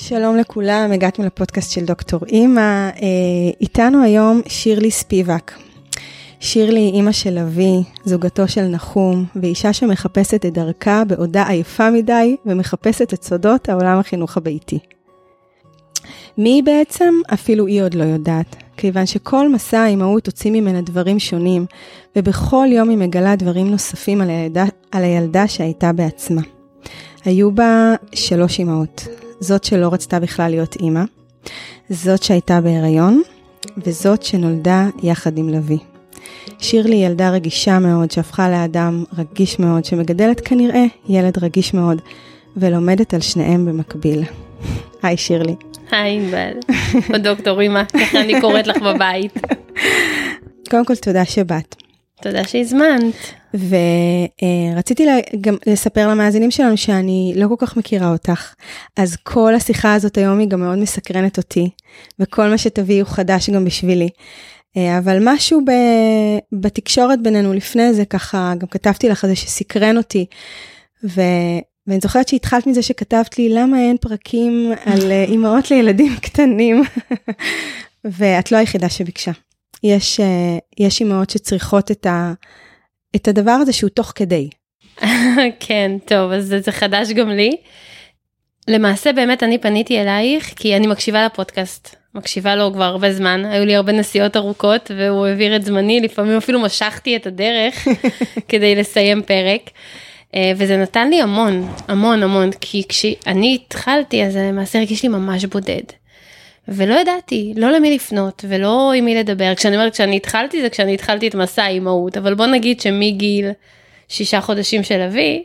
שלום לכולם, הגעתם לפודקאסט של דוקטור אימא. איתנו היום שירלי ספיבק. שירלי היא אימא של אבי, זוגתו של נחום, ואישה שמחפשת את דרכה בעודה עייפה מדי ומחפשת את סודות העולם החינוך הביתי. מי היא בעצם? אפילו היא עוד לא יודעת, כיוון שכל מסע האימהות הוציא ממנה דברים שונים, ובכל יום היא מגלה דברים נוספים על הילדה, על הילדה שהייתה בעצמה. היו בה שלוש אימהות, זאת שלא רצתה בכלל להיות אימא, זאת שהייתה בהיריון, וזאת שנולדה יחד עם לוי. שירלי היא ילדה רגישה מאוד, שהפכה לאדם רגיש מאוד, שמגדלת כנראה ילד רגיש מאוד, ולומדת על שניהם במקביל. היי שירלי. היי ענבל, או דוקטור אימא, ככה אני קוראת לך בבית. קודם כל תודה שבאת. תודה שהזמנת. ורציתי גם לספר למאזינים שלנו שאני לא כל כך מכירה אותך, אז כל השיחה הזאת היום היא גם מאוד מסקרנת אותי, וכל מה שתביאי הוא חדש גם בשבילי. אה, אבל משהו ב, בתקשורת בינינו לפני זה, ככה גם כתבתי לך זה שסקרן אותי. ו, ואני זוכרת שהתחלת מזה שכתבת לי למה אין פרקים על אה, אימהות לילדים קטנים, ואת לא היחידה שביקשה. יש, אה, יש אימהות שצריכות את, ה, את הדבר הזה שהוא תוך כדי. כן, טוב, אז זה חדש גם לי. למעשה באמת אני פניתי אלייך כי אני מקשיבה לפודקאסט, מקשיבה לו כבר הרבה זמן, היו לי הרבה נסיעות ארוכות והוא העביר את זמני, לפעמים אפילו משכתי את הדרך כדי לסיים פרק. אה, וזה נתן לי המון, המון המון, כי כשאני התחלתי אז למעשה הרגיש לי ממש בודד. ולא ידעתי, לא למי לפנות ולא עם מי לדבר. כשאני אומרת כשאני התחלתי זה כשאני התחלתי את מסע האימהות, אבל בוא נגיד שמגיל שישה חודשים של אבי,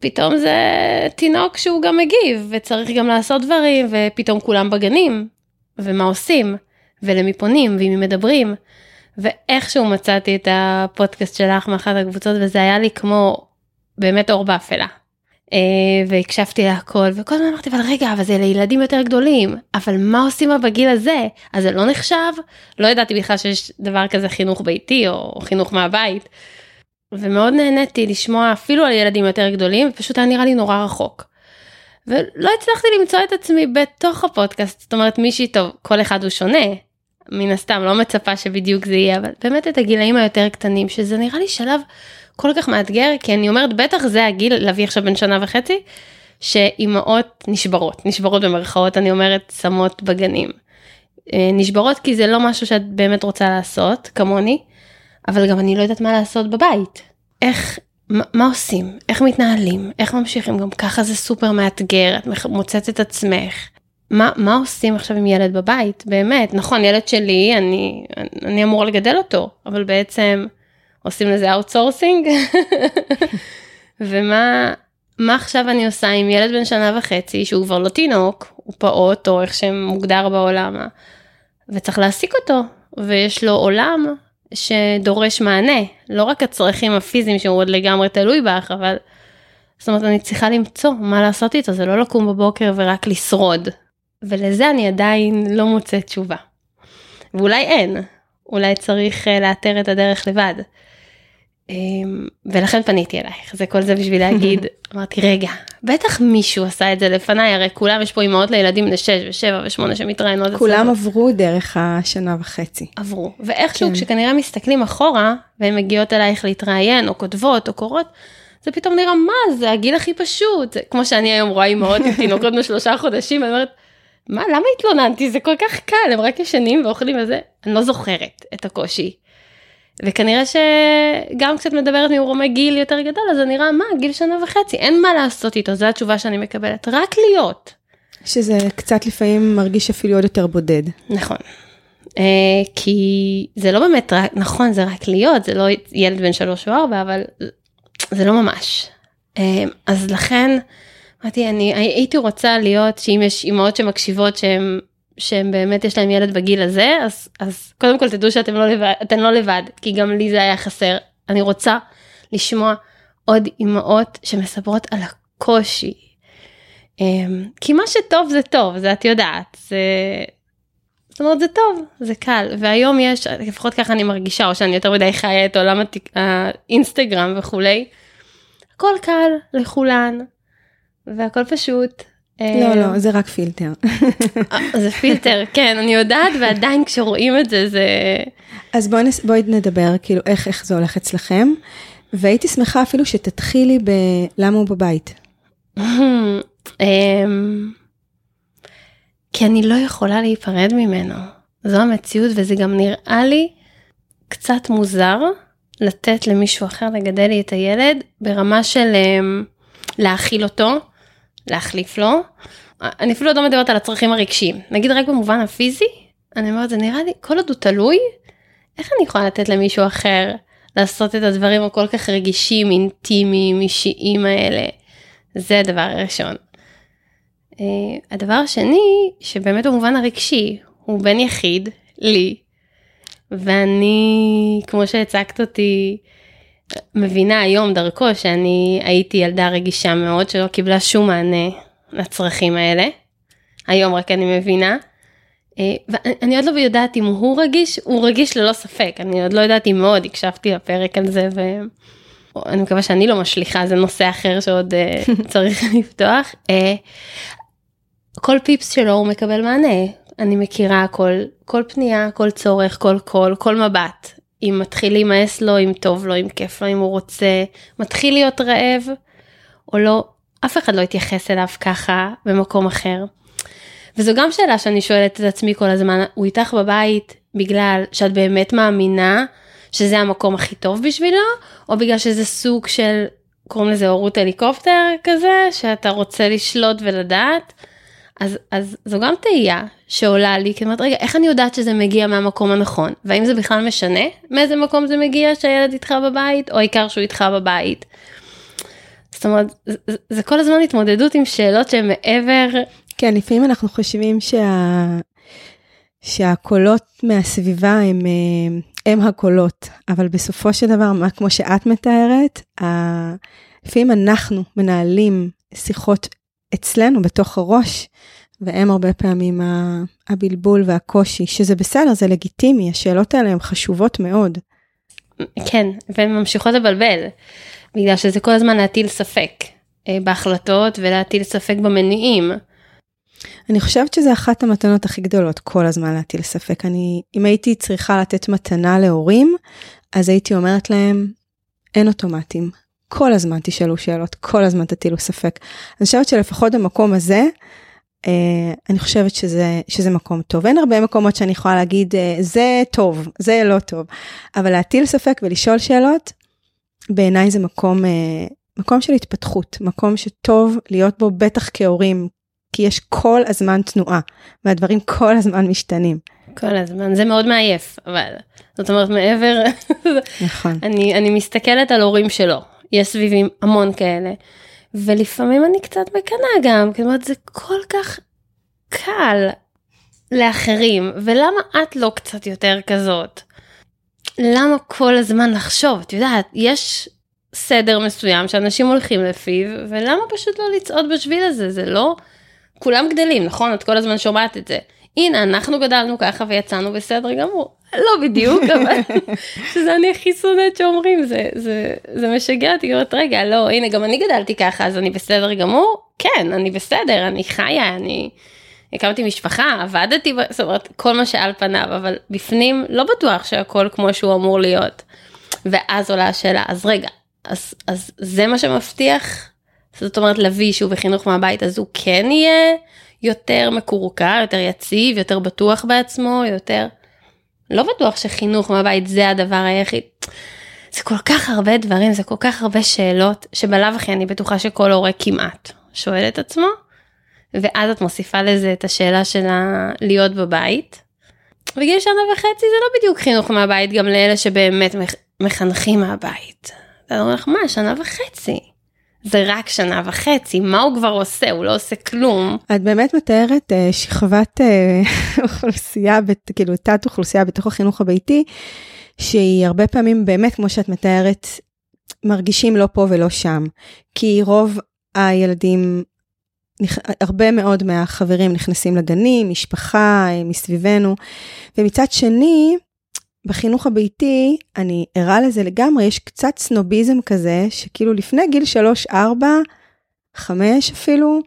פתאום זה תינוק שהוא גם מגיב וצריך גם לעשות דברים ופתאום כולם בגנים ומה עושים ולמי פונים ועם מי מדברים ואיכשהו מצאתי את הפודקאסט שלך מאחת הקבוצות וזה היה לי כמו באמת אור באפלה. אה, והקשבתי להכל וכל הזמן אמרתי אבל רגע אבל זה לילדים יותר גדולים אבל מה עושים בגיל הזה אז זה לא נחשב לא ידעתי בכלל שיש דבר כזה חינוך ביתי או חינוך מהבית. ומאוד נהניתי לשמוע אפילו על ילדים יותר גדולים פשוט היה נראה לי נורא רחוק. ולא הצלחתי למצוא את עצמי בתוך הפודקאסט זאת אומרת מישהי טוב כל אחד הוא שונה מן הסתם לא מצפה שבדיוק זה יהיה אבל באמת את הגילאים היותר קטנים שזה נראה לי שלב כל כך מאתגר כי אני אומרת בטח זה הגיל להביא עכשיו בן שנה וחצי שאימהות נשברות נשברות במרכאות אני אומרת שמות בגנים. אה, נשברות כי זה לא משהו שאת באמת רוצה לעשות כמוני אבל גם אני לא יודעת מה לעשות בבית. איך מה, מה עושים איך מתנהלים איך ממשיכים גם ככה זה סופר מאתגר את מוצאת את עצמך. מה, מה עושים עכשיו עם ילד בבית באמת נכון ילד שלי אני אני אמור לגדל אותו אבל בעצם עושים לזה outsourcing ומה מה עכשיו אני עושה עם ילד בן שנה וחצי שהוא כבר לא תינוק הוא פעוט או איך שמוגדר בעולם וצריך להעסיק אותו ויש לו עולם שדורש מענה לא רק הצרכים הפיזיים שהוא עוד לגמרי תלוי בך אבל. זאת אומרת אני צריכה למצוא מה לעשות איתו זה לא לקום בבוקר ורק לשרוד ולזה אני עדיין לא מוצאת תשובה. ואולי אין אולי צריך אה, לאתר את הדרך לבד. אמ, ולכן פניתי אלייך. זה כל זה בשביל להגיד אמרתי רגע בטח מישהו עשה את זה לפניי הרי כולם יש פה אימהות לילדים בני 6 ו7 ו8 שמתראיינות כולם עברו דרך השנה וחצי. עברו. ואיכשהו כן. כשכנראה מסתכלים אחורה והן מגיעות אלייך להתראיין או כותבות או קורות. זה פתאום נראה מה זה? הגיל הכי פשוט. כמו שאני היום רואה אימהות עם תינוקות בשלושה חודשים אני אומרת מה למה התלוננתי? זה כל כך קל הם רק ישנים ואוכלים וזה אני לא זוכרת את הקושי. וכנראה שגם כשאת מדברת ממרומי גיל יותר גדול אז זה נראה מה גיל שנה וחצי אין מה לעשות איתו זו התשובה שאני מקבלת רק להיות. שזה קצת לפעמים מרגיש אפילו עוד יותר בודד. נכון. Uh, כי זה לא באמת רק נכון זה רק להיות זה לא ילד בן שלוש או ארבע אבל זה לא ממש. Uh, אז לכן אמרתי אני הייתי רוצה להיות שאם יש אימהות שמקשיבות שהן שהם באמת יש להם ילד בגיל הזה אז אז קודם כל תדעו שאתם לא לבד אתם לא לבד כי גם לי זה היה חסר אני רוצה לשמוע עוד אימהות שמספרות על הקושי. אמ, כי מה שטוב זה טוב זה את יודעת זה. זאת אומרת זה טוב זה קל והיום יש לפחות ככה אני מרגישה או שאני יותר מדי חיה את עולם האינסטגרם וכולי. הכל קל לכולן והכל פשוט לא, לא, זה רק פילטר. אה, זה פילטר, כן, אני יודעת, ועדיין כשרואים את זה, זה... אז בואי נס... בוא נדבר, כאילו, איך, איך זה הולך אצלכם, והייתי שמחה אפילו שתתחילי בלמה הוא בבית. אמ, כי אני לא יכולה להיפרד ממנו. זו המציאות, וזה גם נראה לי קצת מוזר לתת למישהו אחר לגדל לי את הילד ברמה של אמ, להאכיל אותו, להחליף לו. אני אפילו לא מדברת על הצרכים הרגשיים. נגיד רק במובן הפיזי, אני אומרת, זה נראה לי, כל עוד הוא תלוי, איך אני יכולה לתת למישהו אחר לעשות את הדברים הכל כך רגישים, אינטימיים, אישיים האלה? זה הדבר הראשון. Uh, הדבר השני, שבאמת במובן הרגשי, הוא בן יחיד, לי, ואני, כמו שהצגת אותי, מבינה היום דרכו שאני הייתי ילדה רגישה מאוד שלא קיבלה שום מענה לצרכים האלה. היום רק אני מבינה. אה, ואני עוד לא יודעת אם הוא רגיש, הוא רגיש ללא ספק, אני עוד לא יודעת אם מאוד הקשבתי לפרק על זה ואני מקווה שאני לא משליכה, זה נושא אחר שעוד אה, צריך לפתוח. אה, כל פיפס שלו הוא מקבל מענה, אני מכירה כל, כל פנייה, כל צורך, כל קול, כל מבט. אם מתחיל להימאס לו, אם טוב לו, אם כיף לו, אם הוא רוצה, מתחיל להיות רעב או לא, אף אחד לא יתייחס אליו ככה במקום אחר. וזו גם שאלה שאני שואלת את עצמי כל הזמן, הוא איתך בבית בגלל שאת באמת מאמינה שזה המקום הכי טוב בשבילו, או בגלל שזה סוג של, קוראים לזה הורות הליקופטר כזה, שאתה רוצה לשלוט ולדעת. אז, אז זו גם תהייה שעולה לי, כי אומרת, רגע, איך אני יודעת שזה מגיע מהמקום הנכון? והאם זה בכלל משנה מאיזה מקום זה מגיע שהילד איתך בבית, או העיקר שהוא איתך בבית? זאת אומרת, זה, זה כל הזמן התמודדות עם שאלות שהן מעבר... כן, לפעמים אנחנו חושבים שה... שהקולות מהסביבה הם, אה, הם הקולות, אבל בסופו של דבר, מה כמו שאת מתארת. לפעמים אנחנו מנהלים שיחות אצלנו בתוך הראש, והם הרבה פעמים הבלבול והקושי, שזה בסדר, זה לגיטימי, השאלות האלה הן חשובות מאוד. כן, והן ממשיכות לבלבל, בגלל שזה כל הזמן להטיל ספק אה, בהחלטות ולהטיל ספק במניעים. אני חושבת שזה אחת המתנות הכי גדולות, כל הזמן להטיל ספק. אני, אם הייתי צריכה לתת מתנה להורים, אז הייתי אומרת להם, אין אוטומטים. כל הזמן תשאלו שאלות, כל הזמן תטילו ספק. אני חושבת שלפחות במקום הזה, אה, אני חושבת שזה, שזה מקום טוב. אין הרבה מקומות שאני יכולה להגיד, אה, זה טוב, זה לא טוב. אבל להטיל ספק ולשאול שאלות, בעיניי זה מקום, אה, מקום של התפתחות, מקום שטוב להיות בו, בטח כהורים, כי יש כל הזמן תנועה, והדברים כל הזמן משתנים. כל הזמן, זה מאוד מעייף, אבל זאת אומרת מעבר, נכון. אני, אני מסתכלת על הורים שלו, יש סביבי המון כאלה. ולפעמים אני קצת מקנאה גם, כי אומרת זה כל כך קל לאחרים, ולמה את לא קצת יותר כזאת? למה כל הזמן לחשוב? את יודעת, יש סדר מסוים שאנשים הולכים לפיו, ולמה פשוט לא לצעוד בשביל הזה? זה לא... כולם גדלים, נכון? את כל הזמן שומעת את זה. הנה, אנחנו גדלנו ככה ויצאנו בסדר גמור. לא בדיוק, אבל שזה אני הכי שונאת שאומרים, זה, זה, זה משגע אותי, אומרת, רגע, לא, הנה, גם אני גדלתי ככה, אז אני בסדר גמור? כן, אני בסדר, אני חיה, אני הקמתי משפחה, עבדתי, זאת אומרת, כל מה שעל פניו, אבל בפנים לא בטוח שהכל כמו שהוא אמור להיות. ואז עולה השאלה, אז רגע, אז, אז זה מה שמבטיח? זאת אומרת, לביא שהוא בחינוך מהבית, אז הוא כן יהיה יותר מקורקע, יותר יציב, יותר בטוח בעצמו, יותר... לא בטוח שחינוך מהבית זה הדבר היחיד. זה כל כך הרבה דברים, זה כל כך הרבה שאלות, שבלאו הכי אני בטוחה שכל הורה כמעט שואל את עצמו, ואז את מוסיפה לזה את השאלה של להיות בבית. בגיל שנה וחצי זה לא בדיוק חינוך מהבית גם לאלה שבאמת מחנכים מהבית. אתה אומר לך מה שנה וחצי. זה רק שנה וחצי, מה הוא כבר עושה? הוא לא עושה כלום. את באמת מתארת uh, שכבת uh, אוכלוסייה, בת, כאילו תת אוכלוסייה בתוך החינוך הביתי, שהיא הרבה פעמים באמת, כמו שאת מתארת, מרגישים לא פה ולא שם. כי רוב הילדים, הרבה מאוד מהחברים נכנסים לגנים, משפחה, אה, מסביבנו, ומצד שני, בחינוך הביתי, אני ערה לזה לגמרי, יש קצת סנוביזם כזה, שכאילו לפני גיל 3, 4, 5 אפילו,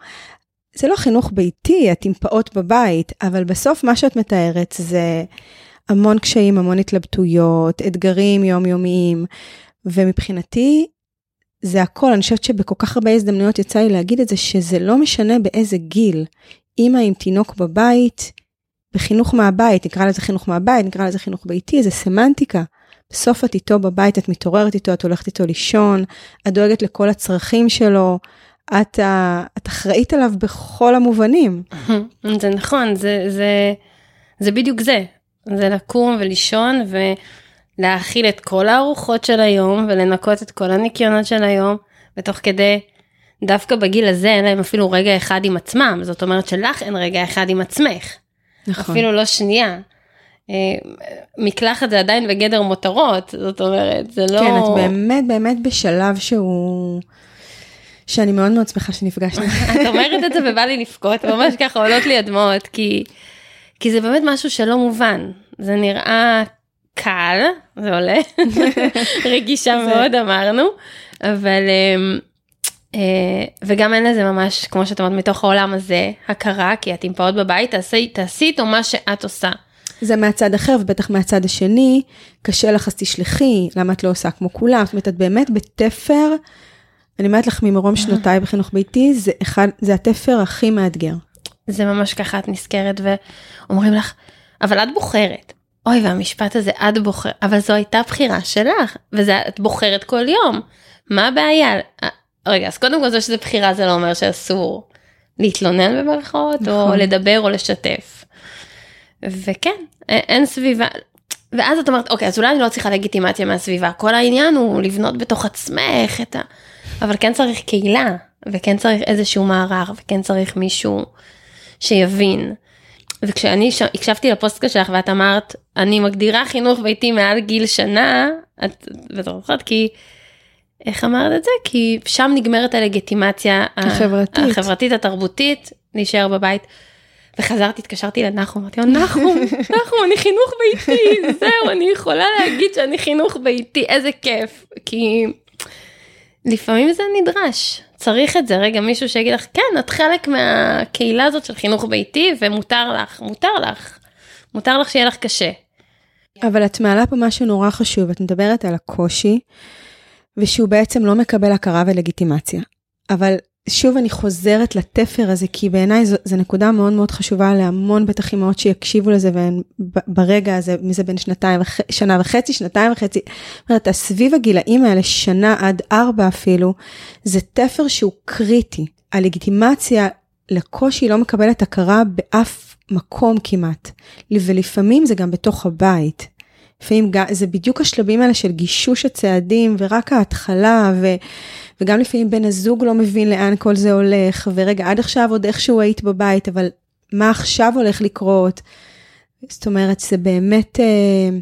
זה לא חינוך ביתי, את עם פעוט בבית, אבל בסוף מה שאת מתארת זה המון קשיים, המון התלבטויות, אתגרים יומיומיים, ומבחינתי זה הכל, אני חושבת שבכל כך הרבה הזדמנויות יצא לי להגיד את זה, שזה לא משנה באיזה גיל. אימא עם תינוק בבית, בחינוך מהבית, נקרא לזה חינוך מהבית, נקרא לזה חינוך ביתי, זה סמנטיקה. בסוף את איתו בבית, את מתעוררת איתו, את הולכת איתו לישון, את דואגת לכל הצרכים שלו, את, את אחראית עליו בכל המובנים. זה נכון, זה, זה, זה בדיוק זה. זה לקום ולישון ולהאכיל את כל הארוחות של היום ולנקות את כל הניקיונות של היום, ותוך כדי, דווקא בגיל הזה אין להם אפילו רגע אחד עם עצמם, זאת אומרת שלך אין רגע אחד עם עצמך. נכון. אפילו לא שנייה. אה, מקלחת זה עדיין בגדר מותרות, זאת אומרת, זה לא... כן, את באמת באמת בשלב שהוא... שאני מאוד מאוד שמחה שנפגשנו. את אומרת את זה ובא לי לבכות, ממש ככה עולות לי הדמעות, כי, כי זה באמת משהו שלא מובן. זה נראה קל, זה עולה, רגישה מאוד אמרנו, אבל... אה, וגם אין לזה ממש, כמו שאת אומרת, מתוך העולם הזה, הכרה, כי את עם פעוט בבית, תעשי, תעשי איתו מה שאת עושה. זה מהצד אחר, ובטח מהצד השני, קשה לך אז תשלחי, למה את לא עושה כמו כולם? זאת אומרת, את באמת בתפר, אני אומרת לך ממרום שנותיי בחינוך ביתי, זה, אחד, זה התפר הכי מאתגר. זה ממש ככה את נזכרת ואומרים לך, אבל את בוחרת. אוי, והמשפט הזה, את בוחרת, אבל זו הייתה בחירה שלך, ואת בוחרת כל יום. מה הבעיה? רגע, אז קודם כל זה שזה בחירה זה לא אומר שאסור להתלונן במרכאות, נכון. או לדבר או לשתף. וכן, אין סביבה, ואז את אומרת, אוקיי, אז אולי אני לא צריכה לגיטימציה מהסביבה, כל העניין הוא לבנות בתוך עצמך את ה... אבל כן צריך קהילה, וכן צריך איזשהו מערער, וכן צריך מישהו שיבין. וכשאני ש... הקשבתי לפוסטקאסט שלך ואת אמרת, אני מגדירה חינוך ביתי מעל גיל שנה, את, ואת זוכרת כי, איך אמרת את זה? כי שם נגמרת הלגיטימציה החברתית, החברתית התרבותית, להישאר בבית. וחזרתי, התקשרתי לנחום, אמרתי לו, נחום, נחום, אני חינוך ביתי, זהו, אני יכולה להגיד שאני חינוך ביתי, איזה כיף. כי לפעמים זה נדרש, צריך את זה. רגע, מישהו שיגיד לך, כן, את חלק מהקהילה הזאת של חינוך ביתי, ומותר לך, מותר לך. מותר לך שיהיה לך קשה. אבל את מעלה פה משהו נורא חשוב, את מדברת על הקושי, ושהוא בעצם לא מקבל הכרה ולגיטימציה. אבל שוב אני חוזרת לתפר הזה, כי בעיניי זו, נקודה מאוד מאוד חשובה להמון בטח אימהות שיקשיבו לזה, והן ברגע הזה, מזה בין שנתיים, שנה וחצי, שנתיים וחצי, אומרת, סביב הגילאים האלה, שנה עד ארבע אפילו, זה תפר שהוא קריטי. הלגיטימציה לקושי לא מקבלת הכרה באף מקום כמעט, ולפעמים זה גם בתוך הבית. לפעמים זה בדיוק השלבים האלה של גישוש הצעדים ורק ההתחלה, ו, וגם לפעמים בן הזוג לא מבין לאן כל זה הולך, ורגע, עד עכשיו עוד איכשהו היית בבית, אבל מה עכשיו הולך לקרות? זאת אומרת, זה באמת אה,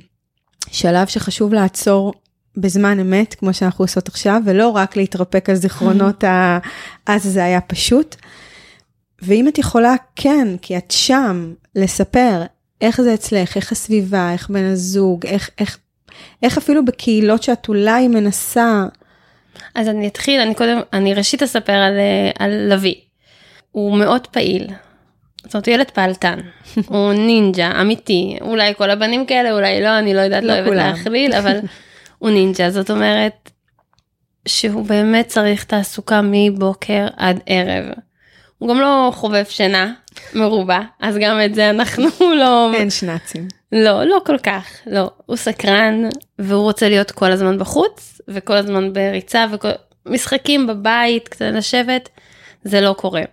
שלב שחשוב לעצור בזמן אמת, כמו שאנחנו עושות עכשיו, ולא רק להתרפק על זיכרונות ה... אז זה היה פשוט. ואם את יכולה, כן, כי את שם, לספר איך זה אצלך, איך הסביבה, איך בן הזוג, איך, איך, איך אפילו בקהילות שאת אולי מנסה. אז אני אתחיל, אני קודם, אני ראשית אספר על, אה, על לביא. הוא מאוד פעיל. זאת אומרת, הוא ילד פעלתן, הוא נינג'ה אמיתי, אולי כל הבנים כאלה, אולי לא, אני לא יודעת, לא, לא אוהבת להכליל, אבל הוא נינג'ה, זאת אומרת שהוא באמת צריך תעסוקה מבוקר עד ערב. הוא גם לא חובב שינה מרובה, אז גם את זה אנחנו לא... אין שנאצים. לא, לא כל כך, לא. הוא סקרן, והוא רוצה להיות כל הזמן בחוץ, וכל הזמן בריצה, ומשחקים בבית, קצת לשבת, זה לא קורה.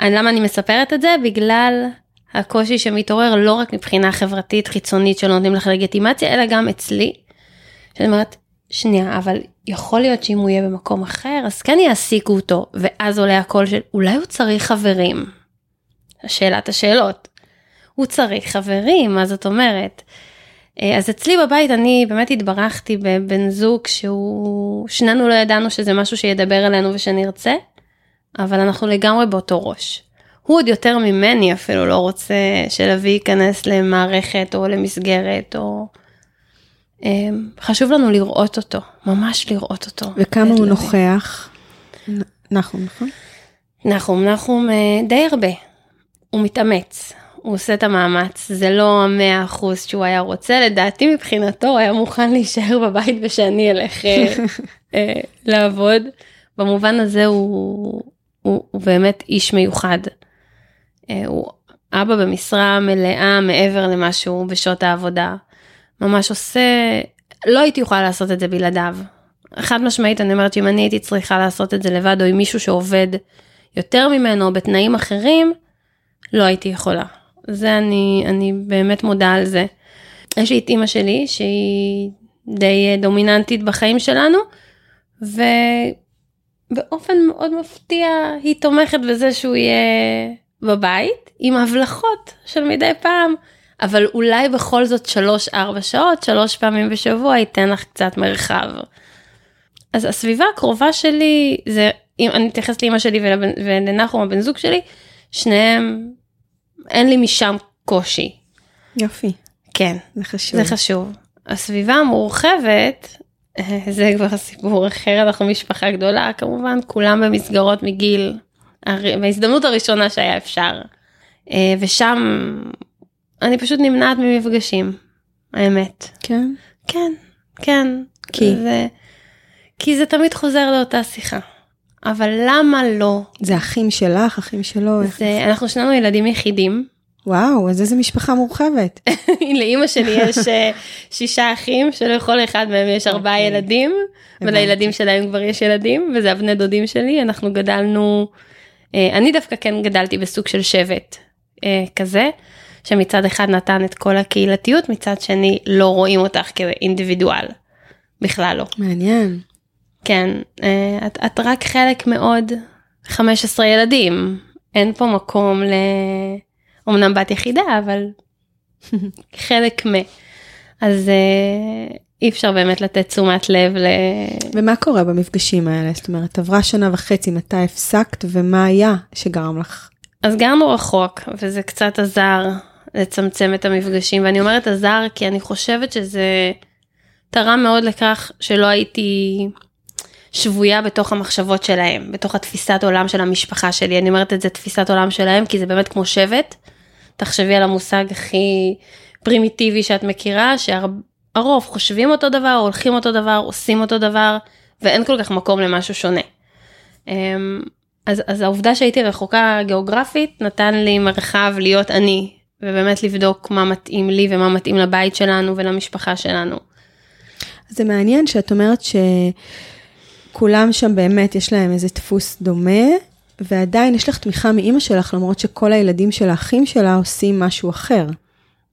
אני, למה אני מספרת את זה? בגלל הקושי שמתעורר לא רק מבחינה חברתית חיצונית שלא נותנים לך לגיטימציה, אלא גם אצלי. שאני אומרת, שנייה, אבל יכול להיות שאם הוא יהיה במקום אחר, אז כן יעסיקו אותו, ואז עולה הקול של אולי הוא צריך חברים. שאלת השאלות. הוא צריך חברים, מה זאת אומרת? אה, אז אצלי בבית אני באמת התברכתי בבן זוג שהוא, שנינו לא ידענו שזה משהו שידבר אלינו ושנרצה, אבל אנחנו לגמרי באותו ראש. הוא עוד יותר ממני אפילו לא רוצה שלוי ייכנס למערכת או למסגרת או... אמ, חשוב לנו לראות אותו, ממש לראות אותו. וכמה הוא נוכח? נכון, נכון. נחום, נחום אה, די הרבה. הוא מתאמץ, הוא עושה את המאמץ, זה לא המאה אחוז שהוא היה רוצה, לדעתי מבחינתו הוא היה מוכן להישאר בבית ושאני אלך אה, אה, לעבוד. במובן הזה הוא, הוא, הוא באמת איש מיוחד. אה, הוא אבא במשרה מלאה מעבר למה שהוא בשעות העבודה. ממש עושה, לא הייתי יכולה לעשות את זה בלעדיו. חד משמעית אני אומרת שאם אני הייתי צריכה לעשות את זה לבד או עם מישהו שעובד יותר ממנו בתנאים אחרים, לא הייתי יכולה. זה אני, אני באמת מודה על זה. יש לי את אימא שלי שהיא די דומיננטית בחיים שלנו, ובאופן מאוד מפתיע היא תומכת בזה שהוא יהיה בבית, עם הבלחות של מדי פעם, אבל אולי בכל זאת 3-4 שעות, שלוש פעמים בשבוע ייתן לך קצת מרחב. אז הסביבה הקרובה שלי, זה, אם אני אתייחס לאמא שלי ולנחום הבן זוג שלי, שניהם, אין לי משם קושי. יופי. כן. זה חשוב. זה חשוב. הסביבה המורחבת, זה כבר סיפור אחר, אנחנו משפחה גדולה, כמובן, כולם במסגרות מגיל, בהזדמנות הראשונה שהיה אפשר. אה, ושם אני פשוט נמנעת ממפגשים, האמת. כן? כן, כן. כי? זה, כי זה תמיד חוזר לאותה שיחה. אבל למה לא? זה אחים שלך, אחים שלו? זה, אנחנו שנינו ילדים יחידים. וואו, אז איזה משפחה מורחבת. לאימא שלי יש אה, שישה אחים שלכל אחד מהם יש ארבעה אוקיי. ילדים ולילדים שלהם כבר יש ילדים וזה הבני דודים שלי אנחנו גדלנו אה, אני דווקא כן גדלתי בסוג של שבט אה, כזה שמצד אחד נתן את כל הקהילתיות מצד שני לא רואים אותך כאינדיבידואל בכלל לא מעניין. כן אה, את, את רק חלק מעוד 15 ילדים אין פה מקום ל... אמנם בת יחידה אבל חלק מ... אז אה, אי אפשר באמת לתת תשומת לב ל... ומה קורה במפגשים האלה? זאת אומרת, עברה שנה וחצי, מתי הפסקת, ומה היה שגרם לך? אז גרנו רחוק וזה קצת עזר לצמצם את המפגשים ואני אומרת עזר כי אני חושבת שזה תרם מאוד לכך שלא הייתי שבויה בתוך המחשבות שלהם בתוך התפיסת עולם של המשפחה שלי אני אומרת את זה תפיסת עולם שלהם כי זה באמת כמו שבט. תחשבי על המושג הכי פרימיטיבי שאת מכירה שהרוב חושבים אותו דבר הולכים אותו דבר עושים אותו דבר ואין כל כך מקום למשהו שונה. אמ, אז, אז העובדה שהייתי רחוקה גיאוגרפית נתן לי מרחב להיות אני ובאמת לבדוק מה מתאים לי ומה מתאים לבית שלנו ולמשפחה שלנו. זה מעניין שאת אומרת שכולם שם באמת יש להם איזה דפוס דומה, ועדיין יש לך תמיכה מאימא שלך, למרות שכל הילדים של האחים שלה עושים משהו אחר.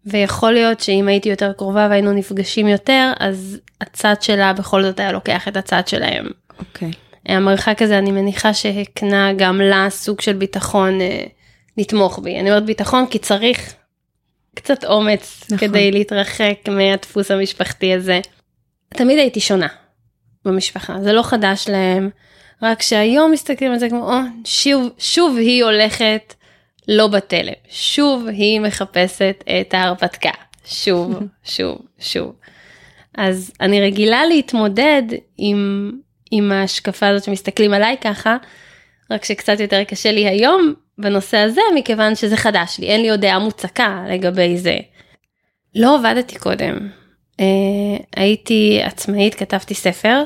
ויכול להיות שאם הייתי יותר קרובה והיינו נפגשים יותר אז הצד שלה בכל זאת היה לוקח את הצד שלהם. אוקיי. המרחק הזה אני מניחה שהקנה גם לה סוג של ביטחון אה, לתמוך בי. אני אומרת ביטחון כי צריך קצת אומץ. נכון. כדי להתרחק מהדפוס המשפחתי הזה. תמיד הייתי שונה במשפחה, זה לא חדש להם, רק שהיום מסתכלים על זה כמו, או, שוב, שוב היא הולכת לא בתלם, שוב היא מחפשת את ההרפתקה, שוב, שוב, שוב. אז אני רגילה להתמודד עם, עם ההשקפה הזאת שמסתכלים עליי ככה, רק שקצת יותר קשה לי היום בנושא הזה, מכיוון שזה חדש לי, אין לי עוד דעה מוצקה לגבי זה. לא עבדתי קודם. אה, הייתי עצמאית, כתבתי ספר,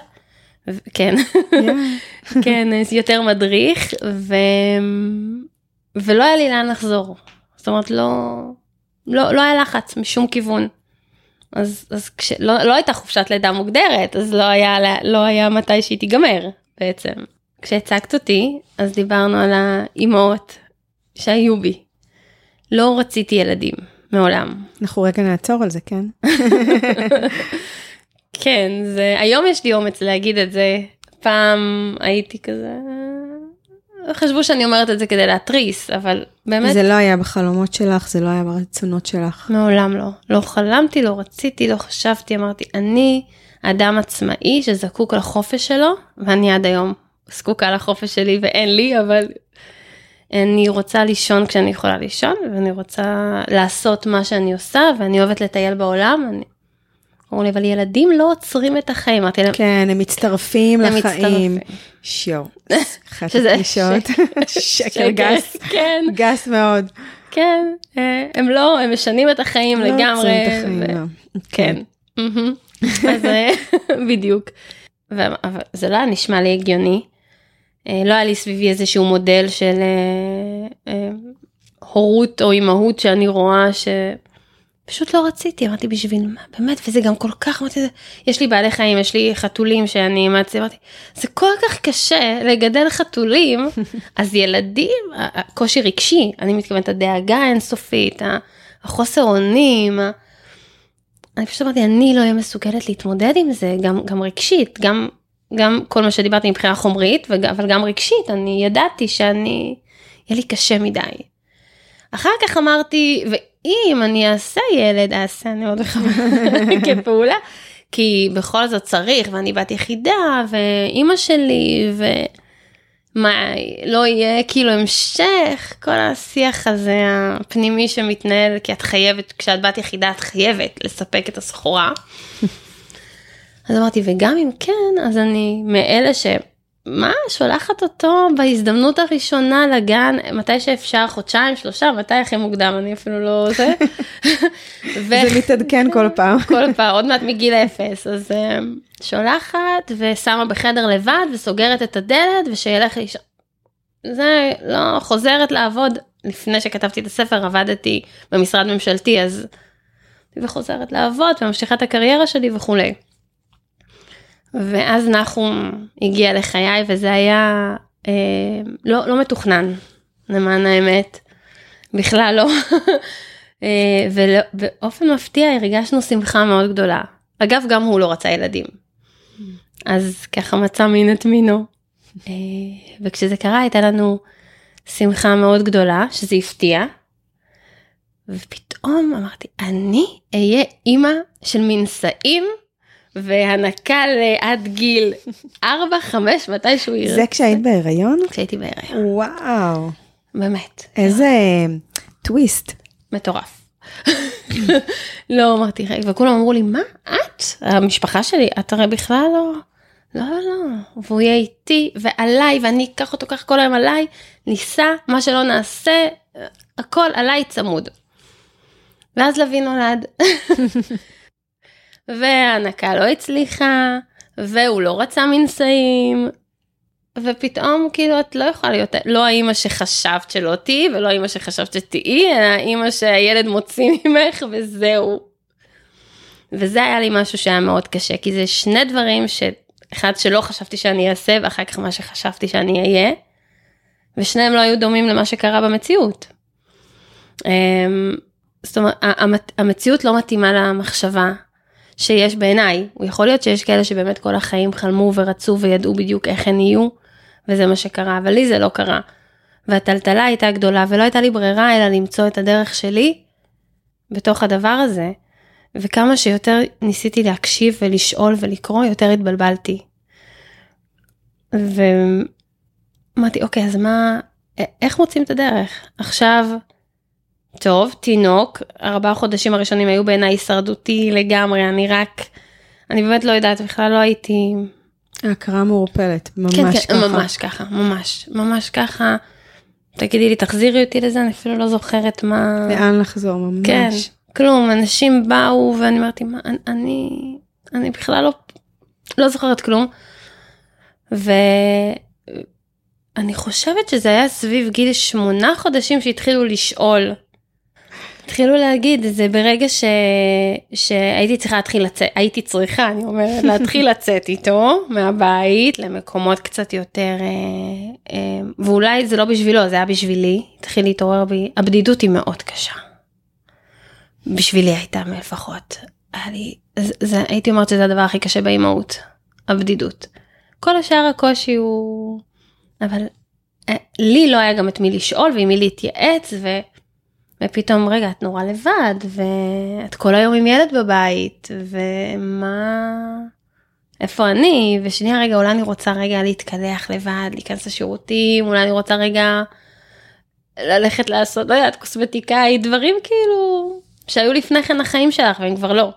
כן, כן, יותר מדריך, ו... ולא היה לי לאן לחזור. זאת אומרת, לא, לא, לא היה לחץ משום כיוון. אז, אז כש... לא, לא הייתה חופשת לידה מוגדרת, אז לא היה, לא היה מתי שהיא תיגמר בעצם. כשהצגת אותי, אז דיברנו על האימהות שהיו בי. לא רציתי ילדים, מעולם. אנחנו רגע נעצור על זה, כן? כן, זה, היום יש לי אומץ להגיד את זה. פעם הייתי כזה... חשבו שאני אומרת את זה כדי להתריס, אבל באמת זה לא היה בחלומות שלך, זה לא היה ברצונות שלך. מעולם לא. לא חלמתי, לא רציתי, לא חשבתי, אמרתי, אני אדם עצמאי שזקוק לחופש שלו, ואני עד היום זקוקה לחופש שלי ואין לי, אבל אני רוצה לישון כשאני יכולה לישון, ואני רוצה לעשות מה שאני עושה, ואני אוהבת לטייל בעולם, אני אמרו לי, אבל ילדים לא עוצרים את החיים. אמרתי להם, כן, הם מצטרפים הם לחיים. שואו. אחת הפגישות. שקר גס. כן, גס מאוד. כן, אה, הם לא, הם משנים את החיים לא לגמרי. עוצרים את החיים, ו- לא. כן. מהמם. אז אה, בדיוק. זה לא היה נשמע לי הגיוני. אה, לא היה לי סביבי איזשהו מודל של הורות או אימהות שאני רואה שפשוט לא רציתי, אמרתי בשביל מה, באמת, וזה גם כל כך, אמרתי, יש לי בעלי חיים, יש לי חתולים שאני אימצתי, אמרתי, זה כל כך קשה לגדל חתולים, אז ילדים, הקושי רגשי, אני מתכוונת הדאגה האינסופית, החוסר אונים, אני פשוט אמרתי, אני לא אהיה מסוגלת להתמודד עם זה, גם, גם רגשית, גם, גם כל מה שדיברתי מבחינה חומרית, אבל גם רגשית, אני ידעתי שאני, יהיה לי קשה מדי. אחר כך אמרתי, ואם אני אעשה ילד, אעשה, אני עוד מחברת כפעולה, כי בכל זאת צריך, ואני בת יחידה, ואימא שלי, ומה, לא יהיה כאילו המשך, כל השיח הזה הפנימי שמתנהל, כי את חייבת, כשאת בת יחידה את חייבת לספק את הסחורה. אז אמרתי, וגם אם כן, אז אני מאלה ש... מה, שולחת אותו בהזדמנות הראשונה לגן, מתי שאפשר, חודשיים, שלושה, מתי הכי מוקדם, אני אפילו לא זה. ו- זה מתעדכן כל פעם. כל פעם, עוד מעט מגיל אפס, אז אה, שולחת ושמה בחדר לבד וסוגרת את הדלת ושילך לישון. זה לא חוזרת לעבוד, לפני שכתבתי את הספר עבדתי במשרד ממשלתי, אז וחוזרת לעבוד וממשיכה את הקריירה שלי וכולי. ואז נחום הגיע לחיי וזה היה אה, לא, לא מתוכנן, למען האמת. בכלל לא. אה, ובאופן מפתיע הרגשנו שמחה מאוד גדולה. אגב, גם הוא לא רצה ילדים. אז ככה מצא מין את מינו. אה, וכשזה קרה הייתה לנו שמחה מאוד גדולה, שזה הפתיע. ופתאום אמרתי, אני אהיה אימא של מנשאים והנקה עד גיל 4-5 מתי שהוא ירצה. זה כשהיית בהיריון? כשהייתי בהיריון, וואו. באמת, איזה טוויסט. מטורף. לא אמרתי רגע, וכולם אמרו לי מה את המשפחה שלי את הרי בכלל לא לא לא לא והוא יהיה איתי ועליי ואני אקח אותו ככה כל היום עליי ניסע מה שלא נעשה הכל עליי צמוד. ואז לוי נולד. והנקה לא הצליחה והוא לא רצה מנשאים ופתאום כאילו את לא יכולה להיות לא האימא שחשבת שלא תהיי ולא האימא שחשבת שתהיי אלא האימא שהילד מוציא ממך וזהו. וזה היה לי משהו שהיה מאוד קשה כי זה שני דברים שאחד שלא חשבתי שאני אעשה ואחר כך מה שחשבתי שאני אהיה. ושניהם לא היו דומים למה שקרה במציאות. אמ, זאת אומרת המציאות לא מתאימה למחשבה שיש בעיניי. הוא יכול להיות שיש כאלה שבאמת כל החיים חלמו ורצו וידעו בדיוק איך הן יהיו, וזה מה שקרה, אבל לי זה לא קרה. והטלטלה הייתה גדולה ולא הייתה לי ברירה אלא למצוא את הדרך שלי בתוך הדבר הזה. וכמה שיותר ניסיתי להקשיב ולשאול ולקרוא, יותר התבלבלתי. ואמרתי, אוקיי, אז מה, איך מוצאים את הדרך? עכשיו, טוב, תינוק, ארבעה חודשים הראשונים היו בעיניי הישרדותי לגמרי, אני רק, אני באמת לא יודעת, בכלל לא הייתי... ההכרה מעורפלת, ממש כן, ככה. כן, ממש ככה, ממש, ממש ככה. תגידי לי, תחזירי אותי לזה, אני אפילו לא זוכרת מה... לאן לחזור, ממש. כן, כלום, אנשים באו ואני אמרתי, מה, אני- אני, אני בכלל לא, לא זוכרת כלום. ואני חושבת שזה היה סביב גיל שמונה חודשים שהתחילו לשאול. התחילו להגיד זה ברגע ש... שהייתי צריכה להתחיל לצאת, הייתי צריכה, אני אומרת, להתחיל לצאת איתו מהבית למקומות קצת יותר, אה, אה, ואולי זה לא בשבילו, זה היה בשבילי, התחיל להתעורר בי, הבדידות היא מאוד קשה. בשבילי הייתה לפחות. היה לי, זה, זה, הייתי אומרת שזה הדבר הכי קשה באימהות, הבדידות. כל השאר הקושי הוא... אבל אה, לי לא היה גם את מי לשאול ועם מי להתייעץ, ו... ופתאום, רגע, את נורא לבד, ואת כל היום עם ילד בבית, ומה... איפה אני? ושנייה, רגע, אולי אני רוצה רגע להתקלח לבד, להיכנס לשירותים, אולי אני רוצה רגע ללכת לעשות, לא יודעת, קוסמטיקאי, דברים כאילו שהיו לפני כן החיים שלך, והם כבר לא.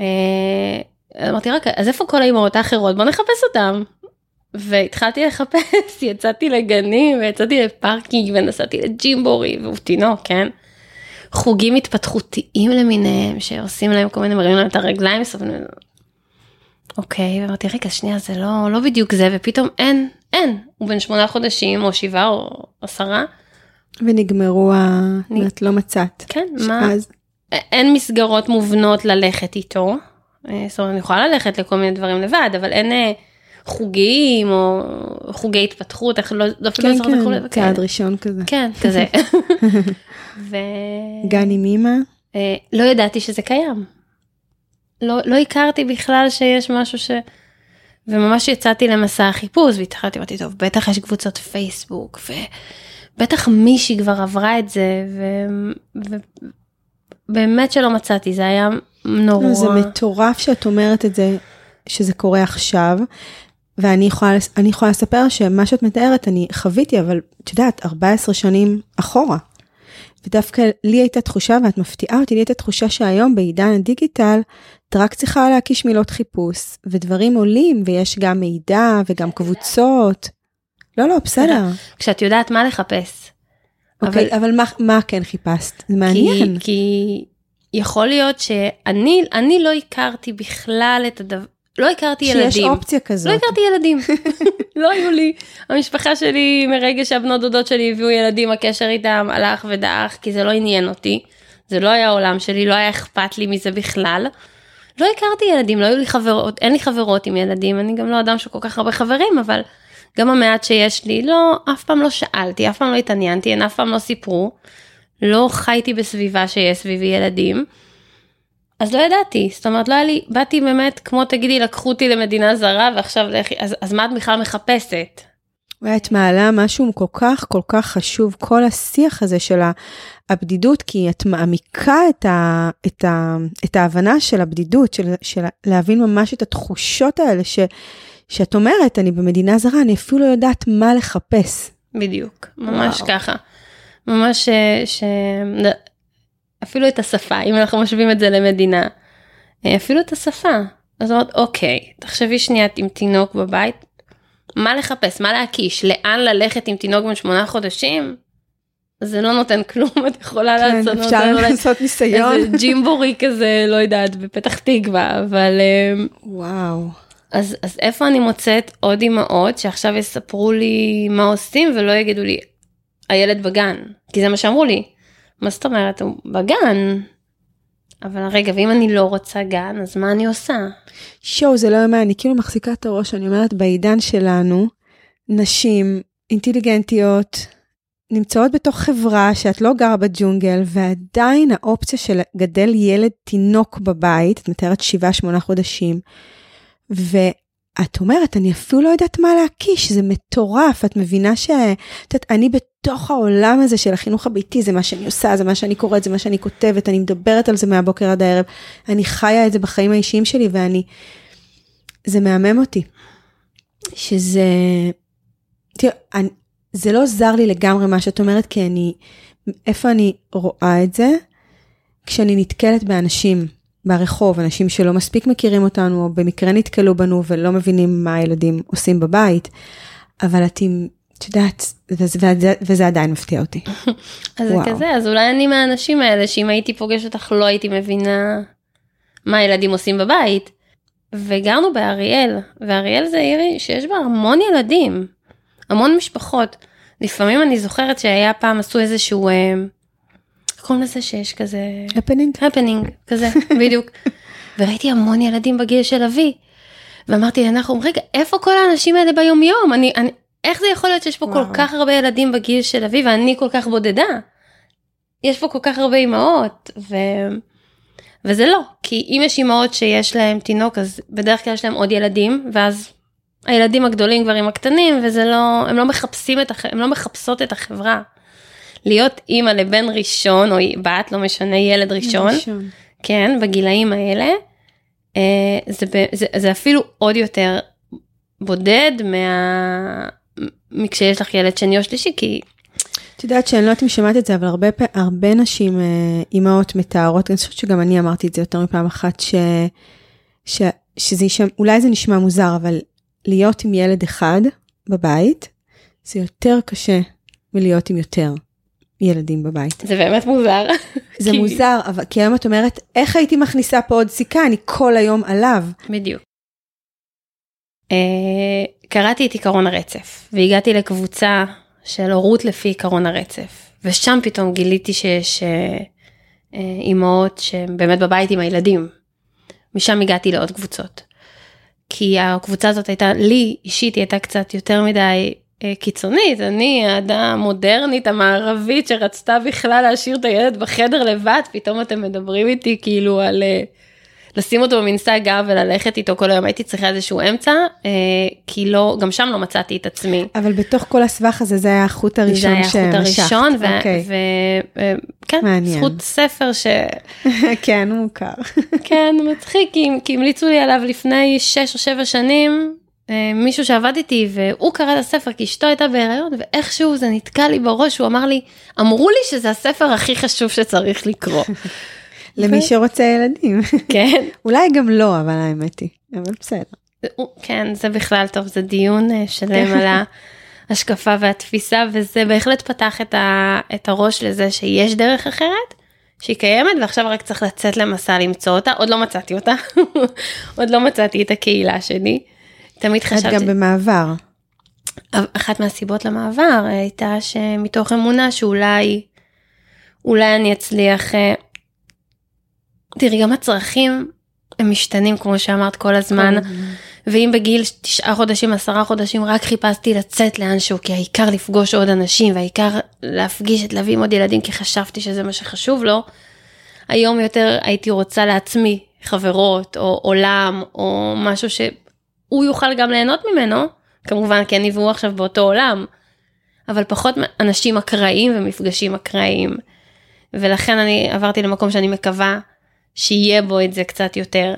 אה, אמרתי רק אז איפה כל האימהות האחרות בוא נחפש אותם. והתחלתי לחפש יצאתי לגנים ויצאתי לפארקים ונסעתי לג'ימבורי והוא תינוק כן. חוגים התפתחותיים למיניהם שעושים להם כל מיני מראים להם את הרגליים סובלים. אוקיי ואמרתי רגע שנייה זה לא לא בדיוק זה ופתאום אין אין הוא בן שמונה חודשים או שבעה או עשרה. ונגמרו ה... את לא מצאת. כן מה אז אין מסגרות מובנות ללכת איתו. אה, זאת אומרת אני יכולה ללכת לכל מיני דברים לבד אבל אין חוגים או חוגי התפתחות איך לא לא אפילו כן, לא זוכרת כן, קוראים- צעד ראשון כזה. כן כזה. ו... גן עם אימא? אה, לא ידעתי שזה קיים. לא, לא הכרתי בכלל שיש משהו ש... וממש יצאתי למסע החיפוש והתחלתי, אמרתי, טוב, בטח יש קבוצות פייסבוק, ובטח מישהי כבר עברה את זה, ובאמת שלא מצאתי, זה היה נורא. לא, זה מטורף שאת אומרת את זה, שזה קורה עכשיו. ואני יכולה, יכולה לספר שמה שאת מתארת אני חוויתי, אבל את יודעת, 14 שנים אחורה. ודווקא לי הייתה תחושה, ואת מפתיעה אותי, לי הייתה תחושה שהיום בעידן הדיגיטל, את רק צריכה להקיש מילות חיפוש, ודברים עולים, ויש גם מידע וגם קבוצות. לא, לא, בסדר. כשאת יודעת מה לחפש. אוקיי, אבל, אבל מה, מה כן חיפשת? זה מעניין. כי, כי יכול להיות שאני אני לא הכרתי בכלל את הדבר, לא הכרתי ילדים. שיש אופציה כזאת. לא הכרתי ילדים, לא היו לי. המשפחה שלי מרגע שהבנות דודות שלי הביאו ילדים הקשר איתם הלך ודעך כי זה לא עניין אותי. זה לא היה העולם שלי, לא היה אכפת לי מזה בכלל. לא הכרתי ילדים, לא היו לי חברות, אין לי חברות עם ילדים, אני גם לא אדם של כל כך הרבה חברים, אבל גם המעט שיש לי, לא, אף פעם לא שאלתי, אף פעם לא התעניינתי, הן אף פעם לא סיפרו. לא חייתי בסביבה שיש סביבי ילדים. אז לא ידעתי, זאת אומרת לא היה לי, באתי באמת כמו תגידי לקחו אותי למדינה זרה ועכשיו לכי, אז, אז מה את בכלל מחפשת? ואת מעלה משהו כל כך כל כך חשוב, כל השיח הזה של הבדידות, כי את מעמיקה את, ה, את, ה, את ההבנה של הבדידות, של, של להבין ממש את התחושות האלה, ש, שאת אומרת, אני במדינה זרה, אני אפילו לא יודעת מה לחפש. בדיוק, ממש וואו. ככה. ממש ש, ש... אפילו את השפה, אם אנחנו משווים את זה למדינה, אה, אפילו את השפה. אז אומרת, אוקיי, תחשבי שנייה עם תינוק בבית, מה לחפש, מה להקיש, לאן ללכת עם תינוק בן שמונה חודשים? זה לא נותן כלום, את יכולה כן, לעשות אפשר אולי לעשות ניסיון. איזה ג'ימבורי כזה, לא יודעת, בפתח תקווה, אבל אה, וואו. אז, אז איפה אני מוצאת עוד אימהות שעכשיו יספרו לי מה עושים ולא יגידו לי, הילד בגן, כי זה מה שאמרו לי. מה זאת אומרת, הוא בגן. אבל רגע, ואם אני לא רוצה גן, אז מה אני עושה? שואו, זה לא יאמן, אני כאילו מחזיקה את הראש, אני אומרת, בעידן שלנו, נשים אינטליגנטיות נמצאות בתוך חברה שאת לא גרה בג'ונגל, ועדיין האופציה של גדל ילד תינוק בבית, את מתארת 7-8 חודשים, ואת אומרת, אני אפילו לא יודעת מה להקיש, זה מטורף, את מבינה ש... את יודעת, אני בתוך העולם הזה של החינוך הביתי, זה מה שאני עושה, זה מה שאני קוראת, זה מה שאני כותבת, אני מדברת על זה מהבוקר עד הערב, אני חיה את זה בחיים האישיים שלי, ואני... זה מהמם אותי. שזה... תראה, אני... זה לא זר לי לגמרי מה שאת אומרת, כי אני... איפה אני רואה את זה? כשאני נתקלת באנשים ברחוב, אנשים שלא מספיק מכירים אותנו, או במקרה נתקלו בנו ולא מבינים מה הילדים עושים בבית, אבל את עם, את יודעת, וזה, וזה, וזה עדיין מפתיע אותי. אז זה. כזה, אז אולי אני מהאנשים האלה שאם הייתי פוגשת אותך לא הייתי מבינה מה הילדים עושים בבית. וגרנו באריאל, ואריאל זה עיר שיש בה המון ילדים, המון משפחות. לפעמים אני זוכרת שהיה פעם עשו איזשהו, אה, איך קוראים לזה שיש כזה, הפנינג? הפנינג, כזה, בדיוק. וראיתי המון ילדים בגיל של אבי. ואמרתי לנחום, רגע, איפה כל האנשים האלה ביום יום? אני, אני, איך זה יכול להיות שיש פה וואו. כל כך הרבה ילדים בגיל של אבי ואני כל כך בודדה? יש פה כל כך הרבה אימהות, ו... וזה לא, כי אם יש אימהות שיש להם תינוק אז בדרך כלל יש להם עוד ילדים, ואז הילדים הגדולים כבר עם הקטנים, וזה לא, הם לא מחפשים את, הח... הם לא מחפשות את החברה. להיות אימא לבן ראשון או בת, לא משנה, ילד ראשון, כן, בגילאים האלה, אה, זה, זה, זה אפילו עוד יותר בודד מה... מכשיש לך ילד שני או שלישי, כי את יודעת שאני לא יודעת אם שמעת את זה, אבל הרבה, הרבה נשים, אה, אימהות מתארות, אני חושבת שגם אני אמרתי את זה יותר מפעם אחת, ש, ש, שזה אולי זה נשמע מוזר, אבל להיות עם ילד אחד בבית, זה יותר קשה מלהיות עם יותר ילדים בבית. זה באמת מוזר. זה מוזר, אבל כי היום את אומרת, איך הייתי מכניסה פה עוד סיכה? אני כל היום עליו. בדיוק. Uh, קראתי את עקרון הרצף, והגעתי לקבוצה של הורות לפי עקרון הרצף, ושם פתאום גיליתי שיש uh, uh, אימהות שהן באמת בבית עם הילדים. משם הגעתי לעוד קבוצות. כי הקבוצה הזאת הייתה, לי אישית היא הייתה קצת יותר מדי אה, קיצונית, אני האדם המודרנית המערבית שרצתה בכלל להשאיר את הילד בחדר לבד, פתאום אתם מדברים איתי כאילו על אה, לשים אותו במנסה גב וללכת איתו כל היום, הייתי צריכה איזשהו אמצע, אה, כי לא, גם שם לא מצאתי את עצמי. אבל בתוך כל הסבך הזה זה היה החוט הראשון שמשכת. זה היה החוט הראשון, וכן, okay. מעניין. זכות ספר ש... כן, הוא מוכר. כן, מצחיק, כי המליצו לי עליו לפני 6 או 7 שנים, אה, מישהו שעבד איתי והוא קרא את הספר כי אשתו הייתה בהיריון ואיכשהו זה נתקע לי בראש הוא אמר לי אמרו לי שזה הספר הכי חשוב שצריך לקרוא. למי שרוצה ילדים. כן. אולי גם לא אבל האמת היא אבל בסדר. כן זה בכלל טוב זה דיון אה, שלם על ההשקפה והתפיסה וזה בהחלט פתח את, ה, את הראש לזה שיש דרך אחרת. שהיא קיימת ועכשיו רק צריך לצאת למסע למצוא אותה עוד לא מצאתי אותה עוד לא מצאתי את הקהילה שלי. תמיד חשבתי. את גם במעבר. אחת מהסיבות למעבר הייתה שמתוך אמונה שאולי, אולי אני אצליח, אה, תראי גם הצרכים הם משתנים כמו שאמרת כל הזמן. ואם בגיל תשעה חודשים עשרה חודשים רק חיפשתי לצאת לאנשהו כי העיקר לפגוש עוד אנשים והעיקר להפגיש את להביא עם עוד ילדים כי חשבתי שזה מה שחשוב לו. היום יותר הייתי רוצה לעצמי חברות או עולם או משהו ש... הוא יוכל גם ליהנות ממנו, כמובן כי אני והוא עכשיו באותו עולם, אבל פחות אנשים אקראיים ומפגשים אקראיים. ולכן אני עברתי למקום שאני מקווה שיהיה בו את זה קצת יותר.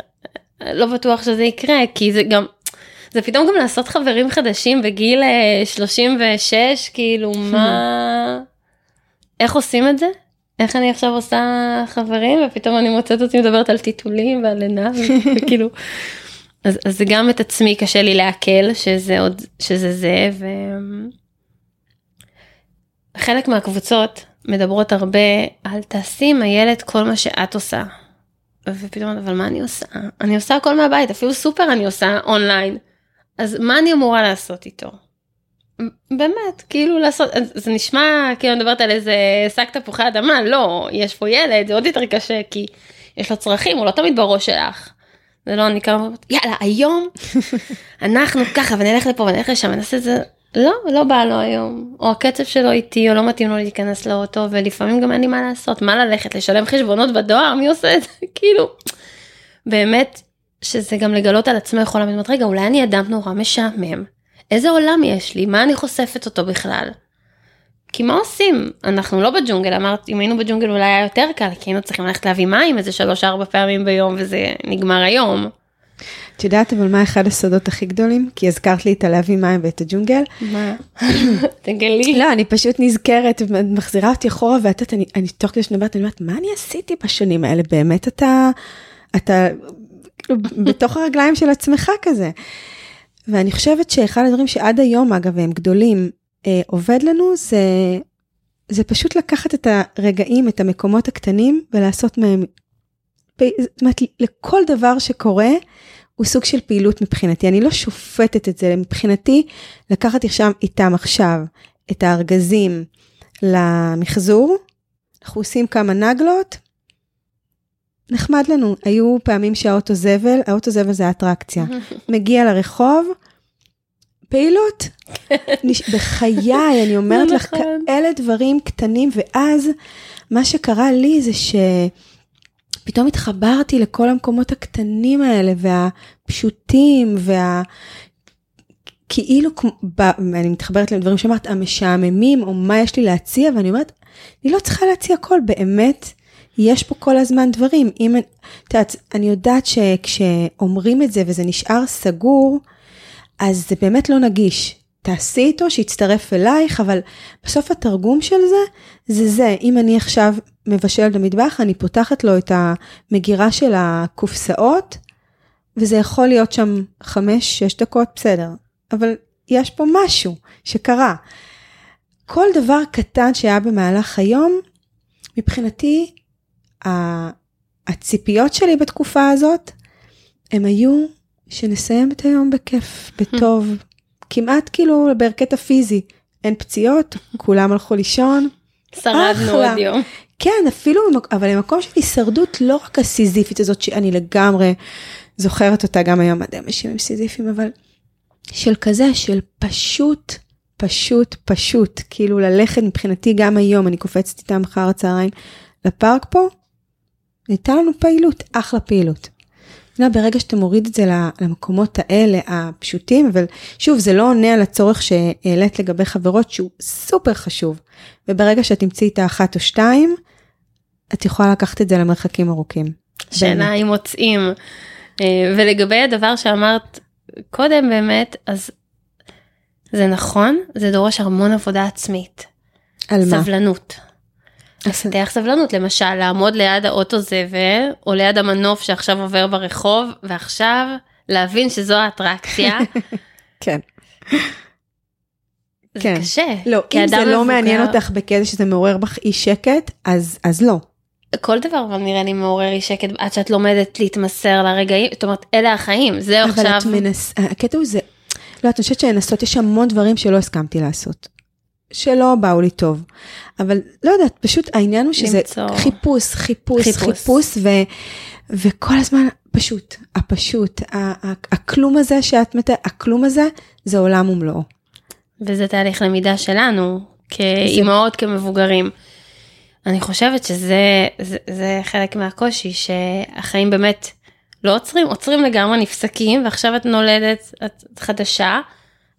לא בטוח שזה יקרה, כי זה גם, זה פתאום גם לעשות חברים חדשים בגיל 36, אה, כאילו מה, איך עושים את זה? איך אני עכשיו עושה חברים ופתאום אני מוצאת אותי מדברת על טיטולים ועל לינה וכאילו אז, אז גם את עצמי קשה לי לעכל שזה עוד שזה זה וחלק מהקבוצות מדברות הרבה על תעשי עם הילד כל מה שאת עושה. ופתאום אבל מה אני עושה אני עושה הכל מהבית אפילו סופר אני עושה אונליין אז מה אני אמורה לעשות איתו. באמת כאילו לעשות זה נשמע כאילו מדברת על איזה שק תפוחי אדמה לא יש פה ילד זה עוד יותר קשה כי יש לו צרכים הוא לא תמיד בראש שלך. זה לא אני קמה, יאללה היום אנחנו ככה ונלך לפה ונלך לשם ונעשה את זה. לא, לא בא לו היום, או הקצב שלו איתי, או לא מתאים לו להיכנס לאוטו, ולפעמים גם אין לי מה לעשות, מה ללכת, לשלם חשבונות בדואר, מי עושה את זה? כאילו, באמת, שזה גם לגלות על עצמך עולם, רגע, אולי אני אדם נורא משעמם, איזה עולם יש לי, מה אני חושפת אותו בכלל? כי מה עושים? אנחנו לא בג'ונגל, אמרת, אם היינו בג'ונגל אולי היה יותר קל, כי היינו צריכים ללכת להביא מים איזה שלוש ארבע פעמים ביום וזה נגמר היום. את יודעת אבל מה אחד הסודות הכי גדולים? כי הזכרת לי את הלהביא מים ואת הג'ונגל. מה? תגלי. לא, אני פשוט נזכרת, מחזירה אותי אחורה, ואת יודעת, אני, אני תוך כדי שנברת, אני אומרת, מה אני עשיתי בשנים האלה? באמת אתה, אתה בתוך הרגליים של עצמך כזה. ואני חושבת שאחד הדברים שעד היום, אגב, הם גדולים, עובד לנו זה, זה פשוט לקחת את הרגעים, את המקומות הקטנים ולעשות מהם, זאת אומרת, לכל דבר שקורה הוא סוג של פעילות מבחינתי, אני לא שופטת את זה, מבחינתי לקחת עכשיו איתם עכשיו את הארגזים למחזור, אנחנו עושים כמה נגלות, נחמד לנו, היו פעמים שהאוטו זבל, האוטו זבל זה האטרקציה, מגיע לרחוב, פעילות. בחיי, אני אומרת לך, נכון. כאלה דברים קטנים, ואז מה שקרה לי זה שפתאום התחברתי לכל המקומות הקטנים האלה, והפשוטים, וה... כאילו, אני מתחברת לדברים שאמרת, המשעממים, או מה יש לי להציע, ואני אומרת, אני לא צריכה להציע הכל, באמת, יש פה כל הזמן דברים. אם, את יודעת, אני יודעת שכשאומרים את זה וזה נשאר סגור, אז זה באמת לא נגיש. תעשי איתו, שיצטרף אלייך, אבל בסוף התרגום של זה, זה זה, אם אני עכשיו מבשלת במטבח, אני פותחת לו את המגירה של הקופסאות, וזה יכול להיות שם חמש, שש דקות, בסדר. אבל יש פה משהו שקרה. כל דבר קטן שהיה במהלך היום, מבחינתי, הציפיות שלי בתקופה הזאת, הם היו שנסיים את היום בכיף, בטוב, כמעט כאילו בקטע פיזי. אין פציעות, כולם הלכו לישון. שרדנו עוד יום. כן, אפילו, אבל למקום של הישרדות, לא רק הסיזיפית הזאת, שאני לגמרי זוכרת אותה גם היום, מדעי אנשים הם סיזיפיים, אבל של כזה, של פשוט, פשוט, פשוט, כאילו ללכת מבחינתי גם היום, אני קופצת איתם אחר הצהריים לפארק פה, הייתה לנו פעילות, אחלה פעילות. ברגע שאתה מוריד את זה למקומות האלה הפשוטים, אבל שוב, זה לא עונה על הצורך שהעלית לגבי חברות, שהוא סופר חשוב. וברגע שאת תמצאי את האחת או שתיים, את יכולה לקחת את זה למרחקים ארוכים. שאלה אם מוצאים. אה, ולגבי הדבר שאמרת קודם באמת, אז זה נכון, זה דורש המון עבודה עצמית. על מה? סבלנות. לפתח סבלנות, למשל לעמוד ליד האוטו זבל, או ליד המנוף שעכשיו עובר ברחוב, ועכשיו להבין שזו האטרקציה. כן. זה כן. קשה. לא, אם זה לא מבוגר- מעניין אותך בקטע שזה מעורר בך אי שקט, אז, אז לא. כל דבר אבל נראה לי מעורר אי שקט עד שאת לומדת להתמסר לרגעים, זאת אומרת, אלה החיים, זהו אבל עכשיו. את מנס... הקטע הוא זה, לא, את חושבת שלנסות, יש המון דברים שלא הסכמתי לעשות. שלא באו לי טוב. אבל לא יודעת, פשוט העניין הוא שזה למצוא. חיפוש, חיפוש, חיפוש. חיפוש, ו... וכל הזמן פשוט, הפשוט, הכלום הזה שאת מתארת, הכלום הזה, זה עולם ומלואו. וזה תהליך למידה שלנו, כאימהות, כמבוגרים. אני חושבת שזה זה, זה חלק מהקושי, שהחיים באמת לא עוצרים, עוצרים לגמרי, נפסקים, ועכשיו את נולדת, את חדשה,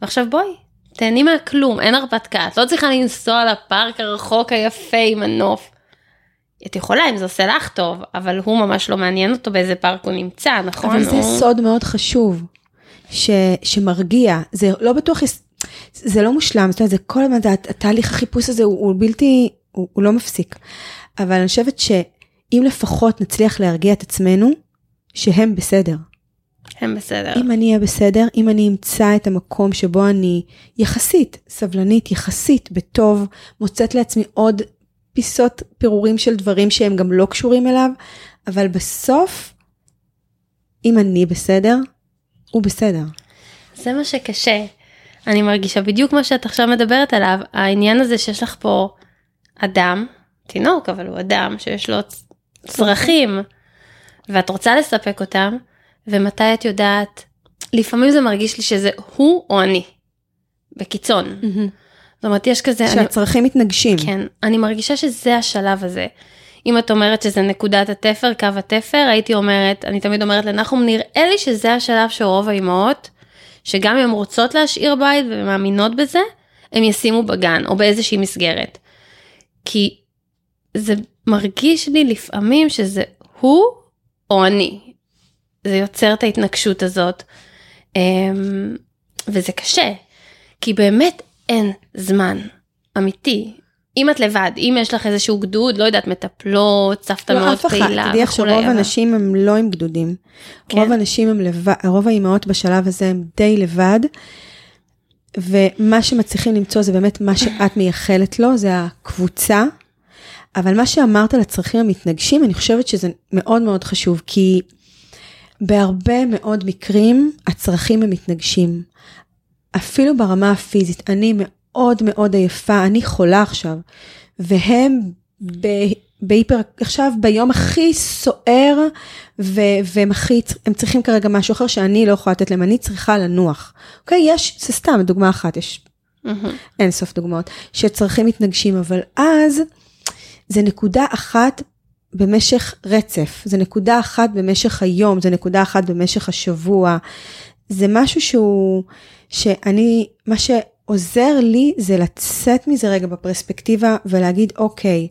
ועכשיו בואי, תהני מהכלום, אין הרפתקה, את לא צריכה לנסוע לפארק הרחוק היפה עם הנוף. את יכולה אם זה עושה לך טוב, אבל הוא ממש לא מעניין אותו באיזה פארק הוא נמצא, נכון? אבל זה הוא... סוד מאוד חשוב, ש, שמרגיע, זה לא בטוח, זה לא מושלם, זאת אומרת, זה כל הזמן, התהליך החיפוש הזה הוא, הוא בלתי, הוא, הוא לא מפסיק. אבל אני חושבת שאם לפחות נצליח להרגיע את עצמנו, שהם בסדר. הם בסדר. אם אני אהיה בסדר, אם אני אמצא את המקום שבו אני יחסית סבלנית, יחסית בטוב, מוצאת לעצמי עוד פיסות פירורים של דברים שהם גם לא קשורים אליו, אבל בסוף, אם אני בסדר, הוא בסדר. זה מה שקשה. אני מרגישה בדיוק מה שאת עכשיו מדברת עליו, העניין הזה שיש לך פה אדם, תינוק, אבל הוא אדם שיש לו צרכים, ואת רוצה לספק אותם, ומתי את יודעת, לפעמים זה מרגיש לי שזה הוא או אני, בקיצון. זאת אומרת, יש כזה, אני, שהצרכים מתנגשים. כן, אני מרגישה שזה השלב הזה. אם את אומרת שזה נקודת התפר, קו התפר, הייתי אומרת, אני תמיד אומרת לנחום, נראה לי שזה השלב שרוב האימהות, שגם אם הן רוצות להשאיר בית ומאמינות בזה, הם ישימו בגן או באיזושהי מסגרת. כי זה מרגיש לי לפעמים שזה הוא או אני. זה יוצר את ההתנגשות הזאת. אמ, וזה קשה, כי באמת אין זמן אמיתי. אם את לבד, אם יש לך איזשהו גדוד, לא יודעת, מטפלות, סבתא לא, מאוד אף אחד, פעילה תדעי וכולי, שרוב הנשים הם לא עם גדודים. כן. רוב הנשים הם לבד, רוב האימהות בשלב הזה הם די לבד, ומה שמצליחים למצוא זה באמת מה שאת מייחלת לו, זה הקבוצה. אבל מה שאמרת על הצרכים המתנגשים, אני חושבת שזה מאוד מאוד חשוב, כי בהרבה מאוד מקרים הצרכים הם מתנגשים. אפילו ברמה הפיזית, אני מאוד מאוד עייפה, אני חולה עכשיו, והם ב- בהיפר, עכשיו ביום הכי סוער, ו- והם הכי, הם צריכים כרגע משהו אחר שאני לא יכולה לתת להם, אני צריכה לנוח. אוקיי, יש, זה סתם דוגמה אחת, יש מהמם. אין סוף דוגמאות, שצרכים מתנגשים, אבל אז זה נקודה אחת במשך רצף, זה נקודה אחת במשך היום, זה נקודה אחת במשך השבוע. זה משהו שהוא, שאני, מה שעוזר לי זה לצאת מזה רגע בפרספקטיבה ולהגיד, אוקיי,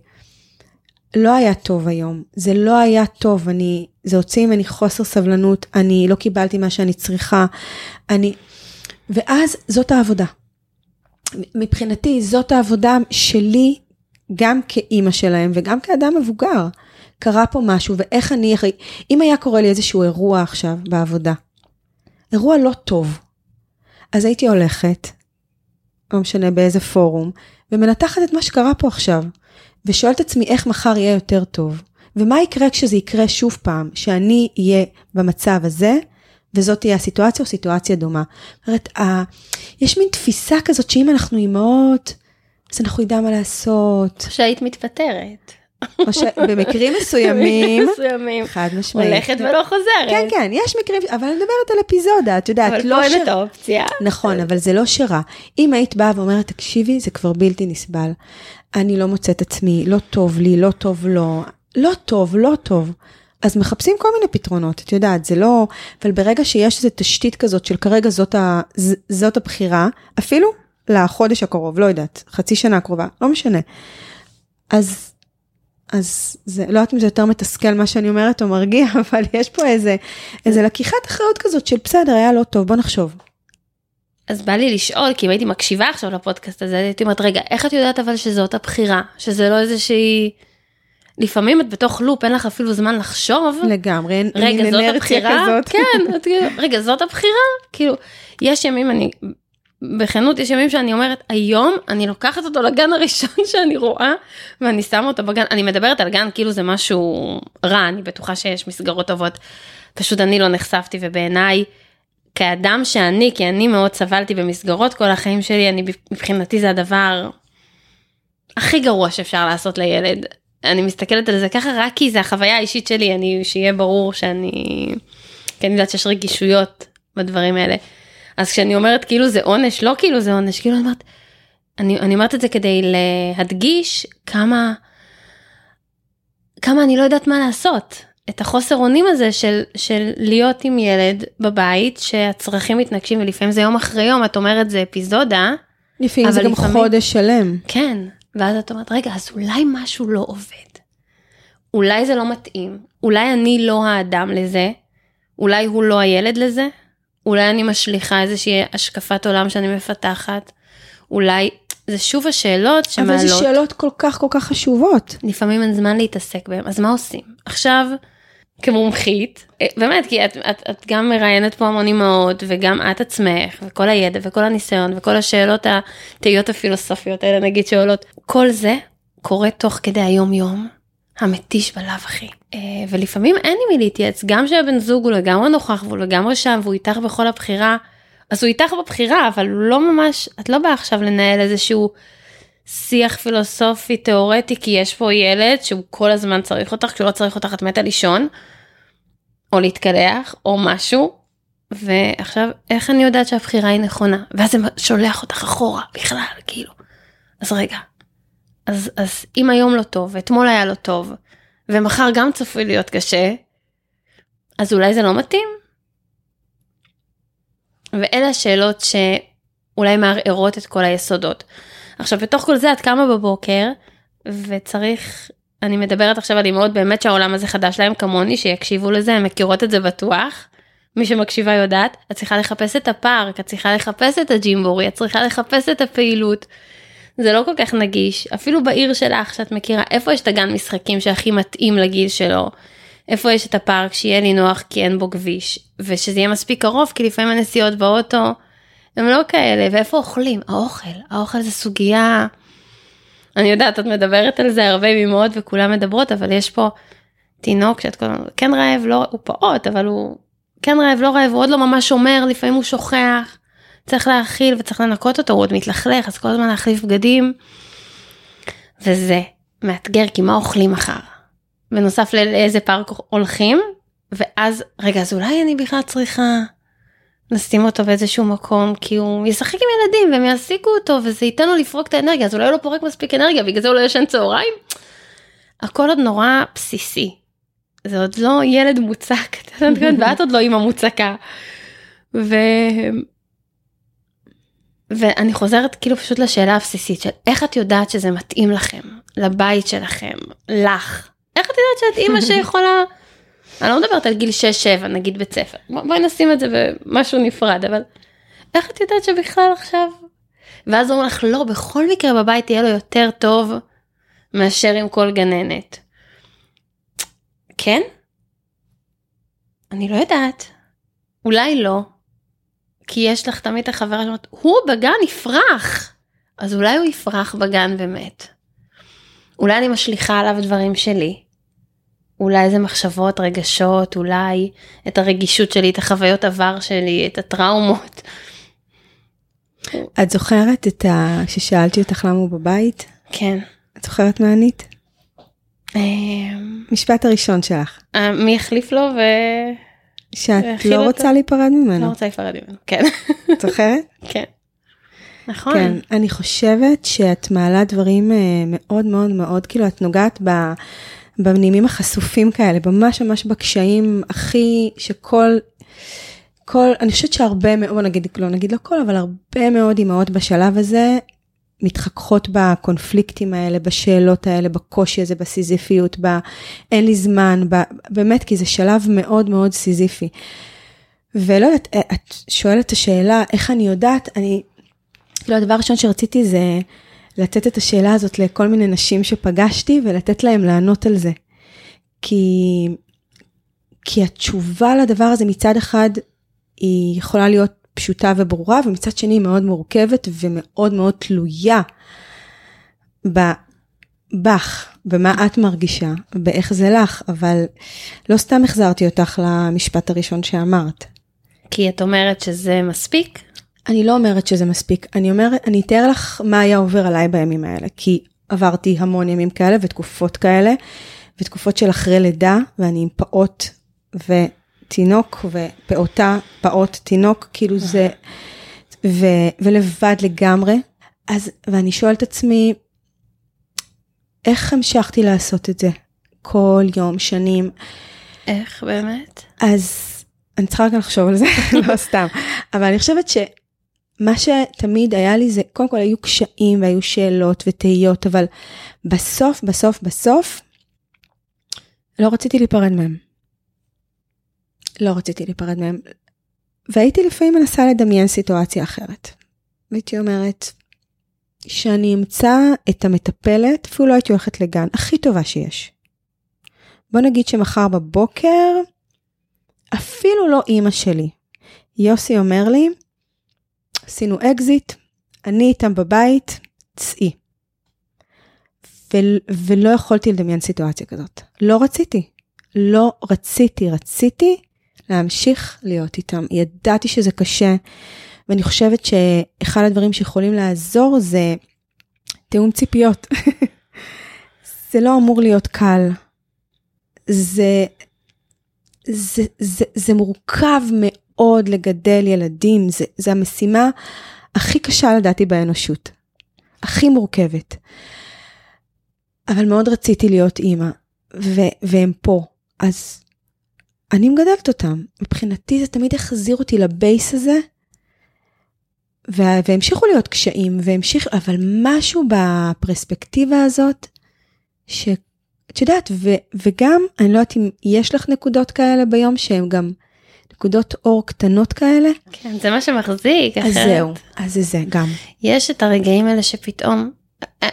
לא היה טוב היום, זה לא היה טוב, אני, זה הוציא ממני חוסר סבלנות, אני לא קיבלתי מה שאני צריכה, אני, ואז זאת העבודה. מבחינתי זאת העבודה שלי גם כאימא שלהם וגם כאדם מבוגר. קרה פה משהו ואיך אני, אם היה קורה לי איזשהו אירוע עכשיו בעבודה, אירוע לא טוב, אז הייתי הולכת, לא משנה באיזה פורום, ומנתחת את מה שקרה פה עכשיו, ושואלת עצמי איך מחר יהיה יותר טוב, ומה יקרה כשזה יקרה שוב פעם, שאני אהיה במצב הזה, וזאת תהיה הסיטואציה או סיטואציה דומה. זאת אומרת, יש מין תפיסה כזאת שאם אנחנו אימהות, אז אנחנו נדע מה לעשות. שהיית מתפטרת. או שבמקרים מסוימים, מסוימים, חד משמעית. הולכת ולא חוזרת. כן, כן, יש מקרים, אבל אני מדברת על אפיזודה, את יודעת, אבל לא פה אין ש- את האופציה. נכון, אבל זה לא שרע. אם היית באה ואומרת, תקשיבי, זה כבר בלתי נסבל. אני לא מוצאת עצמי, לא טוב לי, לא טוב לו, לא טוב, לא טוב. אז מחפשים כל מיני פתרונות, את יודעת, זה לא... אבל ברגע שיש איזו תשתית כזאת של כרגע זאת, ה, ז- זאת הבחירה, אפילו לחודש הקרוב, לא יודעת, חצי שנה הקרובה, לא משנה. אז, אז זה, לא יודעת אם זה יותר מתסכל מה שאני אומרת או מרגיע, אבל יש פה איזה, איזה לקיחת אחריות כזאת של בסדר, היה לא טוב, בוא נחשוב. אז בא לי לשאול, כי אם הייתי מקשיבה עכשיו לפודקאסט הזה, הייתי אומרת, רגע, איך את יודעת אבל שזאת הבחירה? שזה לא איזושהי... לפעמים את בתוך לופ, אין לך אפילו זמן לחשוב. לגמרי, אין רגע, זאת הבחירה? כזאת. כן, כאילו, רגע, זאת הבחירה? כאילו, יש ימים, אני, בכנות, יש ימים שאני אומרת, היום אני לוקחת אותו לגן הראשון שאני רואה, ואני שמה אותו בגן, אני מדברת על גן כאילו זה משהו רע, אני בטוחה שיש מסגרות טובות, פשוט אני לא נחשפתי, ובעיניי, כאדם שאני, כי אני מאוד סבלתי במסגרות כל החיים שלי, אני מבחינתי זה הדבר הכי גרוע שאפשר לעשות לילד. אני מסתכלת על זה ככה רק כי זה החוויה האישית שלי, אני, שיהיה ברור שאני, כי אני יודעת שיש רגישויות בדברים האלה. אז כשאני אומרת כאילו זה עונש, לא כאילו זה עונש, כאילו אני אומרת, אני, אני אומרת את זה כדי להדגיש כמה, כמה אני לא יודעת מה לעשות. את החוסר אונים הזה של, של להיות עם ילד בבית, שהצרכים מתנגשים ולפעמים זה יום אחרי יום, את אומרת זה אפיזודה, לפעמים זה גם לפעמים- חודש שלם. כן, ואז את אומרת, רגע, אז אולי משהו לא עובד. אולי זה לא מתאים, אולי אני לא האדם לזה, אולי הוא לא הילד לזה, אולי אני משליכה איזושהי השקפת עולם שאני מפתחת, אולי, זה שוב השאלות שמעלות. אבל זה שאלות כל כך כל כך חשובות. לפעמים אין זמן להתעסק בהם, אז מה עושים? עכשיו, כמומחית, אה, באמת, כי את, את, את גם מראיינת פה המון אימהות, וגם את עצמך, וכל הידע, וכל הניסיון, וכל השאלות התהיות הפילוסופיות האלה, נגיד, שעולות, כל זה קורה תוך כדי היום-יום, המתיש בלאו הכי. אה, ולפעמים אין עם מי להתייעץ, גם שהבן זוג הוא לגמרי נוכח, והוא לגמרי שם, והוא איתך בכל הבחירה, אז הוא איתך בבחירה, אבל הוא לא ממש, את לא באה עכשיו לנהל איזשהו שיח פילוסופי תיאורטי כי יש פה ילד שהוא כל הזמן צריך אותך כשהוא לא צריך אותך את מתה לישון או להתקלח או משהו ועכשיו איך אני יודעת שהבחירה היא נכונה ואז זה שולח אותך אחורה בכלל כאילו אז רגע אז אז אם היום לא טוב ואתמול היה לא טוב ומחר גם צפוי להיות קשה אז אולי זה לא מתאים. ואלה השאלות שאולי מערערות את כל היסודות. עכשיו בתוך כל זה את קמה בבוקר וצריך אני מדברת עכשיו על אימהות באמת שהעולם הזה חדש להם כמוני שיקשיבו לזה הן מכירות את זה בטוח. מי שמקשיבה יודעת את צריכה לחפש את הפארק את צריכה לחפש את הג'ימבורי את צריכה לחפש את הפעילות. זה לא כל כך נגיש. אפילו בעיר שלך שאת מכירה איפה יש את הגן משחקים שהכי מתאים לגיל שלו. איפה יש את הפארק שיהיה לי נוח כי אין בו כביש? ושזה יהיה מספיק קרוב כי לפעמים הנסיעות באוטו הם לא כאלה, ואיפה אוכלים? האוכל, האוכל זה סוגיה, אני יודעת, את מדברת על זה הרבה מאמהות וכולם מדברות, אבל יש פה תינוק שאת כל הזמן, כן רעב, לא, הוא פעוט, אבל הוא כן רעב, לא רעב, הוא עוד לא ממש שומר, לפעמים הוא שוכח, צריך להאכיל וצריך לנקות אותו, הוא עוד מתלכלך, אז כל הזמן להחליף בגדים, וזה מאתגר, כי מה אוכלים מחר? בנוסף לאיזה פארק הולכים, ואז, רגע, אז אולי אני בכלל צריכה... נשים אותו באיזשהו מקום כי הוא ישחק עם ילדים והם יעסיקו אותו וזה ייתן לו לפרוק את האנרגיה אז אולי הוא לא פורק מספיק אנרגיה בגלל זה הוא לא ישן צהריים. הכל עוד נורא בסיסי. זה עוד לא ילד מוצק ואת עוד לא אימא מוצקה. ו... ואני חוזרת כאילו פשוט לשאלה הבסיסית של איך את יודעת שזה מתאים לכם לבית שלכם לך איך את יודעת שאת אימא שיכולה אני לא מדברת על גיל 6-7 נגיד בית ספר בואי נשים את זה במשהו נפרד אבל איך את יודעת שבכלל עכשיו ואז אומרים לך לא בכל מקרה בבית יהיה לו יותר טוב מאשר עם כל גננת. כן? אני לא יודעת. אולי לא. כי יש לך תמיד את החברה שאומרת, הוא בגן יפרח. אז אולי הוא יפרח בגן ומת. אולי אני משליכה עליו דברים שלי. אולי זה מחשבות, רגשות, אולי את הרגישות שלי, את החוויות עבר שלי, את הטראומות. את זוכרת את ה... ששאלתי אותך למה הוא בבית? כן. את זוכרת מה ענית? אמ, משפט הראשון שלך. אה, מי החליף לו ו... שאת לא אותו? רוצה להיפרד לא ממנו. רוצה להיפרד ממנו. כן. את זוכרת? כן. נכון. כן. אני חושבת שאת מעלה דברים אה, מאוד מאוד מאוד, כאילו את נוגעת ב... בנימים החשופים כאלה, ממש ממש בקשיים הכי, שכל, כל, אני חושבת שהרבה מאוד, בוא נגיד, לא נגיד לא כל, אבל הרבה מאוד אימהות בשלב הזה מתחככות בקונפליקטים האלה, בשאלות האלה, בקושי הזה, בסיזיפיות, ב... אין לי זמן, ב... באמת, כי זה שלב מאוד מאוד סיזיפי. ולא יודעת, את שואלת את השאלה, איך אני יודעת, אני, לא, הדבר הראשון שרציתי זה לתת את השאלה הזאת לכל מיני נשים שפגשתי ולתת להם לענות על זה. כי, כי התשובה לדבר הזה מצד אחד היא יכולה להיות פשוטה וברורה, ומצד שני היא מאוד מורכבת ומאוד מאוד תלויה בך, במה את מרגישה, באיך זה לך, אבל לא סתם החזרתי אותך למשפט הראשון שאמרת. כי את אומרת שזה מספיק? אני לא אומרת שזה מספיק, אני אומרת, אני אתאר לך מה היה עובר עליי בימים האלה, כי עברתי המון ימים כאלה ותקופות כאלה, ותקופות של אחרי לידה, ואני עם פעוט ותינוק, ופעוטה, פעוט, תינוק, כאילו זה, ו, ולבד לגמרי. אז, ואני שואלת את עצמי, איך המשכתי לעשות את זה? כל יום, שנים. איך באמת? אז אני צריכה רק לחשוב על זה, לא סתם. אבל אני חושבת שמה שתמיד היה לי זה, קודם כל היו קשיים והיו שאלות ותהיות, אבל בסוף, בסוף, בסוף, לא רציתי להיפרד מהם. לא רציתי להיפרד מהם. והייתי לפעמים מנסה לדמיין סיטואציה אחרת. והייתי אומרת, שאני אמצא את המטפלת, אפילו לא הייתי הולכת לגן, הכי טובה שיש. בוא נגיד שמחר בבוקר, אפילו לא אימא שלי. יוסי אומר לי, עשינו אקזיט, אני איתם בבית, צאי. ו- ולא יכולתי לדמיין סיטואציה כזאת. לא רציתי. לא רציתי, רציתי להמשיך להיות איתם. ידעתי שזה קשה, ואני חושבת שאחד הדברים שיכולים לעזור זה תיאום ציפיות. זה לא אמור להיות קל. זה, זה, זה, זה מורכב מאוד לגדל ילדים, זה, זה המשימה הכי קשה לדעתי באנושות, הכי מורכבת. אבל מאוד רציתי להיות אימא, והם פה, אז אני מגדלת אותם. מבחינתי זה תמיד החזיר אותי לבייס הזה, וה- והמשיכו להיות קשיים, והמשיך, אבל משהו בפרספקטיבה הזאת, ש... את יודעת, ו- וגם, אני לא יודעת אם יש לך נקודות כאלה ביום שהן גם נקודות אור קטנות כאלה, כן, זה מה שמחזיק. אז אחרת. זהו, אז זה זה גם. יש את הרגעים האלה שפתאום, אה,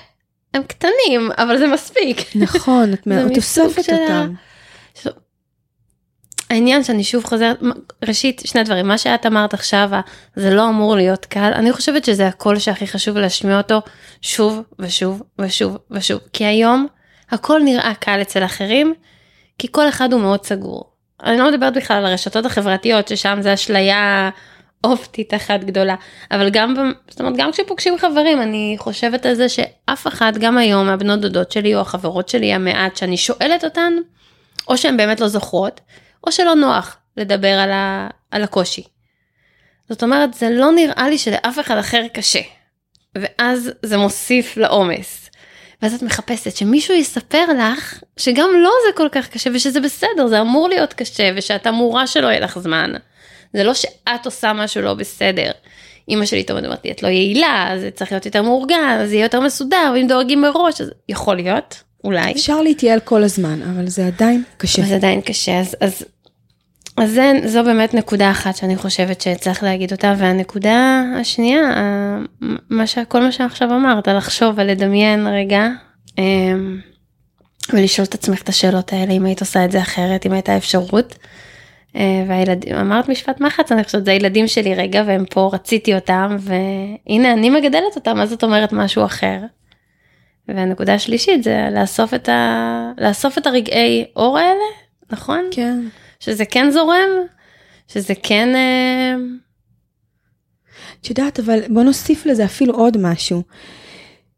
הם קטנים, אבל זה מספיק. נכון, את ה- אותם. העניין שאני שוב חוזרת, ראשית שני דברים, מה שאת אמרת עכשיו, זה לא אמור להיות קל, אני חושבת שזה הקול שהכי חשוב להשמיע אותו שוב ושוב ושוב ושוב, כי היום הכל נראה קל אצל אחרים, כי כל אחד הוא מאוד סגור. אני לא מדברת בכלל על הרשתות החברתיות, ששם זה אשליה אופטית אחת גדולה, אבל גם, זאת אומרת, גם כשפוגשים חברים, אני חושבת על זה שאף אחד, גם היום, מהבנות דודות שלי או החברות שלי המעט, שאני שואלת אותן, או שהן באמת לא זוכרות, או שלא נוח לדבר על, ה, על הקושי. זאת אומרת, זה לא נראה לי שלאף אחד אחר קשה. ואז זה מוסיף לעומס. ואז את מחפשת שמישהו יספר לך שגם לו זה כל כך קשה ושזה בסדר, זה אמור להיות קשה ושאת אמורה שלא יהיה לך זמן. זה לא שאת עושה משהו לא בסדר. אמא שלי תמיד אומרת לי, את לא יעילה, זה צריך להיות יותר מאורגן, זה יהיה יותר מסודר, ואם דואגים מראש, אז יכול להיות, אולי. אפשר להתייעל כל הזמן, אבל זה עדיין קשה. זה עדיין קשה אז אז אז זה, זו באמת נקודה אחת שאני חושבת שצריך להגיד אותה, והנקודה השנייה, מה ש, כל מה שעכשיו אמרת, לחשוב ולדמיין רגע, אמ, ולשאול את עצמך את השאלות האלה, אם היית עושה את זה אחרת, אם הייתה אפשרות. אה, והילדים, אמרת משפט מחץ, אני חושבת, זה הילדים שלי רגע, והם פה, רציתי אותם, והנה אני מגדלת אותם, מה זאת אומרת משהו אחר? והנקודה השלישית זה לאסוף את, ה... לאסוף את הרגעי אור האלה, נכון? כן. שזה כן זורם, שזה כן... אה, את יודעת, אבל בוא נוסיף לזה אפילו עוד משהו,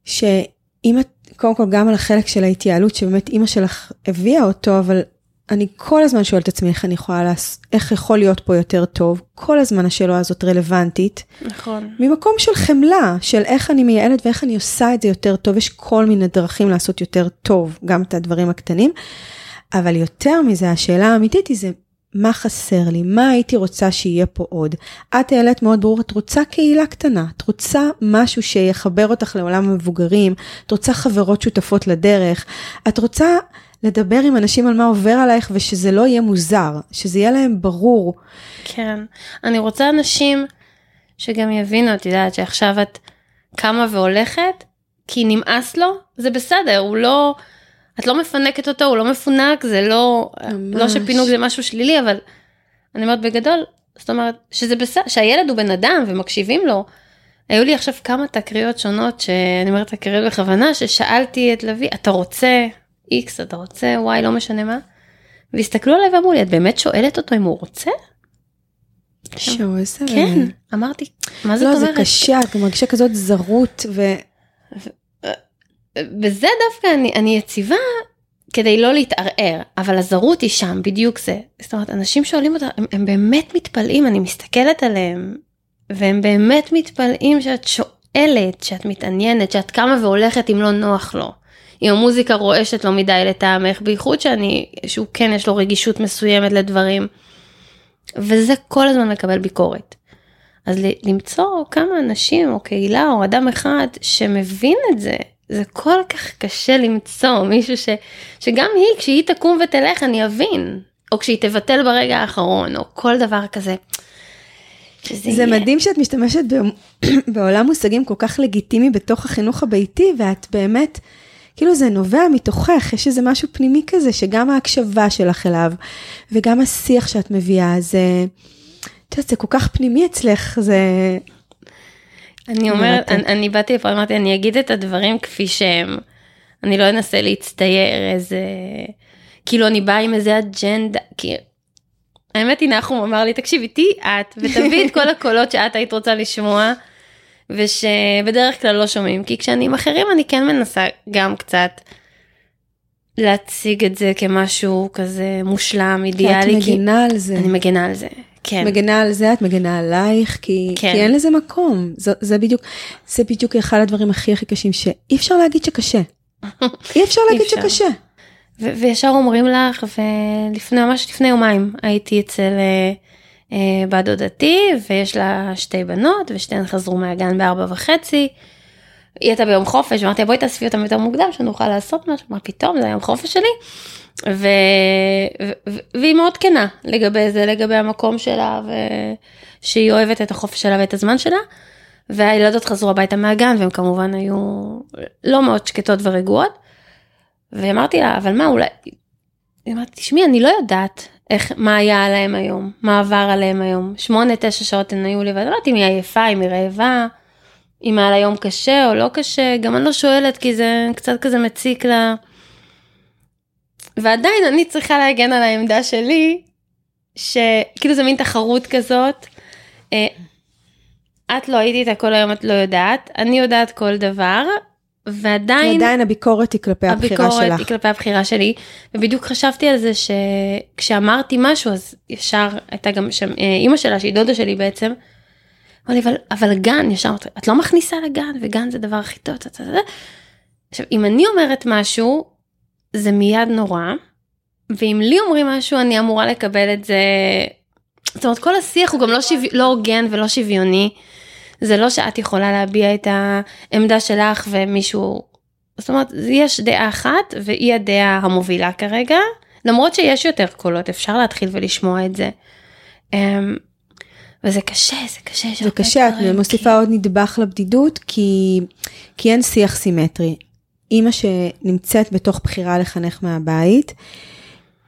שאם את, קודם כל גם על החלק של ההתייעלות, שבאמת אימא שלך הביאה אותו, אבל אני כל הזמן שואלת את עצמי איך אני יכולה, לעשות, איך יכול להיות פה יותר טוב, כל הזמן השאלה הזאת רלוונטית. נכון. ממקום של חמלה, של איך אני מייעלת ואיך אני עושה את זה יותר טוב, יש כל מיני דרכים לעשות יותר טוב, גם את הדברים הקטנים. אבל יותר מזה, השאלה האמיתית היא זה, מה חסר לי? מה הייתי רוצה שיהיה פה עוד? את העלית מאוד ברור, את רוצה קהילה קטנה, את רוצה משהו שיחבר אותך לעולם המבוגרים, את רוצה חברות שותפות לדרך, את רוצה לדבר עם אנשים על מה עובר עלייך ושזה לא יהיה מוזר, שזה יהיה להם ברור. כן, אני רוצה אנשים שגם יבינו, את יודעת, שעכשיו את קמה והולכת, כי נמאס לו, זה בסדר, הוא לא... את לא מפנקת אותו, הוא לא מפונק, זה לא, ממש. לא שפינוק זה משהו שלילי, אבל אני אומרת בגדול, זאת אומרת, שזה בסדר, שהילד הוא בן אדם ומקשיבים לו. היו לי עכשיו כמה תקריות שונות, שאני אומרת תקריות בכוונה, ששאלתי את לביא, אתה רוצה X, אתה רוצה Y, לא משנה מה, והסתכלו עליי ואמרו לי, את באמת שואלת אותו אם הוא רוצה? שואו, איזה... כן, אמרתי, מה זאת לא, אומרת? זה קשה, את מרגישה כזאת זרות, ו... בזה דווקא אני, אני יציבה כדי לא להתערער, אבל הזרות היא שם, בדיוק זה. זאת אומרת, אנשים שואלים אותה, הם, הם באמת מתפלאים, אני מסתכלת עליהם, והם באמת מתפלאים שאת שואלת, שאת מתעניינת, שאת קמה והולכת אם לא נוח לו. אם המוזיקה רועשת לא מדי לטעמך, בייחוד שאני, שהוא כן יש לו רגישות מסוימת לדברים. וזה כל הזמן מקבל ביקורת. אז למצוא כמה אנשים או קהילה או אדם אחד שמבין את זה, זה כל כך קשה למצוא מישהו ש, שגם היא, כשהיא תקום ותלך, אני אבין. או כשהיא תבטל ברגע האחרון, או כל דבר כזה. זה יהיה. מדהים שאת משתמשת בעולם מושגים כל כך לגיטימי בתוך החינוך הביתי, ואת באמת, כאילו זה נובע מתוכך, יש איזה משהו פנימי כזה, שגם ההקשבה שלך אליו, וגם השיח שאת מביאה, זה, את יודעת, זה כל כך פנימי אצלך, זה... אני אומרת, אני, אני באתי לפה, אמרתי, אני אגיד את הדברים כפי שהם. אני לא אנסה להצטייר איזה... כאילו אני באה עם איזה אג'נדה, כי... האמת היא, נחום אמר לי, תקשיבי, תהיי את, ותביאי את כל הקולות שאת היית רוצה לשמוע, ושבדרך כלל לא שומעים, כי כשאני עם אחרים אני כן מנסה גם קצת להציג את זה כמשהו כזה מושלם, אידיאלי. כי את מגינה כי... על זה. אני מגינה על זה, כן. מגנה על זה, את מגנה עלייך, כי, כן. כי אין לזה מקום. זה, זה בדיוק, זה בדיוק אחד הדברים הכי הכי קשים, שאי אפשר להגיד שקשה. אי אפשר להגיד אפשר. שקשה. ו- וישר אומרים לך, ולפני, ממש לפני יומיים הייתי אצל אה, בת דודתי, ויש לה שתי בנות, ושתיהן חזרו מהגן בארבע וחצי. היא הייתה ביום חופש, אמרתי בואי תאספי אותם יותר מוקדם, שנוכל לעשות משהו, מה פתאום, זה היום חופש שלי. ו... ו... והיא מאוד כנה לגבי זה, לגבי המקום שלה, ושהיא אוהבת את החופש שלה ואת הזמן שלה. והילדות חזרו הביתה מהגן, והן כמובן היו לא מאוד שקטות ורגועות. ואמרתי לה, אבל מה, אולי... היא אמרת, תשמעי, אני לא יודעת איך, מה היה עליהם היום, מה עבר עליהם היום. שמונה, תשע שעות הן היו לבד, לא יודעת אם היא עייפה, אם היא רעבה, אם היה לה יום קשה או לא קשה, גם אני לא שואלת, כי זה קצת כזה מציק לה. ועדיין אני צריכה להגן על העמדה שלי, שכאילו זה מין תחרות כזאת. אה, את לא הייתי איתה כל היום, את לא יודעת, אני יודעת כל דבר, ועדיין... ועדיין הביקורת היא כלפי הבחירה שלך. הביקורת היא כלפי הבחירה שלי, ובדיוק חשבתי על זה שכשאמרתי משהו, אז ישר הייתה גם שם אה, אימא שלה, שהיא דודה שלי בעצם, אמר לי, אבל, אבל גן, ישר את לא מכניסה לגן, וגן זה הדבר הכי טוב, עכשיו, אם אני אומרת משהו, זה מיד נורא, ואם לי אומרים משהו אני אמורה לקבל את זה, זאת אומרת כל השיח הוא גם לא, שו... לא הוגן ולא שוויוני, זה לא שאת יכולה להביע את העמדה שלך ומישהו, זאת אומרת יש דעה אחת והיא הדעה המובילה כרגע, למרות שיש יותר קולות אפשר להתחיל ולשמוע את זה. אמ, וזה קשה זה קשה. יש זה הרבה קשה, את דברים, מוסיפה עוד נדבך לבדידות, כי, כי אין שיח סימטרי. אימא שנמצאת בתוך בחירה לחנך מהבית,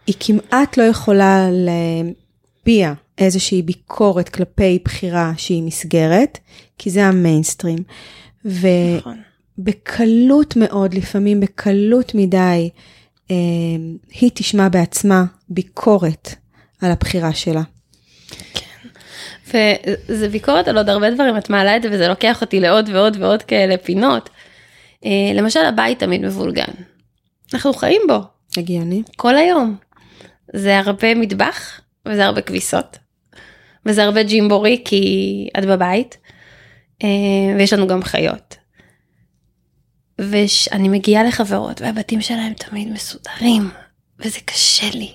היא כמעט לא יכולה להביע איזושהי ביקורת כלפי בחירה שהיא מסגרת, כי זה המיינסטרים. כי- נכון. ובקלות מאוד, לפעמים בקלות מדי, אה, היא תשמע בעצמה ביקורת על הבחירה שלה. וזה ביקורת על עוד הרבה דברים את מעלה את זה וזה לוקח אותי לעוד ועוד ועוד כאלה פינות. אה, למשל הבית תמיד מבולגן. אנחנו חיים בו הגיוני? כל היום. זה הרבה מטבח וזה הרבה כביסות. וזה הרבה ג'ימבורי כי את בבית. אה, ויש לנו גם חיות. ואני מגיעה לחברות והבתים שלהם תמיד מסודרים וזה קשה לי.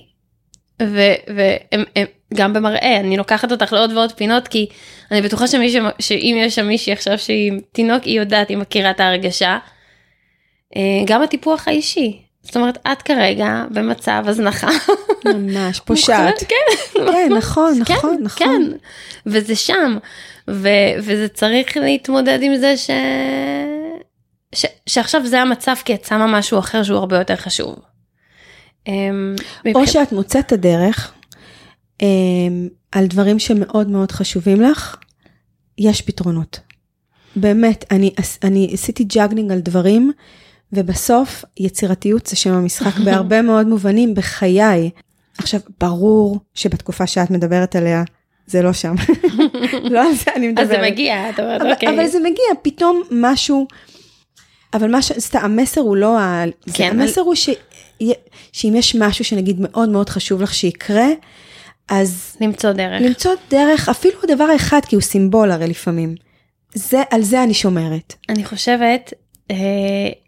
והם גם במראה אני לוקחת אותך לעוד ועוד פינות כי אני בטוחה שמי ש... שאם יש שם מישהי עכשיו שהיא תינוק היא יודעת היא מכירה את ההרגשה. אה, גם הטיפוח האישי זאת אומרת את כרגע במצב הזנחה. ממש פושעת. כן, כן, נכון, כן, נכון, נכון. כן, וזה שם, ו, וזה צריך להתמודד עם זה ש... ש... שעכשיו זה המצב כי את שמה משהו אחר שהוא הרבה יותר חשוב. אמ, או שאת מוצאת את הדרך אמ, על דברים שמאוד מאוד חשובים לך, יש פתרונות. באמת, אני, אני עשיתי juggling על דברים, ובסוף יצירתיות זה שם המשחק בהרבה מאוד מובנים בחיי. עכשיו, ברור שבתקופה שאת מדברת עליה, זה לא שם. לא על זה אני מדברת. אז זה מגיע, את אומרת, אבל, אוקיי. אבל זה מגיע, פתאום משהו, אבל מה ש... סתם, המסר הוא לא ה... זה, כן, המסר הוא ש... שאם יש משהו שנגיד מאוד מאוד חשוב לך שיקרה, אז למצוא דרך. למצוא דרך, אפילו הדבר האחד, כי הוא סימבול הרי לפעמים. זה, על זה אני שומרת. אני חושבת,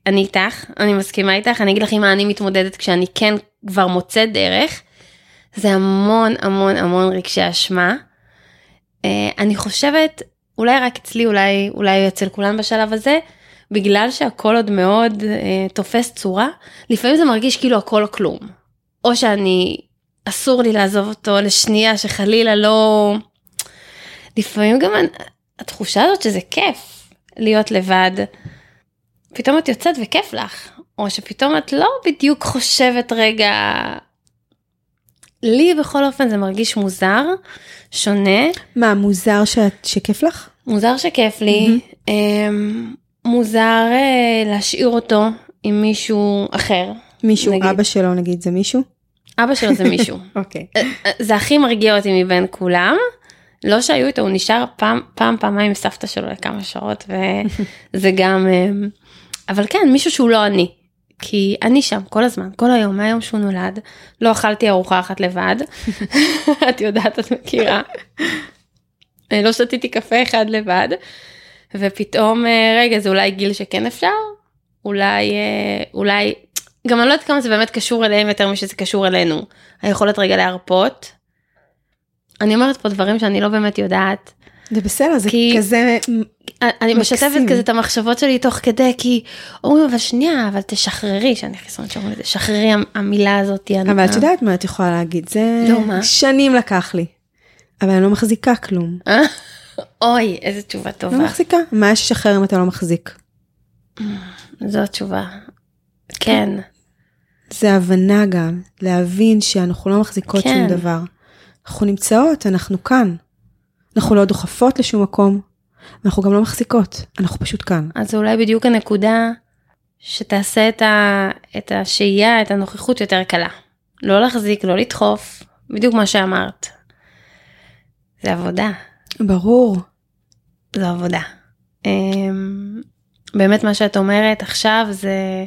אני איתך, אני מסכימה איתך, אני אגיד לך עם מה אני מתמודדת כשאני כן כבר מוצאת דרך, זה המון המון המון רגשי אשמה. אה, אני חושבת, אולי רק אצלי, אולי, אולי אצל כולם בשלב הזה, בגלל שהכל עוד מאוד אה, תופס צורה, לפעמים זה מרגיש כאילו הכל או כלום. או שאני, אסור לי לעזוב אותו לשנייה, שחלילה לא... לפעמים גם אני- התחושה הזאת שזה כיף להיות לבד, פתאום את יוצאת וכיף לך, או שפתאום את לא בדיוק חושבת רגע... לי בכל אופן זה מרגיש מוזר, שונה, מה, מוזר שאת, שכיף לך? מוזר שכיף לי, אמ, מוזר אה, להשאיר אותו עם מישהו אחר. מישהו, נגיד. אבא שלו נגיד, זה מישהו? אבא שלו זה מישהו. אוקיי. אה, אה, זה הכי מרגיע אותי מבין כולם. לא שהיו איתו, הוא נשאר פעם, פעם, פעמיים עם סבתא שלו לכמה שעות, וזה גם... אבל כן, מישהו שהוא לא אני. כי אני שם כל הזמן, כל היום, מהיום שהוא נולד. לא אכלתי ארוחה אחת לבד. את יודעת, את מכירה. אה, לא שתיתי קפה אחד לבד. ופתאום, אה, רגע, זה אולי גיל שכן אפשר? אולי, אה, אולי, גם אני לא יודעת כמה זה באמת קשור אליהם יותר משזה קשור אלינו. היכולת רגע להרפות. אני אומרת פה דברים שאני לא באמת יודעת. זה בסדר, זה כי- כזה... אני מקסים. משתפת כזה את המחשבות שלי תוך כדי כי אומרים אבל שנייה אבל תשחררי שאני חיסון שאומרים את זה שחררי המ- המילה הזאת. אבל את יודעת מה את יכולה להגיד, זה לא, מה? שנים לקח לי. אבל אני לא מחזיקה כלום. אוי איזה תשובה לא טובה. מחזיקה. מה יש לשחרר אם אתה לא מחזיק? זו התשובה. כן. זה הבנה גם, להבין שאנחנו לא מחזיקות כן. שום דבר. אנחנו נמצאות, אנחנו כאן. אנחנו לא דוחפות לשום מקום, ואנחנו גם לא מחזיקות, אנחנו פשוט כאן. אז זה אולי בדיוק הנקודה שתעשה את, ה... את השהייה את הנוכחות יותר קלה. לא להחזיק לא לדחוף בדיוק מה שאמרת. זה עבודה. ברור. זו עבודה. אמ, באמת מה שאת אומרת עכשיו זה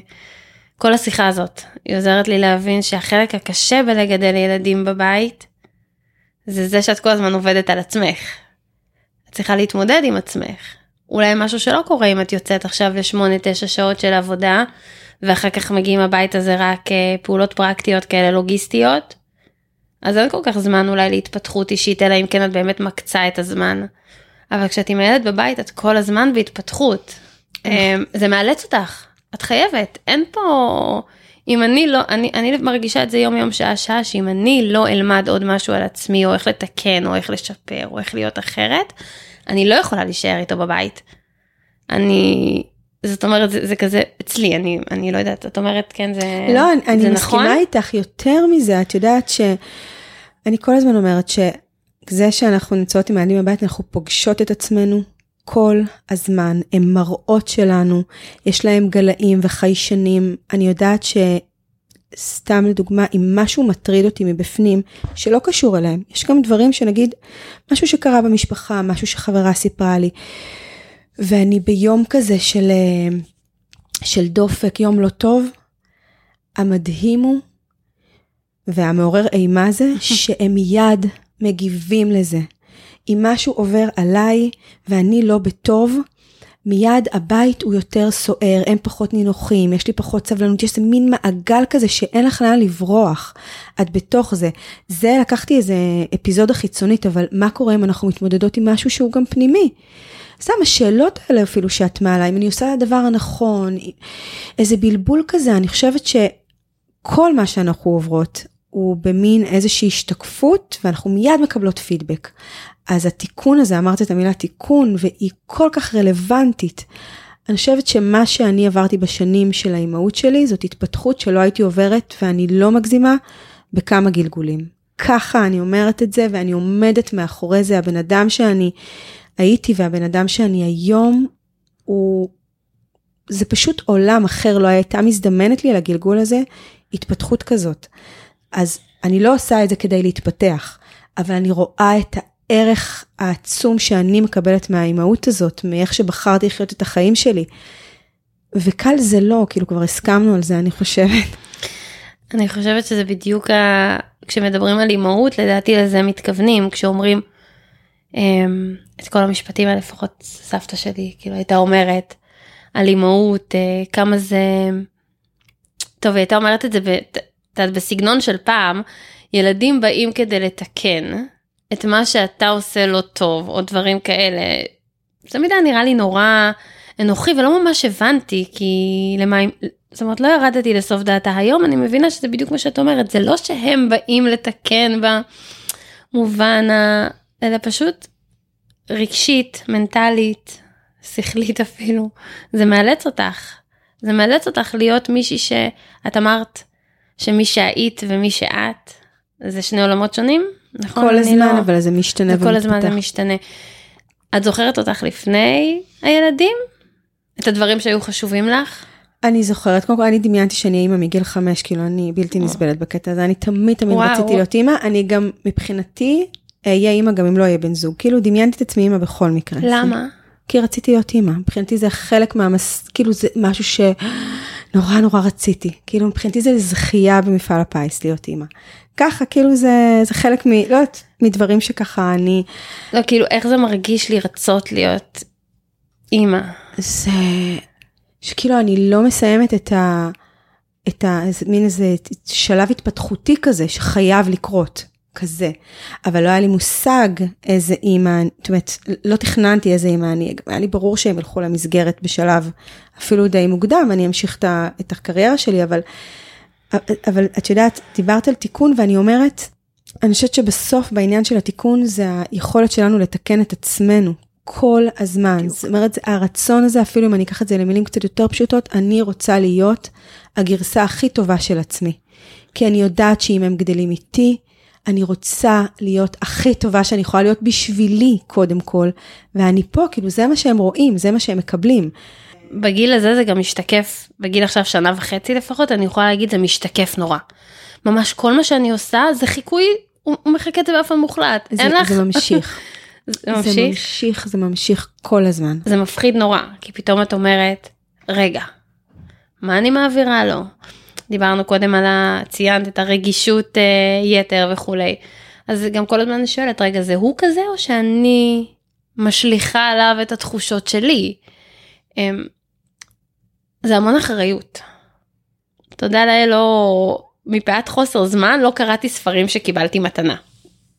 כל השיחה הזאת. היא עוזרת לי להבין שהחלק הקשה בלגדל ילדים בבית זה זה שאת כל הזמן עובדת על עצמך. את צריכה להתמודד עם עצמך. אולי משהו שלא קורה אם את יוצאת עכשיו לשמונה תשע שעות של עבודה ואחר כך מגיעים הביתה זה רק אה, פעולות פרקטיות כאלה לוגיסטיות. אז אין כל כך זמן אולי להתפתחות אישית אלא אם כן את באמת מקצה את הזמן. אבל כשאת עם הילד בבית את כל הזמן בהתפתחות. אמ, זה מאלץ אותך, את חייבת, אין פה אם אני לא, אני, אני מרגישה את זה יום יום שעה שעה, שאם אני לא אלמד עוד משהו על עצמי, או איך לתקן, או איך לשפר, או איך להיות אחרת, אני לא יכולה להישאר איתו בבית. אני, זאת אומרת, זה, זה כזה, אצלי, אני, אני לא יודעת, את אומרת, כן, זה, לא, אני, זה אני נכון? מסכימה איתך יותר מזה, את יודעת ש... אני כל הזמן אומרת שזה שאנחנו נמצאות עם הילדים בבית, אנחנו פוגשות את עצמנו כל הזמן, הם מראות שלנו, יש להם גלאים וחיישנים. אני יודעת שסתם לדוגמה, אם משהו מטריד אותי מבפנים, שלא קשור אליהם, יש גם דברים שנגיד, משהו שקרה במשפחה, משהו שחברה סיפרה לי, ואני ביום כזה של, אה, של דופק, יום לא טוב, המדהים הוא, והמעורר אימה זה, שהם מיד מגיבים לזה. אם משהו עובר עליי ואני לא בטוב, מיד הבית הוא יותר סוער, הם פחות נינוחים, יש לי פחות סבלנות, יש איזה מין מעגל כזה שאין לך לאן לברוח. את בתוך זה. זה לקחתי איזה אפיזודה חיצונית, אבל מה קורה אם אנחנו מתמודדות עם משהו שהוא גם פנימי? סתם השאלות האלה אפילו שאת מעלה, אם אני עושה את הדבר הנכון, איזה בלבול כזה, אני חושבת שכל מה שאנחנו עוברות הוא במין איזושהי השתקפות, ואנחנו מיד מקבלות פידבק. אז התיקון הזה, אמרת את המילה תיקון, והיא כל כך רלוונטית. אני חושבת שמה שאני עברתי בשנים של האימהות שלי, זאת התפתחות שלא הייתי עוברת, ואני לא מגזימה, בכמה גלגולים. ככה אני אומרת את זה, ואני עומדת מאחורי זה. הבן אדם שאני הייתי והבן אדם שאני היום, הוא... זה פשוט עולם אחר, לא הייתה מזדמנת לי על הגלגול הזה התפתחות כזאת. אז אני לא עושה את זה כדי להתפתח, אבל אני רואה את הערך העצום שאני מקבלת מהאימהות הזאת, מאיך שבחרתי לחיות את החיים שלי. וקל זה לא, כאילו כבר הסכמנו על זה, אני חושבת. אני חושבת שזה בדיוק ה... כשמדברים על אימהות, לדעתי לזה מתכוונים, כשאומרים אמ, את כל המשפטים האלה, לפחות סבתא שלי, כאילו הייתה אומרת על אימהות, אה, כמה זה... טוב, היא הייתה אומרת את זה, יודעת, בסגנון של פעם, ילדים באים כדי לתקן את מה שאתה עושה לא טוב, או דברים כאלה. זה מידה נראה לי נורא אנוכי, ולא ממש הבנתי, כי למה... זאת אומרת, לא ירדתי לסוף דעתה. היום אני מבינה שזה בדיוק מה שאת אומרת, זה לא שהם באים לתקן במובן ה... אלא פשוט רגשית, מנטלית, שכלית אפילו. זה מאלץ אותך. זה מאלץ אותך להיות מישהי שאת אמרת, שמי שהיית ומי שאת, זה שני עולמות שונים, נכון? כל הזמן, לא... אבל זה משתנה וכל הזמן זה משתנה. את זוכרת אותך לפני הילדים? את הדברים שהיו חשובים לך? אני זוכרת, קודם כל אני דמיינתי שאני אימא מגיל חמש, כאילו אני בלתי נסבלת בקטע הזה, אני תמיד תמיד וואו. רציתי להיות אימא, אני גם מבחינתי אהיה אימא גם אם לא אהיה בן זוג, כאילו דמיינתי את עצמי אימא בכל מקרה. למה? כי רציתי להיות אימא, מבחינתי זה חלק מהמס... כאילו זה משהו שנורא נורא רציתי, כאילו מבחינתי זה זכייה במפעל הפיס להיות אימא. ככה, כאילו זה, זה חלק מ... לא יודעת, מדברים שככה אני... לא, כאילו, איך זה מרגיש לי רצות להיות אימא? זה... שכאילו אני לא מסיימת את ה... את ה... מין איזה שלב התפתחותי כזה שחייב לקרות. כזה. אבל לא היה לי מושג איזה אימא, זאת אומרת, לא תכננתי איזה אימא אני, היה לי ברור שהם ילכו למסגרת בשלב אפילו די מוקדם, אני אמשיך את הקריירה שלי, אבל, אבל את יודעת, דיברת על תיקון ואני אומרת, אני חושבת שבסוף בעניין של התיקון זה היכולת שלנו לתקן את עצמנו. כל הזמן, זאת אומרת, הרצון הזה, אפילו אם אני אקח את זה למילים קצת יותר פשוטות, אני רוצה להיות הגרסה הכי טובה של עצמי. כי אני יודעת שאם הם גדלים איתי, אני רוצה להיות הכי טובה שאני יכולה להיות בשבילי, קודם כל, ואני פה, כאילו, זה מה שהם רואים, זה מה שהם מקבלים. בגיל הזה זה גם משתקף, בגיל עכשיו שנה וחצי לפחות, אני יכולה להגיד, זה משתקף נורא. ממש כל מה שאני עושה זה חיקוי, הוא, הוא מחכה את זה באופן מוחלט. זה, אין לך... זה ממשיך. זה ממשיך? זה ממשיך, זה ממשיך כל הזמן. זה מפחיד נורא, כי פתאום את אומרת, רגע, מה אני מעבירה לו? דיברנו קודם על ה... ציינת את הרגישות אה, יתר וכולי. אז גם כל הזמן אני שואלת, רגע, זה הוא כזה או שאני משליכה עליו את התחושות שלי? זה המון אחריות. תודה לאל, לא... מפאת חוסר זמן לא קראתי ספרים שקיבלתי מתנה.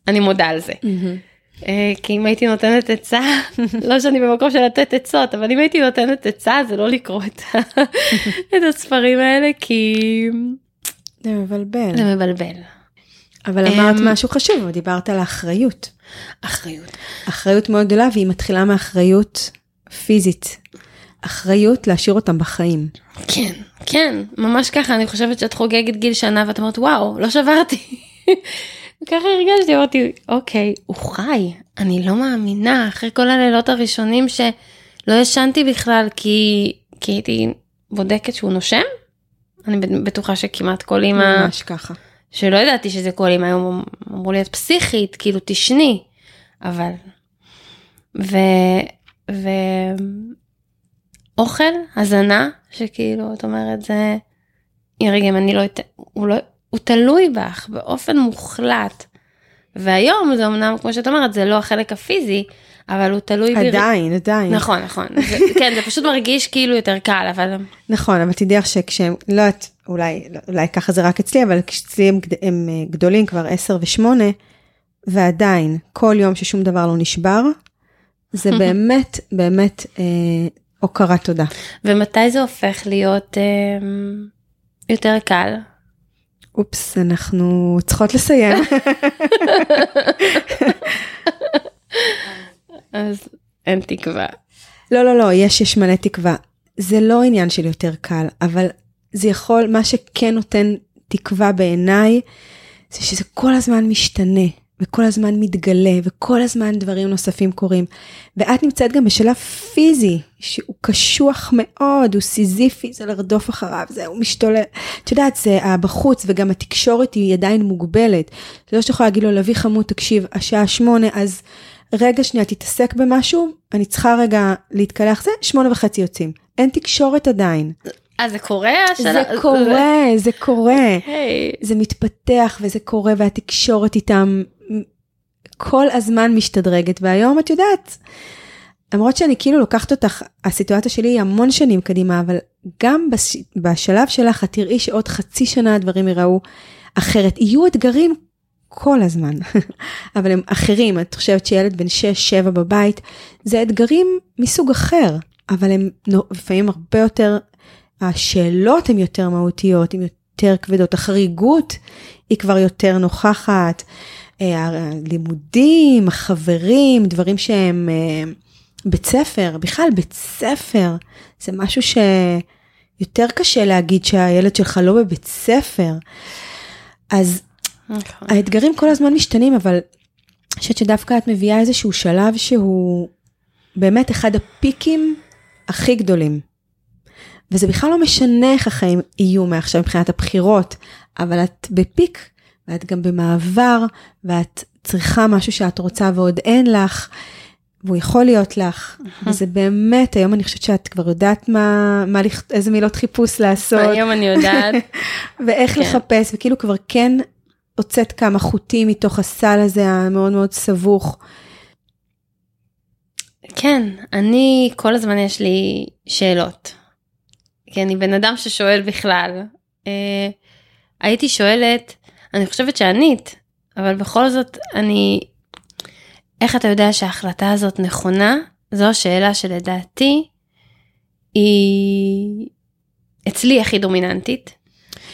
אני מודה על זה. Mm-hmm. כי אם הייתי נותנת עצה, לא שאני במקום של לתת עצות, אבל אם הייתי נותנת עצה זה לא לקרוא את, את הספרים האלה כי זה מבלבל. זה מבלבל. אבל אמרת אמ, משהו חשוב, דיברת על האחריות. אחריות. אחריות מאוד גדולה, והיא מתחילה מאחריות פיזית. אחריות להשאיר אותם בחיים. כן, כן, ממש ככה, אני חושבת שאת חוגגת גיל שנה ואת אומרת וואו, לא שברתי. ככה הרגשתי, אמרתי, אוקיי, הוא חי, אני לא מאמינה, אחרי כל הלילות הראשונים שלא ישנתי בכלל כי, כי הייתי בודקת שהוא נושם. אני בטוחה שכמעט כל אימא, ממש ככה. שלא ידעתי שזה כל אימא, היום אמרו לי את פסיכית, כאילו תשני, אבל, ו, ו, אוכל, הזנה, שכאילו, את אומרת, זה, רגע, אם אני לא, אתן- הוא לא, הוא תלוי בך באופן מוחלט. והיום זה אמנם, כמו שאת אומרת, זה לא החלק הפיזי, אבל הוא תלוי. עדיין, עדיין. נכון, נכון. זה, כן, זה פשוט מרגיש כאילו יותר קל, אבל נכון, אבל תדעי לך שכשהם, לא יודעת, אולי, אולי ככה זה רק אצלי, אבל כשאצלי הם, הם אה, גדולים כבר 10 ו-8, ועדיין, כל יום ששום דבר לא נשבר, זה באמת, באמת אה, הוקרת תודה. ומתי זה הופך להיות אה, יותר קל? אופס, אנחנו צריכות לסיים. אז אין תקווה. לא, לא, לא, יש, יש מלא תקווה. זה לא עניין של יותר קל, אבל זה יכול, מה שכן נותן תקווה בעיניי, זה שזה כל הזמן משתנה, וכל הזמן מתגלה, וכל הזמן דברים נוספים קורים. ואת נמצאת גם בשלב פיזי, שהוא קשוח מאוד, הוא סיזיפי, זה לרדוף אחריו, זה, הוא משתולל. את יודעת, זה אה, בחוץ, וגם התקשורת היא עדיין מוגבלת. זה לא שאת יכולה להגיד לו, לביא חמוד, תקשיב, השעה שמונה, אז רגע שנייה, תתעסק במשהו, אני צריכה רגע להתקלח, זה שמונה וחצי יוצאים. אין תקשורת עדיין. אה, זה קורה? זה קורה, זה קורה. היי. זה מתפתח וזה קורה והתקשורת איתם כל הזמן משתדרגת והיום את יודעת, למרות שאני כאילו לוקחת אותך, הסיטואציה שלי היא המון שנים קדימה, אבל גם בש, בשלב שלך את תראי שעוד חצי שנה הדברים ייראו אחרת. יהיו אתגרים כל הזמן, אבל הם אחרים. את חושבת שילד בן 6-7 בבית, זה אתגרים מסוג אחר, אבל הם לפעמים הרבה יותר, השאלות הן יותר מהותיות, הן יותר כבדות. החריגות היא כבר יותר נוכחת. אה, הלימודים, החברים, דברים שהם אה, בית ספר, בכלל בית ספר, זה משהו שיותר קשה להגיד שהילד שלך לא בבית ספר. אז נכון. האתגרים כל הזמן משתנים, אבל אני חושבת שדווקא את מביאה איזשהו שלב שהוא באמת אחד הפיקים הכי גדולים. וזה בכלל לא משנה איך החיים יהיו מעכשיו מבחינת הבחירות, אבל את בפיק, ואת גם במעבר, ואת צריכה משהו שאת רוצה ועוד אין לך, והוא יכול להיות לך. וזה באמת, היום אני חושבת שאת כבר יודעת מה, מה, איזה מילות חיפוש לעשות. היום אני יודעת. ואיך כן. לחפש, וכאילו כבר כן הוצאת כמה חוטים מתוך הסל הזה המאוד מאוד סבוך. כן, אני, כל הזמן יש לי שאלות. כי אני בן אדם ששואל בכלל. אה, הייתי שואלת, אני חושבת שענית, אבל בכל זאת, אני... איך אתה יודע שההחלטה הזאת נכונה? זו השאלה שלדעתי היא אצלי הכי דומיננטית.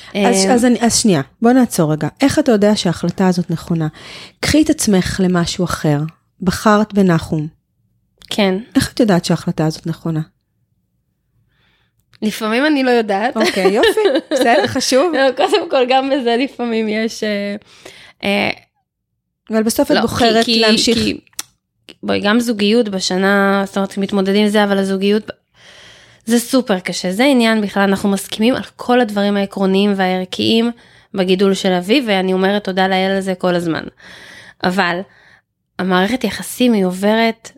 אז, אה, אז, אני, אז שנייה, בוא נעצור רגע. איך אתה יודע שההחלטה הזאת נכונה? קחי את עצמך למשהו אחר. בחרת בנחום. כן, איך את יודעת שההחלטה הזאת נכונה? לפעמים אני לא יודעת. אוקיי, יופי, בסדר, חשוב. לא, קודם כל גם בזה לפעמים יש... אה, אה, אבל בסוף את לא, בוחרת כי- להמשיך. בואי, גם זוגיות בשנה, זאת אומרת, מתמודדים עם זה, אבל הזוגיות זה סופר קשה. זה עניין בכלל, אנחנו מסכימים על כל הדברים העקרוניים והערכיים בגידול של אבי, ואני אומרת תודה לאל על זה כל הזמן. אבל המערכת יחסים היא עוברת,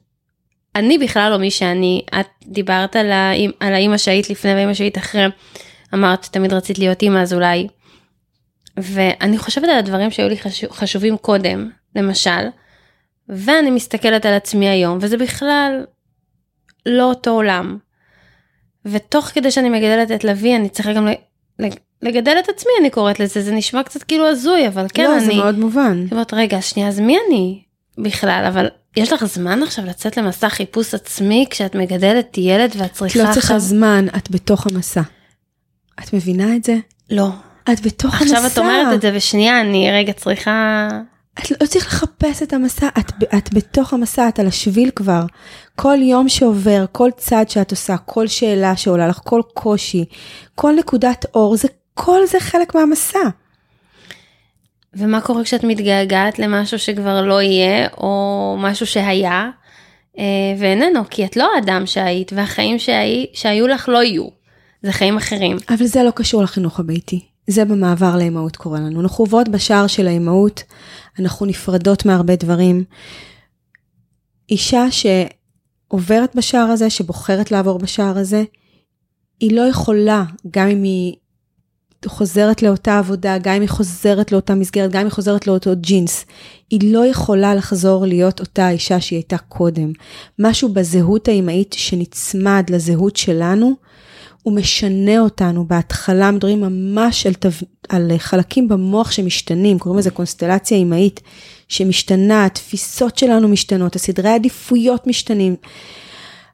אני בכלל לא מי שאני, את דיברת על, האמ, על האימא שהיית לפני והאימא שהיית אחרי, אמרת תמיד רצית להיות אימא אז אולי. ואני חושבת על הדברים שהיו לי חשוב, חשובים קודם, למשל, ואני מסתכלת על עצמי היום, וזה בכלל לא אותו עולם. ותוך כדי שאני מגדלת את לוי, אני צריכה גם לגדל את עצמי, אני קוראת לזה, זה נשמע קצת כאילו הזוי, אבל כן, לא, אני... זה מאוד מובן. אני אומרת, רגע, שנייה, אז מי אני? בכלל, אבל יש לך זמן עכשיו לצאת למסע חיפוש עצמי כשאת מגדלת ילד ואת צריכה את לא צריכה זמן, את בתוך המסע. את מבינה את זה? לא. את בתוך המסע. עכשיו את אומרת את זה בשנייה, אני רגע צריכה... את לא צריך לחפש את המסע, את, את בתוך המסע, את על השביל כבר. כל יום שעובר, כל צעד שאת עושה, כל שאלה שעולה לך, כל קושי, כל נקודת אור, זה, כל זה חלק מהמסע. ומה קורה כשאת מתגעגעת למשהו שכבר לא יהיה, או משהו שהיה, אה, ואיננו, כי את לא האדם שהיית, והחיים שהי, שהיו לך לא יהיו. זה חיים אחרים. אבל זה לא קשור לחינוך הביתי. זה במעבר לאימהות קורה לנו. אנחנו עוברות בשער של האימהות, אנחנו נפרדות מהרבה דברים. אישה שעוברת בשער הזה, שבוחרת לעבור בשער הזה, היא לא יכולה, גם אם היא חוזרת לאותה עבודה, גם אם היא חוזרת לאותה מסגרת, גם אם היא חוזרת לאותו ג'ינס, היא לא יכולה לחזור להיות אותה אישה שהיא הייתה קודם. משהו בזהות האימהית שנצמד לזהות שלנו, הוא משנה אותנו. בהתחלה מדברים ממש על, תו... על חלקים במוח שמשתנים, קוראים לזה קונסטלציה אימהית שמשתנה, התפיסות שלנו משתנות, הסדרי העדיפויות משתנים.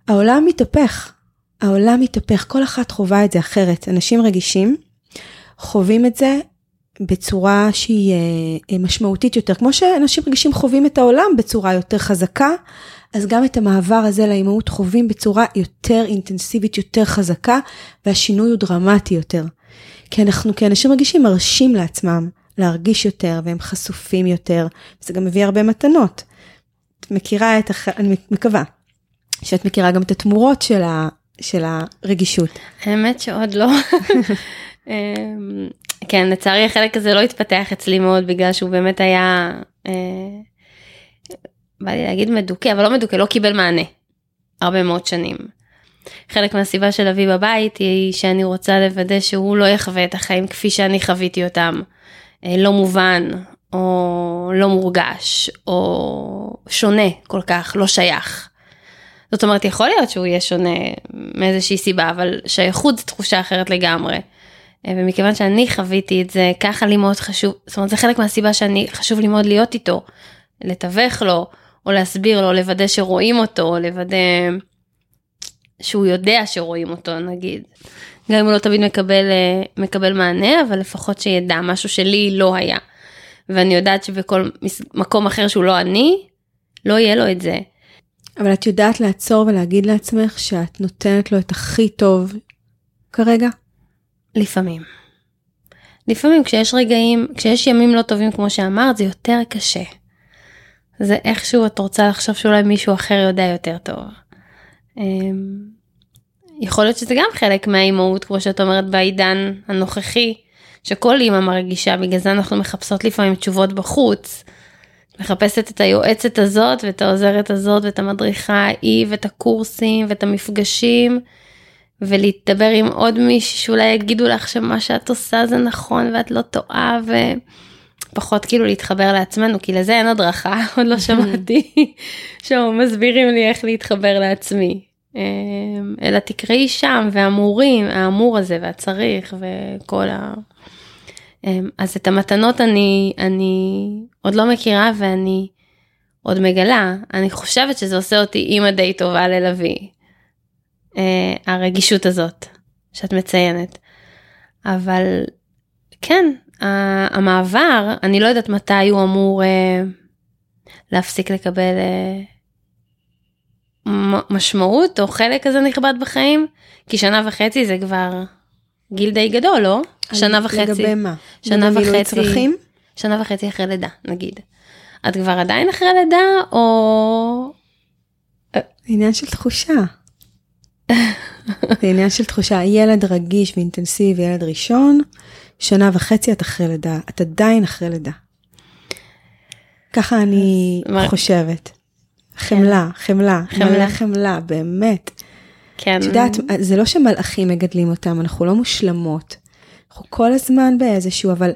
העולם מתהפך, העולם מתהפך, כל אחת חווה את זה אחרת. אנשים רגישים חווים את זה בצורה שהיא אה, משמעותית יותר, כמו שאנשים רגישים חווים את העולם בצורה יותר חזקה, אז גם את המעבר הזה לאימהות חווים בצורה יותר אינטנסיבית, יותר חזקה, והשינוי הוא דרמטי יותר. כי אנחנו כאנשים רגישים מרשים לעצמם להרגיש יותר, והם חשופים יותר, וזה גם מביא הרבה מתנות. את מכירה את, הח... אני מקווה, שאת מכירה גם את התמורות של, ה... של הרגישות. האמת שעוד לא. אמ, כן, לצערי החלק הזה לא התפתח אצלי מאוד, בגלל שהוא באמת היה... אה, בא לי להגיד מדוכא, אבל לא מדוכא, לא קיבל מענה. הרבה מאוד שנים. חלק מהסיבה של אבי בבית היא שאני רוצה לוודא שהוא לא יחווה את החיים כפי שאני חוויתי אותם. אה, לא מובן, או לא מורגש, או שונה כל כך, לא שייך. זאת אומרת, יכול להיות שהוא יהיה שונה מאיזושהי סיבה, אבל שייכות זו תחושה אחרת לגמרי. אה, ומכיוון שאני חוויתי את זה, ככה לי מאוד חשוב, זאת אומרת, זה חלק מהסיבה שאני, חשוב לי מאוד להיות איתו, לתווך לו, או להסביר לו, לוודא שרואים אותו, או לוודא שהוא יודע שרואים אותו נגיד. גם אם הוא לא תמיד מקבל, אה, מקבל מענה, אבל לפחות שידע משהו שלי לא היה. ואני יודעת שבכל מקום אחר שהוא לא אני, לא יהיה לו את זה. אבל את יודעת לעצור ולהגיד לעצמך שאת נותנת לו את הכי טוב כרגע? לפעמים. לפעמים כשיש רגעים, כשיש ימים לא טובים כמו שאמרת, זה יותר קשה. זה איכשהו את רוצה לחשוב שאולי מישהו אחר יודע יותר טוב. אמ, יכול להיות שזה גם חלק מהאימהות כמו שאת אומרת בעידן הנוכחי שכל אימא מרגישה בגלל זה אנחנו מחפשות לפעמים תשובות בחוץ. מחפשת את היועצת הזאת ואת העוזרת הזאת ואת המדריכה ההיא ואת הקורסים ואת המפגשים ולהתדבר עם עוד מישהו שאולי יגידו לך שמה שאת עושה זה נכון ואת לא טועה ו... פחות כאילו להתחבר לעצמנו, כי לזה אין הדרכה, עוד לא שמעתי שמסבירים לי איך להתחבר לעצמי. אמ, אלא תקראי שם, והאמורים, האמור הזה והצריך וכל ה... אמ, אז את המתנות אני, אני עוד לא מכירה ואני עוד מגלה. אני חושבת שזה עושה אותי אימא די טובה ללוי. אה, הרגישות הזאת שאת מציינת. אבל כן, המעבר, אני לא יודעת מתי הוא אמור אה, להפסיק לקבל אה, משמעות או חלק כזה נכבד בחיים, כי שנה וחצי זה כבר גיל די גדול, לא? שנה וחצי. לגבי מה? שנה וחצי. צרכים? שנה וחצי אחרי לידה, נגיד. את כבר עדיין אחרי לידה, או... עניין של תחושה. זה עניין של תחושה. ילד רגיש ואינטנסיבי, ילד ראשון, שנה וחצי את אחרי לידה, את עדיין אחרי לידה. ככה אני חושבת. חמלה, חמלה, חמלה, חמלה, באמת. כן. את יודעת, זה לא שמלאכים מגדלים אותם, אנחנו לא מושלמות. אנחנו כל הזמן באיזשהו, אבל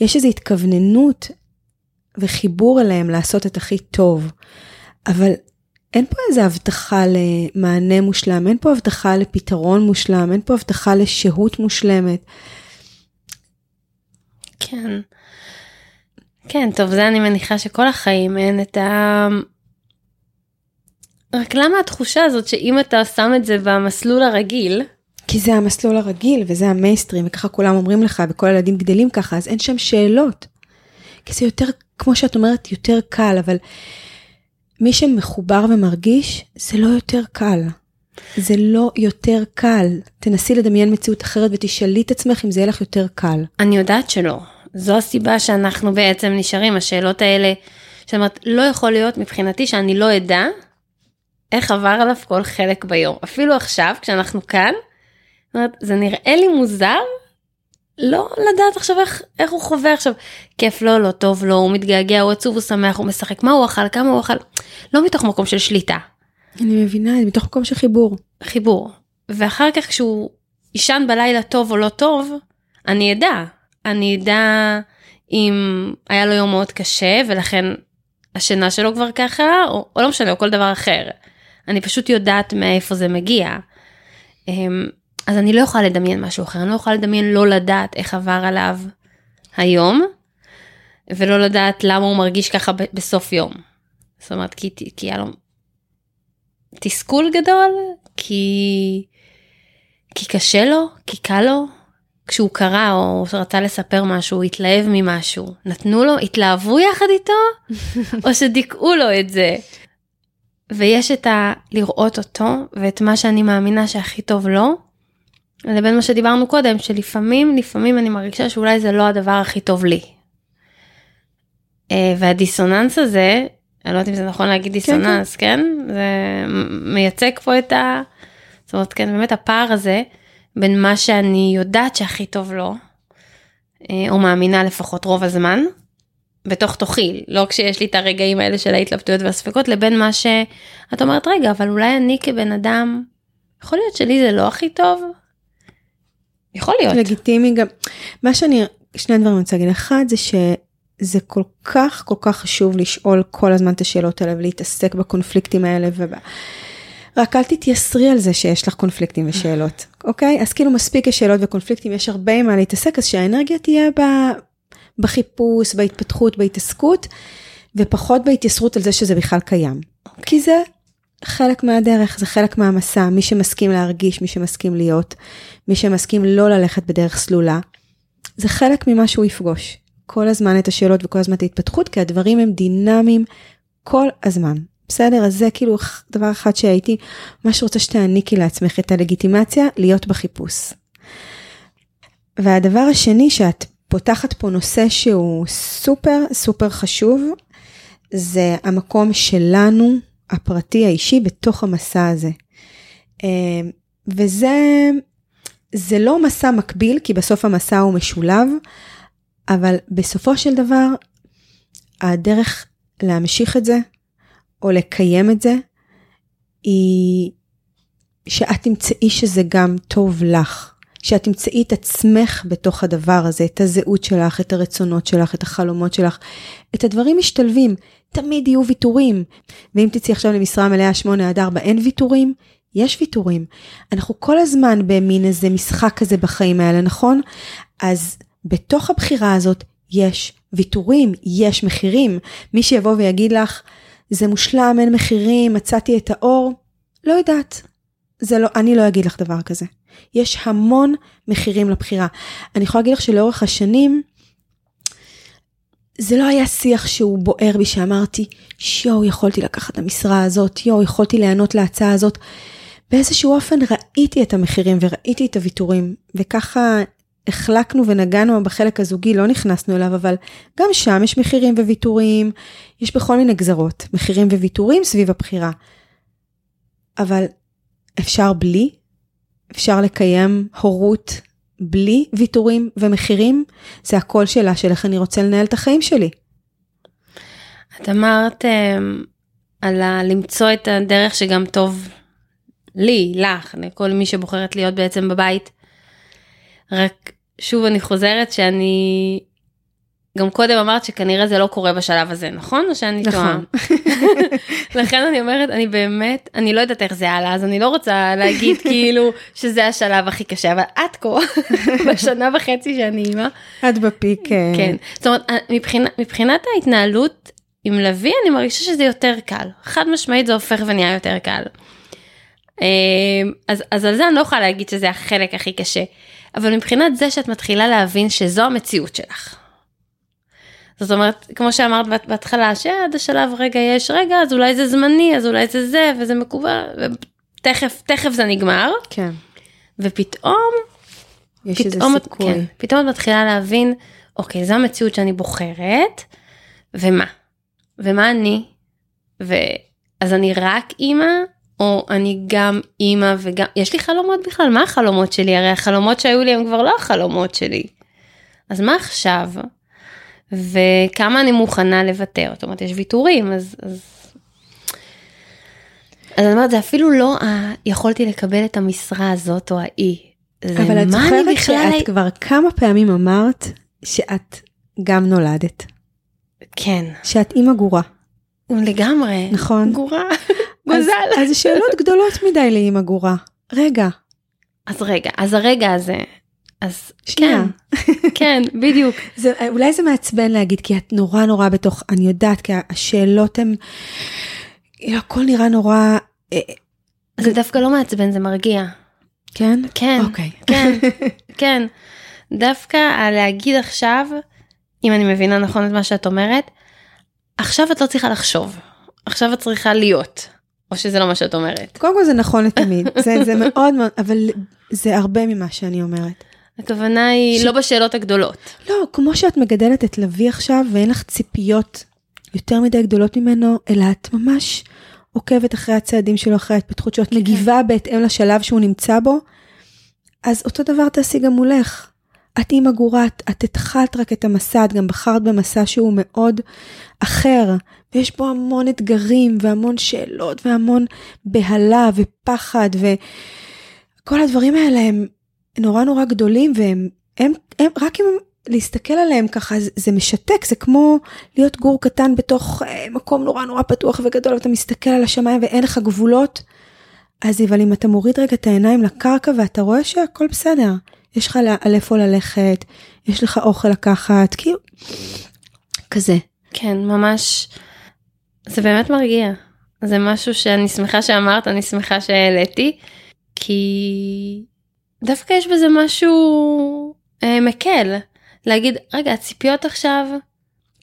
יש איזו התכווננות וחיבור אליהם לעשות את הכי טוב. אבל אין פה איזה הבטחה למענה מושלם, אין פה הבטחה לפתרון מושלם, אין פה הבטחה לשהות מושלמת. כן. כן, טוב, זה אני מניחה שכל החיים אין את ה... רק למה התחושה הזאת שאם אתה שם את זה במסלול הרגיל, כי זה המסלול הרגיל וזה המיינסטרים וככה כולם אומרים לך וכל הילדים גדלים ככה אז אין שם שאלות. כי זה יותר כמו שאת אומרת יותר קל אבל מי שמחובר ומרגיש זה לא יותר קל. זה לא יותר קל תנסי לדמיין מציאות אחרת ותשאלי את עצמך אם זה יהיה לך יותר קל. אני יודעת שלא. זו הסיבה שאנחנו בעצם נשארים השאלות האלה. זאת אומרת, לא יכול להיות מבחינתי שאני לא אדע איך עבר עליו כל חלק ביום. אפילו עכשיו כשאנחנו כאן, זאת אומרת, זה נראה לי מוזר לא לדעת עכשיו איך, איך הוא חווה עכשיו, כיף לו, לא טוב לו, הוא מתגעגע, הוא עצוב, הוא שמח, הוא משחק, מה הוא אכל, כמה הוא אכל, לא מתוך מקום של שליטה. אני מבינה, זה מתוך מקום של חיבור. חיבור. ואחר כך כשהוא יישן בלילה טוב או לא טוב, אני אדע. אני אדע אם היה לו יום מאוד קשה ולכן השינה שלו כבר ככה, או, או לא משנה, או כל דבר אחר. אני פשוט יודעת מאיפה זה מגיע. אז אני לא יכולה לדמיין משהו אחר, אני לא יכולה לדמיין לא לדעת איך עבר עליו היום, ולא לדעת למה הוא מרגיש ככה בסוף יום. זאת אומרת, כי, כי היה לו תסכול גדול, כי, כי קשה לו, כי קל לו. כשהוא קרא או רצה לספר משהו, הוא התלהב ממשהו, נתנו לו, התלהבו יחד איתו, או שדיכאו לו את זה. ויש את ה... לראות אותו ואת מה שאני מאמינה שהכי טוב לו, לבין מה שדיברנו קודם, שלפעמים, לפעמים אני מרגישה שאולי זה לא הדבר הכי טוב לי. אה, והדיסוננס הזה, אני לא יודעת אם זה נכון להגיד כן, דיסוננס, כן? כן? זה מייצג פה את ה... זאת אומרת, כן, באמת הפער הזה בין מה שאני יודעת שהכי טוב לו, אה, או מאמינה לפחות רוב הזמן, בתוך תוכי, לא כשיש לי את הרגעים האלה של ההתלבטויות והספקות, לבין מה שאת אומרת, רגע, אבל אולי אני כבן אדם, יכול להיות שלי זה לא הכי טוב? יכול להיות. לגיטימי גם. מה שאני, שני דברים אני רוצה להגיד. אחד זה שזה כל כך כל כך חשוב לשאול כל הזמן את השאלות האלה ולהתעסק בקונפליקטים האלה. וב... רק אל תתייסרי על זה שיש לך קונפליקטים ושאלות, אוקיי? אז כאילו מספיק יש שאלות וקונפליקטים, יש הרבה מה להתעסק, אז שהאנרגיה תהיה ב... בחיפוש, בהתפתחות, בהתעסקות, ופחות בהתייסרות על זה שזה בכלל קיים. כי זה חלק מהדרך, זה חלק מהמסע, מי שמסכים להרגיש, מי שמסכים להיות, מי שמסכים לא ללכת בדרך סלולה, זה חלק ממה שהוא יפגוש. כל הזמן את השאלות וכל הזמן את ההתפתחות, כי הדברים הם דינמיים כל הזמן. בסדר? אז זה כאילו דבר אחד שהייתי ממש רוצה שתעניקי לעצמך את הלגיטימציה להיות בחיפוש. והדבר השני שאת פותחת פה נושא שהוא סופר סופר חשוב, זה המקום שלנו, הפרטי האישי, בתוך המסע הזה. אה, וזה זה לא מסע מקביל, כי בסוף המסע הוא משולב, אבל בסופו של דבר, הדרך להמשיך את זה, או לקיים את זה, היא שאת תמצאי שזה גם טוב לך. שאת תמצאי את עצמך בתוך הדבר הזה, את הזהות שלך, את הרצונות שלך, את החלומות שלך. את הדברים משתלבים, תמיד יהיו ויתורים. ואם תצאי עכשיו למשרה מלאה 8 עד 4 אין ויתורים, יש ויתורים. אנחנו כל הזמן במין איזה משחק כזה בחיים האלה, נכון? אז בתוך הבחירה הזאת יש ויתורים, יש מחירים. מי שיבוא ויגיד לך, זה מושלם, אין מחירים, מצאתי את האור, לא יודעת. זה לא, אני לא אגיד לך דבר כזה. יש המון מחירים לבחירה. אני יכולה להגיד לך שלאורך השנים, זה לא היה שיח שהוא בוער בי שאמרתי, שיואו, יכולתי לקחת את המשרה הזאת, יואו, יכולתי להיענות להצעה הזאת. באיזשהו אופן ראיתי את המחירים וראיתי את הוויתורים, וככה החלקנו ונגענו בחלק הזוגי, לא נכנסנו אליו, אבל גם שם יש מחירים וויתורים, יש בכל מיני גזרות, מחירים וויתורים סביב הבחירה. אבל אפשר בלי, אפשר לקיים הורות בלי ויתורים ומחירים, זה הכל שאלה של איך אני רוצה לנהל את החיים שלי. את אמרת um, על ה- למצוא את הדרך שגם טוב לי, לך, לכל מי שבוחרת להיות בעצם בבית. רק שוב אני חוזרת שאני גם קודם אמרת שכנראה זה לא קורה בשלב הזה, נכון? או שאני טועה? נכון. לכן אני אומרת, אני באמת, אני לא יודעת איך זה הלאה, אז אני לא רוצה להגיד כאילו שזה השלב הכי קשה, אבל עד כה, בשנה וחצי שאני אימא, את בפיק. אה, כן. זאת אומרת, מבחינת, מבחינת ההתנהלות עם לביא, אני מרגישה שזה יותר קל. חד משמעית זה הופך ונהיה יותר קל. אה, אז, אז על זה אני לא יכולה להגיד שזה החלק הכי קשה, אבל מבחינת זה שאת מתחילה להבין שזו המציאות שלך. זאת אומרת, כמו שאמרת בהתחלה, שעד השלב רגע יש רגע, אז אולי זה זמני, אז אולי זה זה, וזה מקובל, ותכף, תכף זה נגמר, כן. ופתאום, יש איזה פתאום, את- סיכוי. כן, פתאום את מתחילה להבין, אוקיי, זו המציאות שאני בוחרת, ומה? ומה אני? ואז אני רק אימא, או אני גם אימא וגם, יש לי חלומות בכלל, מה החלומות שלי? הרי החלומות שהיו לי הם כבר לא החלומות שלי. אז מה עכשיו? וכמה אני מוכנה לוותר? זאת אומרת, יש ויתורים, אז... אז... אז אני אומרת, זה אפילו לא ה... יכולתי לקבל את המשרה הזאת או האי. זה אבל את זוכרת בכלל... שאת כבר כמה פעמים אמרת שאת גם נולדת, כן, שאת אימא גורה, לגמרי. נכון? גורה. אז- גוזל. אז שאלות גדולות מדי לאימא גורה. רגע, אז רגע, אז הרגע הזה, אז שנייה. כן, כן, בדיוק. זה, אולי זה מעצבן להגיד, כי את נורא נורא בתוך, אני יודעת, כי השאלות הן, הכל נראה נורא, אה, זה דווקא לא מעצבן, זה מרגיע. כן? כן, אוקיי. כן, כן. דווקא הלהגיד עכשיו, אם אני מבינה נכון את מה שאת אומרת, עכשיו את לא צריכה לחשוב, עכשיו את צריכה להיות, או שזה לא מה שאת אומרת. קודם כל זה נכון לתמיד, זה, זה מאוד מאוד, אבל זה הרבה ממה שאני אומרת. הכוונה היא ש- לא בשאלות הגדולות. לא, כמו שאת מגדלת את לביא עכשיו ואין לך ציפיות יותר מדי גדולות ממנו, אלא את ממש עוקבת אחרי הצעדים שלו, אחרי ההתפתחות שלו, את מגיבה בהתאם לשלב שהוא נמצא בו, אז אותו דבר תעשי גם מולך. את אימא גורה, את, את התחלת רק את המסע, את גם בחרת במסע שהוא מאוד אחר, ויש בו המון אתגרים והמון שאלות והמון בהלה ופחד, וכל הדברים האלה הם נורא נורא גדולים, והם הם, הם, רק אם להסתכל עליהם ככה, זה, משתק, זה כמו להיות גור קטן בתוך אה, מקום נורא נורא פתוח וגדול, ואתה מסתכל על השמיים ואין לך גבולות. אז אבל אם אתה מוריד רגע את העיניים לקרקע ואתה רואה שהכל בסדר, יש לך על איפה ללכת, יש לך אוכל לקחת, כאילו, כזה. כן, ממש, זה באמת מרגיע. זה משהו שאני שמחה שאמרת, אני שמחה שהעליתי, כי דווקא יש בזה משהו אה, מקל. להגיד, רגע, הציפיות עכשיו,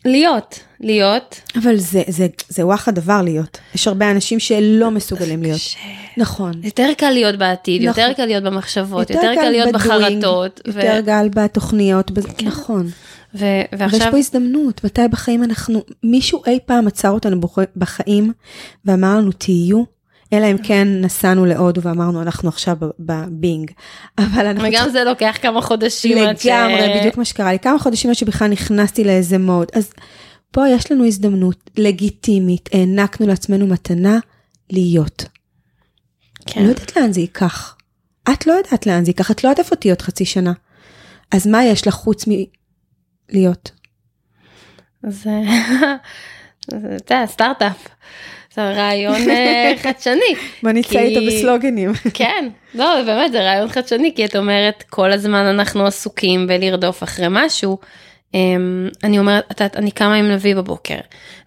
להיות, להיות. אבל זה, זה, זה וואחד דבר להיות. יש הרבה אנשים שלא מסוגלים להיות. ש... נכון. יותר קל להיות בעתיד, נכון. יותר קל להיות במחשבות, יותר קל להיות בחרטות. ו- יותר קל בתוכניות, בזה- כן. נכון. ו- ויש ועכשיו, פה הזדמנות, מתי בחיים אנחנו, מישהו אי פעם עצר אותנו בח- בחיים ואמר לנו תהיו, אלא אם כן נסענו להודו ואמרנו אנחנו עכשיו בבינג. אבל אנחנו וגם זה לוקח כמה חודשים. עד ש- לגמרי, בדיוק מה שקרה לי, כמה חודשים עד שבכלל נכנסתי לאיזה מוד. אז פה יש לנו הזדמנות לגיטימית, הענקנו לעצמנו מתנה להיות. כן. לא יודעת לאן זה ייקח. את לא יודעת לאן זה ייקח, את לא יודעת איפה תהיי עוד חצי שנה. אז מה יש לך חוץ מלהיות? זה, זה, יודע, סטארט-אפ. זה רעיון אה, חדשני. בוא נצא איתו בסלוגנים. כן, לא, באמת, זה רעיון חדשני, כי את אומרת, כל הזמן אנחנו עסוקים בלרדוף אחרי משהו. אמ, אני אומרת, את יודעת, אני קמה עם לביא בבוקר,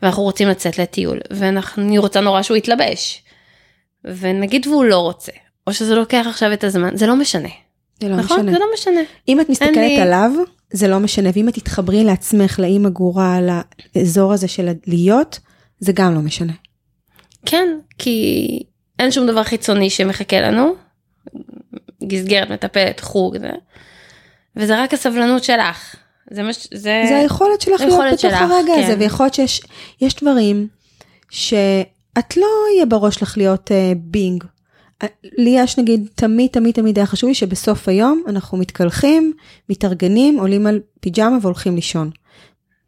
ואנחנו רוצים לצאת לטיול, ואני רוצה נורא שהוא יתלבש. ונגיד והוא לא רוצה, או שזה לוקח עכשיו את הזמן, זה לא משנה. זה לא נכון? משנה. זה לא משנה. אם את מסתכלת לי- עליו, זה לא משנה, ואם את תתחברי לעצמך, לאימא גורה, לאזור הזה של להיות, זה גם לא משנה. כן, כי אין שום דבר חיצוני שמחכה לנו. גסגרת, מטפלת, חוג, זה. וזה רק הסבלנות שלך. זה מה ש... זה... זה היכולת שלך להיות בתוך שלך, הרגע הזה, כן. ויכול להיות שיש יש דברים שאת לא יהיה בראש לך להיות אה, בינג. אה, לי יש נגיד, תמיד תמיד תמיד היה חשוב לי שבסוף היום אנחנו מתקלחים, מתארגנים, עולים על פיג'מה והולכים לישון.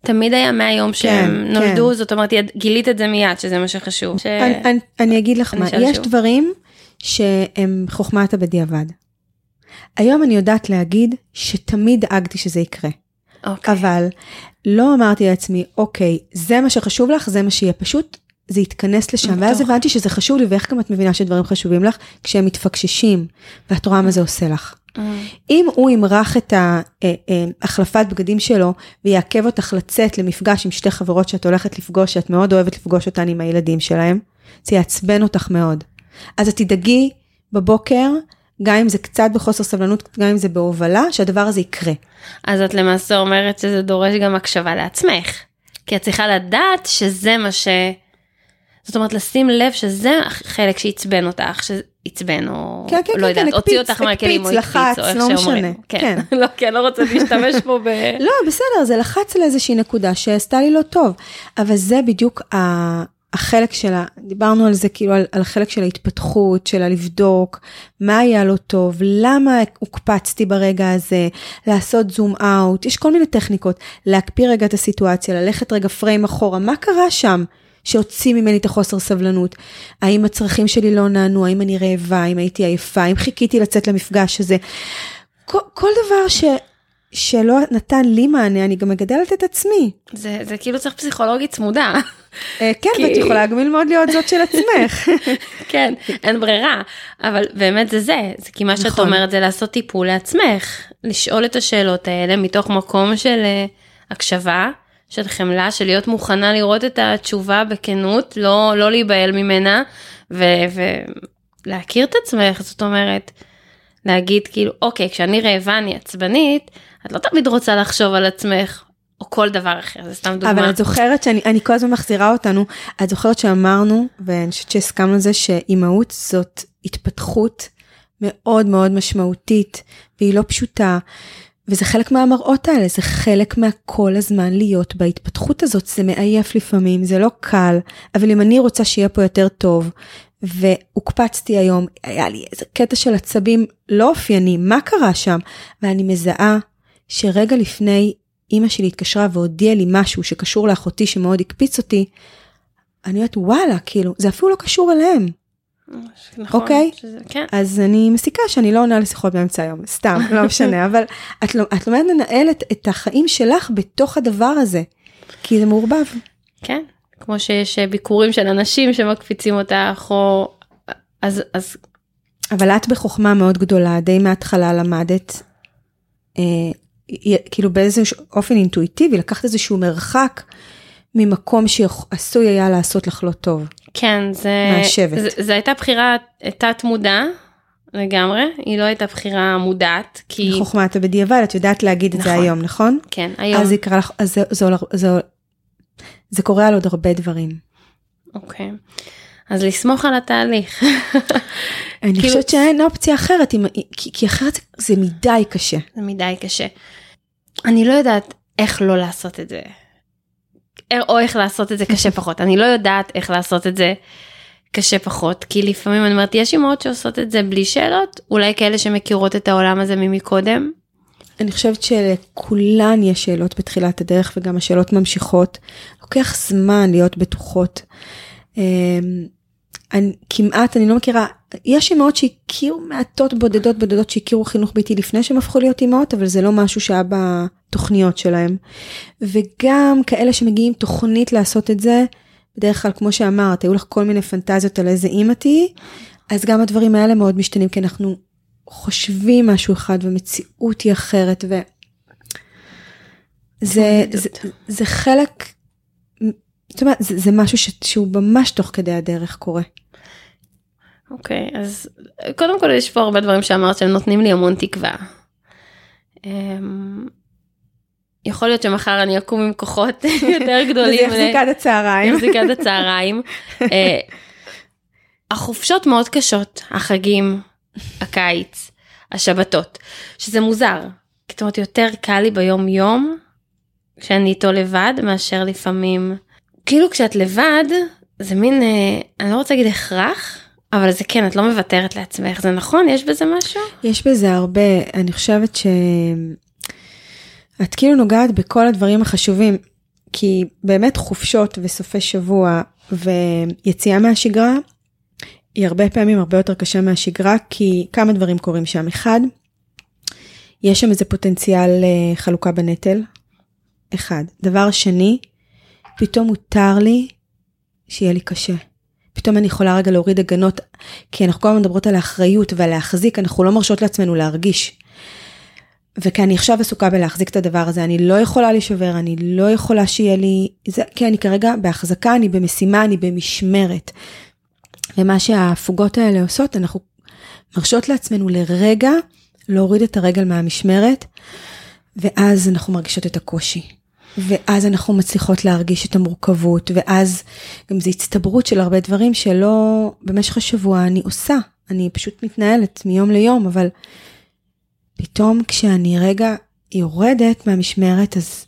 תמיד היה מהיום שהם כן, נולדו, כן. זאת אומרת, גילית את זה מיד, שזה מה שחשוב. ש... אני, אני, אני אגיד לך מה, יש שוב. דברים שהם חוכמת הבדיעבד. היום אני יודעת להגיד שתמיד דאגתי שזה יקרה. אוקיי. אבל לא אמרתי לעצמי, אוקיי, זה מה שחשוב לך, זה מה שיהיה. פשוט זה התכנס לשם. ואז הבנתי שזה חשוב לי, ואיך גם את מבינה שדברים חשובים לך? כשהם מתפקששים, ואת רואה מה זה עושה לך. אם הוא ימרח את ההחלפת בגדים שלו ויעכב אותך לצאת למפגש עם שתי חברות שאת הולכת לפגוש, שאת מאוד אוהבת לפגוש אותן עם הילדים שלהם, זה יעצבן אותך מאוד. אז את תדאגי בבוקר, גם אם זה קצת בחוסר סבלנות, גם אם זה בהובלה, שהדבר הזה יקרה. אז את למעשה אומרת שזה דורש גם הקשבה לעצמך. כי את צריכה לדעת שזה מה ש... זאת אומרת לשים לב שזה החלק שעצבן אותך, שעצבן או כן, כן, לא כן, יודעת, כן, הוציא הקפיץ, אותך מהכלים או הקפיץ, לחץ, או איך לא שאומרים. משנה, כן. כן. לא, כי אני לא רוצה להשתמש פה ב... לא, בסדר, זה לחץ על איזושהי נקודה שעשתה לי לא טוב. אבל זה בדיוק ה- החלק שלה, דיברנו על זה כאילו על, על החלק של ההתפתחות, של הלבדוק, מה היה לא טוב, למה הוקפצתי ברגע הזה, לעשות זום אאוט, יש כל מיני טכניקות, להקפיא רגע את הסיטואציה, ללכת רגע פריים אחורה, מה קרה שם? שהוציא ממני את החוסר סבלנות. האם הצרכים שלי לא נענו, האם אני רעבה, האם הייתי עייפה, האם חיכיתי לצאת למפגש הזה. כל, כל דבר ש, שלא נתן לי מענה, אני גם מגדלת את עצמי. זה, זה כאילו צריך פסיכולוגית צמודה. אה, כן, כי- ואת יכולה גם ללמוד להיות זאת של עצמך. כן, אין ברירה, אבל באמת זה זה, זה כי מה שאת נכון. אומרת זה לעשות טיפול לעצמך, לשאול את השאלות האלה מתוך מקום של אה, הקשבה, של חמלה, של להיות מוכנה לראות את התשובה בכנות, לא, לא להיבהל ממנה, ו- ולהכיר את עצמך, זאת אומרת, להגיד כאילו, אוקיי, כשאני רעבה אני עצבנית, את לא תמיד רוצה לחשוב על עצמך, או כל דבר אחר, זה סתם דוגמה. אבל את זוכרת שאני אני כל הזמן מחזירה אותנו, את זוכרת שאמרנו, ואני חושבת שהסכמנו על זה, שאימהות זאת התפתחות מאוד מאוד משמעותית, והיא לא פשוטה. וזה חלק מהמראות האלה, זה חלק מהכל הזמן להיות בהתפתחות הזאת, זה מעייף לפעמים, זה לא קל, אבל אם אני רוצה שיהיה פה יותר טוב, והוקפצתי היום, היה לי איזה קטע של עצבים לא אופייני, מה קרה שם? ואני מזהה שרגע לפני אימא שלי התקשרה והודיעה לי משהו שקשור לאחותי שמאוד הקפיץ אותי, אני אומרת וואלה, כאילו, זה אפילו לא קשור אליהם. נכון, אוקיי? שזה, כן. אז אני מסיקה שאני לא עונה לשיחות באמצע היום, סתם, לא משנה, אבל את, לא- את לומדת לנהל את, את החיים שלך בתוך הדבר הזה, כי זה מעורבב. כן, כמו שיש אה, ביקורים של אנשים שמקפיצים אותך, או... אז, אז אבל את בחוכמה מאוד גדולה, די מההתחלה למדת, אה, כאילו באיזשהו אופן אינטואיטיבי, לקחת איזשהו מרחק ממקום שעשוי היה לעשות לך לא טוב. כן, זה... מהשבט. זה, זה הייתה בחירה תת מודע לגמרי, היא לא הייתה בחירה מודעת, כי... חוכמת הבדיעבד, את יודעת להגיד את זה נכון. היום, נכון? כן, היום. אז יקרה לך, אז זה, זה, זה, זה, זה קורה על עוד הרבה דברים. אוקיי. אז לסמוך על התהליך. אני כאילו- חושבת שאין אופציה אחרת, אם- כי, כי אחרת זה מדי קשה. זה מדי קשה. אני לא יודעת איך לא לעשות את זה. או איך לעשות את זה קשה פחות. אני לא יודעת איך לעשות את זה קשה פחות, כי לפעמים אני אומרת, יש אמהות שעושות את זה בלי שאלות, אולי כאלה שמכירות את העולם הזה ממקודם. אני חושבת שלכולן יש שאלות בתחילת הדרך וגם השאלות ממשיכות. לוקח זמן להיות בטוחות. אמ, אני, כמעט, אני לא מכירה, יש אמהות שהכירו מעטות בודדות בודדות שהכירו חינוך ביתי לפני שהם הפכו להיות אמהות, אבל זה לא משהו שהיה בתוכניות שלהם. וגם כאלה שמגיעים תוכנית לעשות את זה, בדרך כלל, כמו שאמרת, היו לך כל מיני פנטזיות על איזה אימא תהיי, אז גם הדברים האלה מאוד משתנים, כי אנחנו חושבים משהו אחד ומציאות היא אחרת, ו... זה, זה, זה חלק, זאת אומרת, זה, זה משהו ש, שהוא ממש תוך כדי הדרך קורה. אוקיי, אז קודם כל יש פה הרבה דברים שאמרת שהם נותנים לי המון תקווה. אמ, יכול להיות שמחר אני אקום עם כוחות יותר גדולים. וזה יחזיק עד הצהריים. יחזיק עד הצהריים. אה, החופשות מאוד קשות, החגים, הקיץ, השבתות, שזה מוזר. זאת אומרת, יותר קל לי ביום יום כשאני איתו לבד מאשר לפעמים, כאילו כשאת לבד זה מין, אה, אני לא רוצה להגיד הכרח, אבל זה כן, את לא מוותרת לעצמך, זה נכון? יש בזה משהו? יש בזה הרבה, אני חושבת ש... את כאילו נוגעת בכל הדברים החשובים, כי באמת חופשות וסופי שבוע ויציאה מהשגרה, היא הרבה פעמים הרבה יותר קשה מהשגרה, כי כמה דברים קורים שם. אחד, יש שם איזה פוטנציאל אה, חלוקה בנטל, אחד. דבר שני, פתאום מותר לי שיהיה לי קשה. פתאום אני יכולה רגע להוריד הגנות, כי אנחנו כל הזמן מדברות על האחריות ועל להחזיק, אנחנו לא מרשות לעצמנו להרגיש. וכי אני עכשיו עסוקה בלהחזיק את הדבר הזה, אני לא יכולה להישבר, אני לא יכולה שיהיה לי, זה, כי אני כרגע בהחזקה, אני במשימה, אני במשמרת. ומה שההפוגות האלה עושות, אנחנו מרשות לעצמנו לרגע להוריד את הרגל מהמשמרת, ואז אנחנו מרגישות את הקושי. ואז אנחנו מצליחות להרגיש את המורכבות, ואז גם זו הצטברות של הרבה דברים שלא במשך השבוע אני עושה, אני פשוט מתנהלת מיום ליום, אבל פתאום כשאני רגע יורדת מהמשמרת, אז,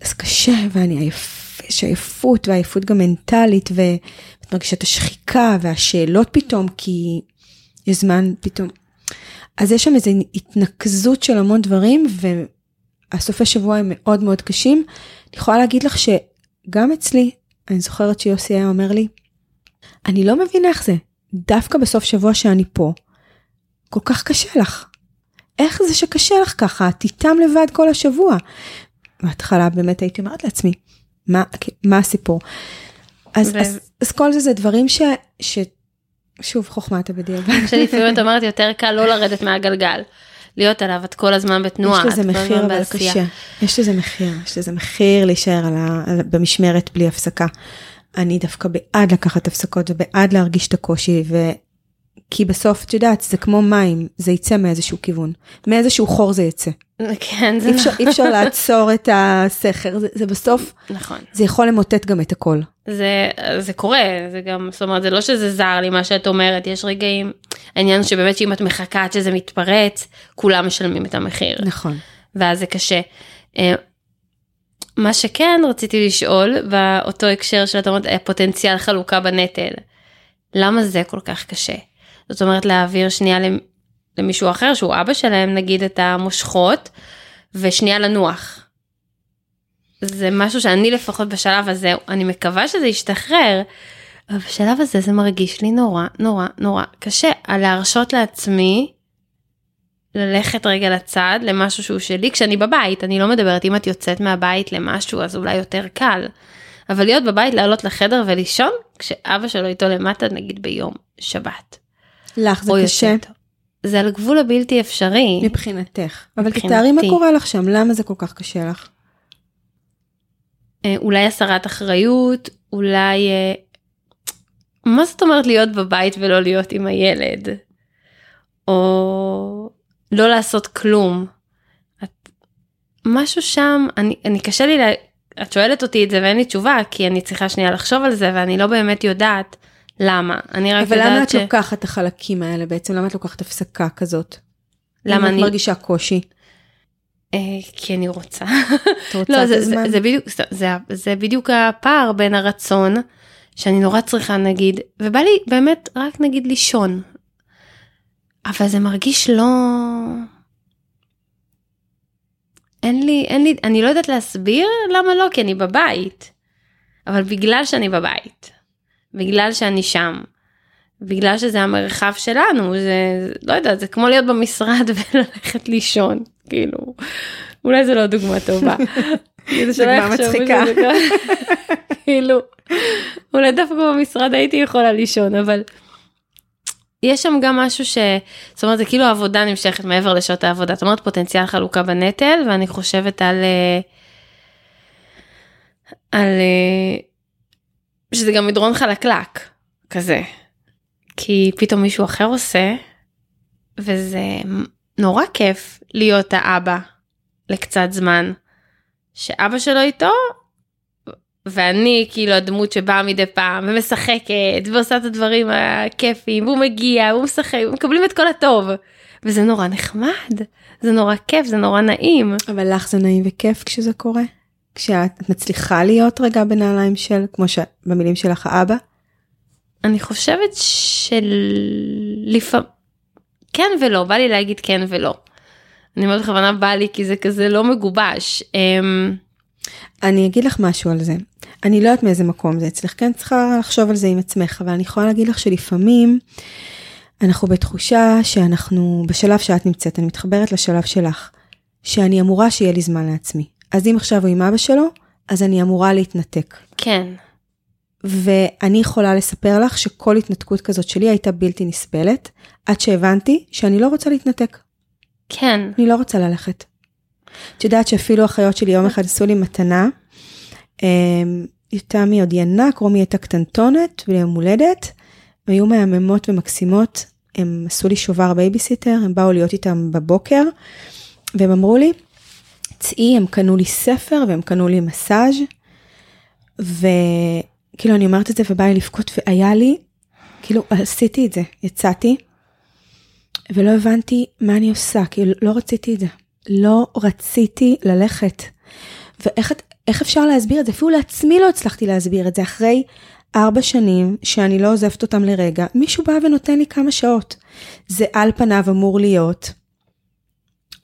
אז קשה, ואני עייף, יש עייפות, ועייפות גם מנטלית, ואת מרגישה את השחיקה והשאלות פתאום, כי יש זמן פתאום. אז יש שם איזו התנקזות של המון דברים, והסופי שבוע הם מאוד מאוד קשים. אני יכולה להגיד לך שגם אצלי, אני זוכרת שיוסי היה אומר לי, אני לא מבינה איך זה, דווקא בסוף שבוע שאני פה, כל כך קשה לך. איך זה שקשה לך ככה? את איתם לבד כל השבוע. בהתחלה באמת הייתי אומרת לעצמי, מה, מה הסיפור? אז, ו... אז, אז כל זה זה דברים ש... ש... שוב, חוכמת הבדיעבד. שלפעמים את אומרת יותר קל לא לרדת מהגלגל. להיות עליו את כל הזמן בתנועה. יש לזה מחיר אבל קשה. יש לזה מחיר, יש לזה מחיר להישאר על ה... במשמרת בלי הפסקה. אני דווקא בעד לקחת הפסקות ובעד להרגיש את הקושי, ו... כי בסוף, את יודעת, זה כמו מים, זה יצא מאיזשהו כיוון. מאיזשהו חור זה יצא. כן, זה נכון. אי אפשר לעצור את הסכר, זה, זה בסוף, נכון. זה יכול למוטט גם את הכל. זה, זה קורה, זה גם, זאת אומרת, זה לא שזה זר לי מה שאת אומרת, יש רגעים, העניין שבאמת שאם את מחכה עד שזה מתפרץ, כולם משלמים את המחיר. נכון. ואז זה קשה. אה, מה שכן רציתי לשאול, באותו הקשר של את אומרת, פוטנציאל חלוקה בנטל. למה זה כל כך קשה? זאת אומרת להעביר שנייה למישהו אחר שהוא אבא שלהם נגיד את המושכות ושנייה לנוח. זה משהו שאני לפחות בשלב הזה אני מקווה שזה ישתחרר. אבל בשלב הזה זה מרגיש לי נורא נורא נורא קשה על להרשות לעצמי ללכת רגע לצד למשהו שהוא שלי כשאני בבית אני לא מדברת אם את יוצאת מהבית למשהו אז אולי יותר קל. אבל להיות בבית לעלות לחדר ולישון כשאבא שלו איתו למטה נגיד ביום שבת. לך זה קשה. זה על גבול הבלתי אפשרי. מבחינתך. אבל תתארי מה קורה לך שם, למה זה כל כך קשה לך? אה, אולי הסרת אחריות, אולי... אה, מה זאת אומרת להיות בבית ולא להיות עם הילד? או לא לעשות כלום. את... משהו שם, אני, אני קשה לי, לה... את שואלת אותי את זה ואין לי תשובה, כי אני צריכה שנייה לחשוב על זה ואני לא באמת יודעת. למה? אני רק יודעת ש... אבל למה את לוקחת את החלקים האלה בעצם? למה את לוקחת הפסקה כזאת? למה אני... את מרגישה קושי? אה, כי אני רוצה. את רוצה לא, את הזמן? זה, זה, בדיוק, זה, זה בדיוק הפער בין הרצון, שאני נורא צריכה נגיד, ובא לי באמת רק נגיד לישון. אבל זה מרגיש לא... אין לי, אין לי, אני לא יודעת להסביר למה לא, כי אני בבית. אבל בגלל שאני בבית, בגלל שאני שם. בגלל שזה המרחב שלנו, זה, לא יודעת, זה כמו להיות במשרד וללכת לישון, כאילו, אולי זה לא דוגמה טובה. זה דוגמה מצחיקה. כאילו, אולי דווקא במשרד הייתי יכולה לישון, אבל יש שם גם משהו ש... זאת אומרת, זה כאילו העבודה נמשכת מעבר לשעות העבודה. זאת אומרת, פוטנציאל חלוקה בנטל, ואני חושבת על... אה, על אה, שזה גם מדרון חלקלק כזה. כי פתאום מישהו אחר עושה, וזה נורא כיף להיות האבא לקצת זמן. שאבא שלו איתו, ואני כאילו הדמות שבאה מדי פעם ומשחקת ועושה את הדברים הכיפים והוא מגיע והוא משחק ומקבלים את כל הטוב וזה נורא נחמד זה נורא כיף זה נורא נעים אבל לך זה נעים וכיף כשזה קורה כשאת מצליחה להיות רגע בנעליים של, כמו שבמילים שלך האבא? אני חושבת שלפעמים, כן ולא, בא לי להגיד כן ולא. אני אומרת בכוונה בא לי כי זה כזה לא מגובש. אמ, אני אגיד לך משהו על זה. אני לא יודעת מאיזה מקום זה אצלך, כן צריכה לחשוב על זה עם עצמך, אבל אני יכולה להגיד לך שלפעמים אנחנו בתחושה שאנחנו בשלב שאת נמצאת, אני מתחברת לשלב שלך, שאני אמורה שיהיה לי זמן לעצמי. אז אם עכשיו הוא עם אבא שלו, אז אני אמורה להתנתק. כן. ואני יכולה לספר לך שכל התנתקות כזאת שלי הייתה בלתי נסבלת, עד שהבנתי שאני לא רוצה להתנתק. כן. אני לא רוצה ללכת. את יודעת שאפילו אחיות שלי יום אחד עשו לי מתנה, אמ, תמי עוד ינק, רומי הייתה קטנטונת וליום הולדת, היו מהממות ומקסימות, הם עשו לי שובר בייביסיטר, הם באו להיות איתם בבוקר, והם אמרו לי, צאי, הם קנו לי ספר והם קנו לי מסאז', וכאילו אני אומרת את זה ובא לי לבכות, והיה לי, כאילו עשיתי את זה, יצאתי, ולא הבנתי מה אני עושה, כאילו לא רציתי את זה. לא רציתי ללכת. ואיך איך אפשר להסביר את זה? אפילו לעצמי לא הצלחתי להסביר את זה. אחרי ארבע שנים שאני לא עוזבת אותם לרגע, מישהו בא ונותן לי כמה שעות. זה על פניו אמור להיות.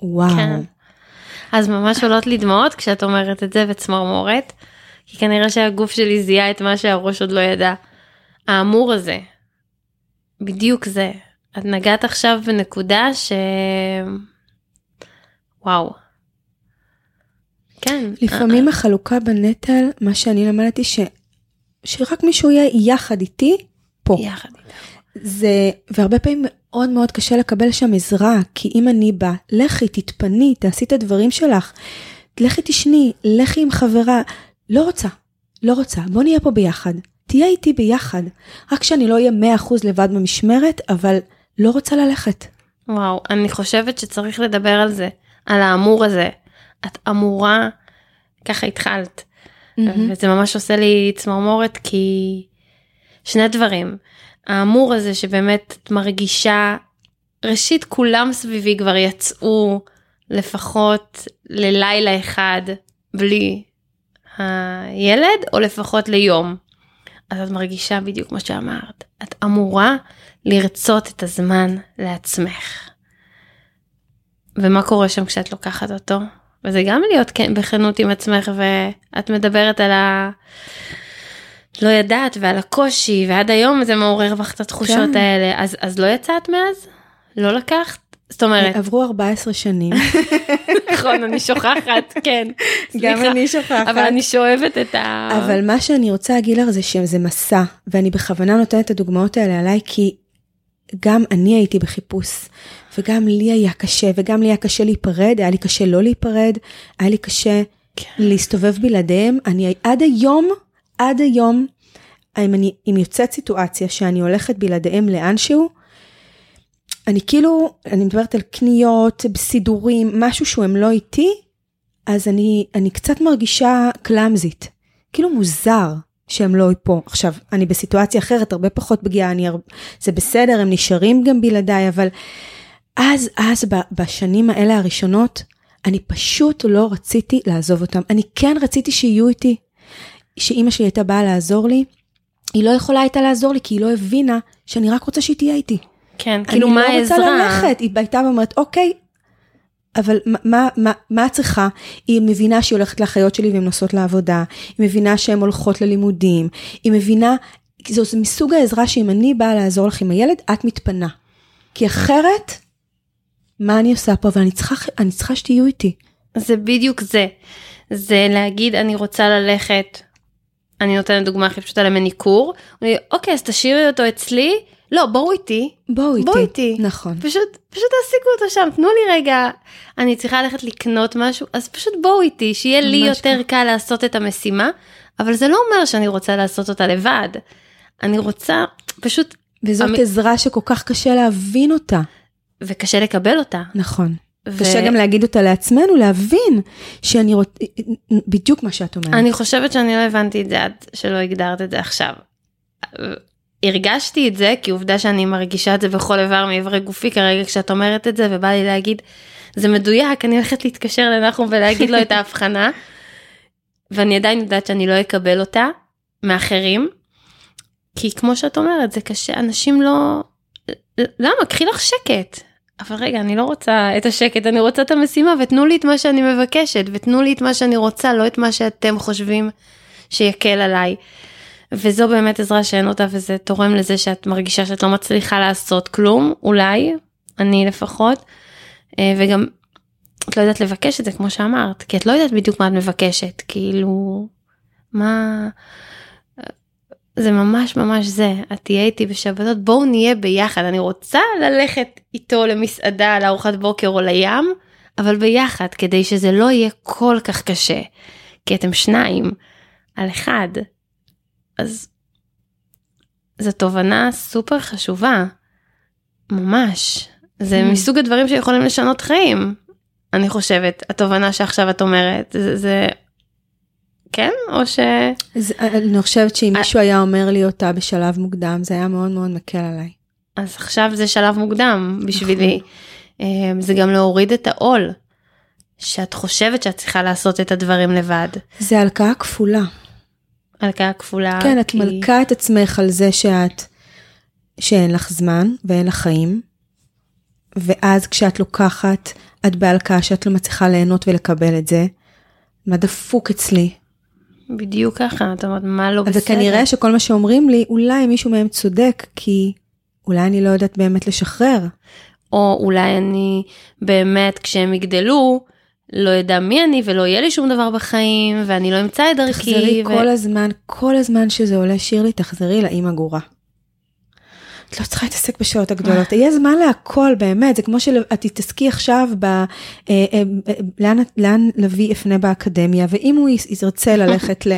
וואו. כן. אז ממש עולות לי דמעות כשאת אומרת את זה וצמרמורת, כי כנראה שהגוף שלי זיהה את מה שהראש עוד לא ידע. האמור הזה, בדיוק זה. את נגעת עכשיו בנקודה ש... וואו. כן. לפעמים החלוקה בנטל, מה שאני למדתי, ש... שרק מישהו יהיה יחד איתי, פה. יחד איתי. זה, והרבה פעמים מאוד מאוד קשה לקבל שם עזרה, כי אם אני באה, לכי, תתפני, תעשי את הדברים שלך, לכי תשני, לכי עם חברה, לא רוצה, לא רוצה, בוא נהיה פה ביחד. תהיה איתי ביחד. רק שאני לא אהיה 100% לבד במשמרת, אבל לא רוצה ללכת. וואו, אני חושבת שצריך לדבר על זה. על האמור הזה. את אמורה, ככה התחלת. Mm-hmm. וזה ממש עושה לי צמרמורת כי שני דברים. האמור הזה שבאמת את מרגישה, ראשית כולם סביבי כבר יצאו לפחות ללילה אחד בלי הילד או לפחות ליום. אז את מרגישה בדיוק מה שאמרת. את אמורה לרצות את הזמן לעצמך. ומה קורה שם כשאת לוקחת אותו? וזה גם להיות כן, בכנות עם עצמך ואת מדברת על ה... לא ידעת ועל הקושי ועד היום זה מעורר בך את התחושות כן. האלה אז אז לא יצאת מאז? לא לקחת? זאת אומרת עברו 14 שנים נכון אני שוכחת כן גם אני שוכחת אבל אני שואבת את ה... אבל מה שאני רוצה להגיד לך זה שזה מסע ואני בכוונה נותנת את הדוגמאות האלה עליי כי גם אני הייתי בחיפוש, וגם לי היה קשה, וגם לי היה קשה להיפרד, היה לי קשה לא להיפרד, היה לי קשה כן. להסתובב בלעדיהם. אני עד היום, עד היום, אם, אני, אם יוצאת סיטואציה שאני הולכת בלעדיהם לאנשהו, אני כאילו, אני מדברת על קניות, סידורים, משהו שהוא הם לא איתי, אז אני, אני קצת מרגישה קלאמזית, כאילו מוזר. שהם לא פה. עכשיו, אני בסיטואציה אחרת, הרבה פחות פגיעה, אני, זה בסדר, הם נשארים גם בלעדיי, אבל אז, אז בשנים האלה הראשונות, אני פשוט לא רציתי לעזוב אותם. אני כן רציתי שיהיו איתי, שאימא שלי הייתה באה לעזור לי, היא לא יכולה הייתה לעזור לי, כי היא לא הבינה שאני רק רוצה שהיא תהיה איתי. כן, כאילו מה העזרה? אני לא רוצה ללכת, היא הייתה ואומרת, אוקיי, אבל מה, מה, מה את צריכה? היא מבינה שהיא הולכת לאחיות שלי והן נוסעות לעבודה, היא מבינה שהן הולכות ללימודים, היא מבינה, זה, זה מסוג העזרה שאם אני באה לעזור לך עם הילד, את מתפנה. כי אחרת, מה אני עושה פה? אבל אני צריכה, אני צריכה שתהיו איתי. זה בדיוק זה. זה להגיד, אני רוצה ללכת, אני נותנת דוגמה הכי פשוטה למניקור, אוקיי, אז תשאירי אותו אצלי, לא, בואו איתי. בואו איתי. בואו איתי. נכון. פשוט, פשוט תעסיקו אותו שם, תנו לי רגע, אני צריכה ללכת לקנות משהו, אז פשוט בואו איתי, שיהיה לי יותר קל לעשות את המשימה, אבל זה לא אומר שאני רוצה לעשות אותה לבד. אני רוצה פשוט... וזאת המ... עזרה שכל כך קשה להבין אותה. וקשה לקבל אותה. נכון. ו... קשה גם להגיד אותה לעצמנו, להבין שאני רוצה, בדיוק מה שאת אומרת. אני חושבת שאני לא הבנתי את זה עד שלא הגדרת את זה עכשיו. הרגשתי את זה כי עובדה שאני מרגישה את זה בכל איבר מאיברי גופי כרגע כשאת אומרת את זה ובא לי להגיד זה מדויק אני הולכת להתקשר לנחום ולהגיד לו את ההבחנה. ואני עדיין יודעת שאני לא אקבל אותה מאחרים. כי כמו שאת אומרת זה קשה אנשים לא למה קחי לך שקט אבל רגע אני לא רוצה את השקט אני רוצה את המשימה ותנו לי את מה שאני מבקשת ותנו לי את מה שאני רוצה לא את מה שאתם חושבים שיקל עליי. וזו באמת עזרה שאין אותה וזה תורם לזה שאת מרגישה שאת לא מצליחה לעשות כלום אולי אני לפחות אה, וגם את לא יודעת לבקש את זה כמו שאמרת, כי את לא יודעת בדיוק מה את מבקשת, כאילו, מה... זה ממש ממש זה, את תהיה איתי בשבתות, בואו נהיה ביחד, אני רוצה ללכת איתו למסעדה, לארוחת בוקר או לים, אבל ביחד, כדי שזה לא יהיה כל כך קשה, כי אתם שניים על אחד. אז זו תובנה סופר חשובה, ממש. זה mm. מסוג הדברים שיכולים לשנות חיים, אני חושבת, התובנה שעכשיו את אומרת, זה, זה כן? או ש... זה, אני חושבת שאם מישהו היה אומר לי אותה בשלב מוקדם, זה היה מאוד מאוד מקל עליי. אז עכשיו זה שלב מוקדם בשבילי. נכון. אמ, זה גם להוריד את העול, שאת חושבת שאת צריכה לעשות את הדברים לבד. זה הלקאה כפולה. הלקאה כפולה. כן, את כי... מלכה את עצמך על זה שאת, שאין לך זמן ואין לך חיים, ואז כשאת לוקחת, את בהלקאה שאת לא מצליחה ליהנות ולקבל את זה. מה דפוק אצלי? בדיוק ככה, את אומרת, מה לא בסדר? וכנראה שכל מה שאומרים לי, אולי מישהו מהם צודק, כי אולי אני לא יודעת באמת לשחרר. או אולי אני באמת, כשהם יגדלו, לא ידע מי אני ולא יהיה לי שום דבר בחיים, ואני לא אמצא את דרכי. תחזרי ו... כל הזמן, כל הזמן שזה עולה, שירלי, תחזרי לאימא גורה. את לא צריכה להתעסק בשעות הגדולות, יהיה זמן להכל באמת, זה כמו שאת תתעסקי עכשיו ב... אה, אה, לאן, לאן לוי יפנה באקדמיה, ואם הוא ירצה ללכת ל...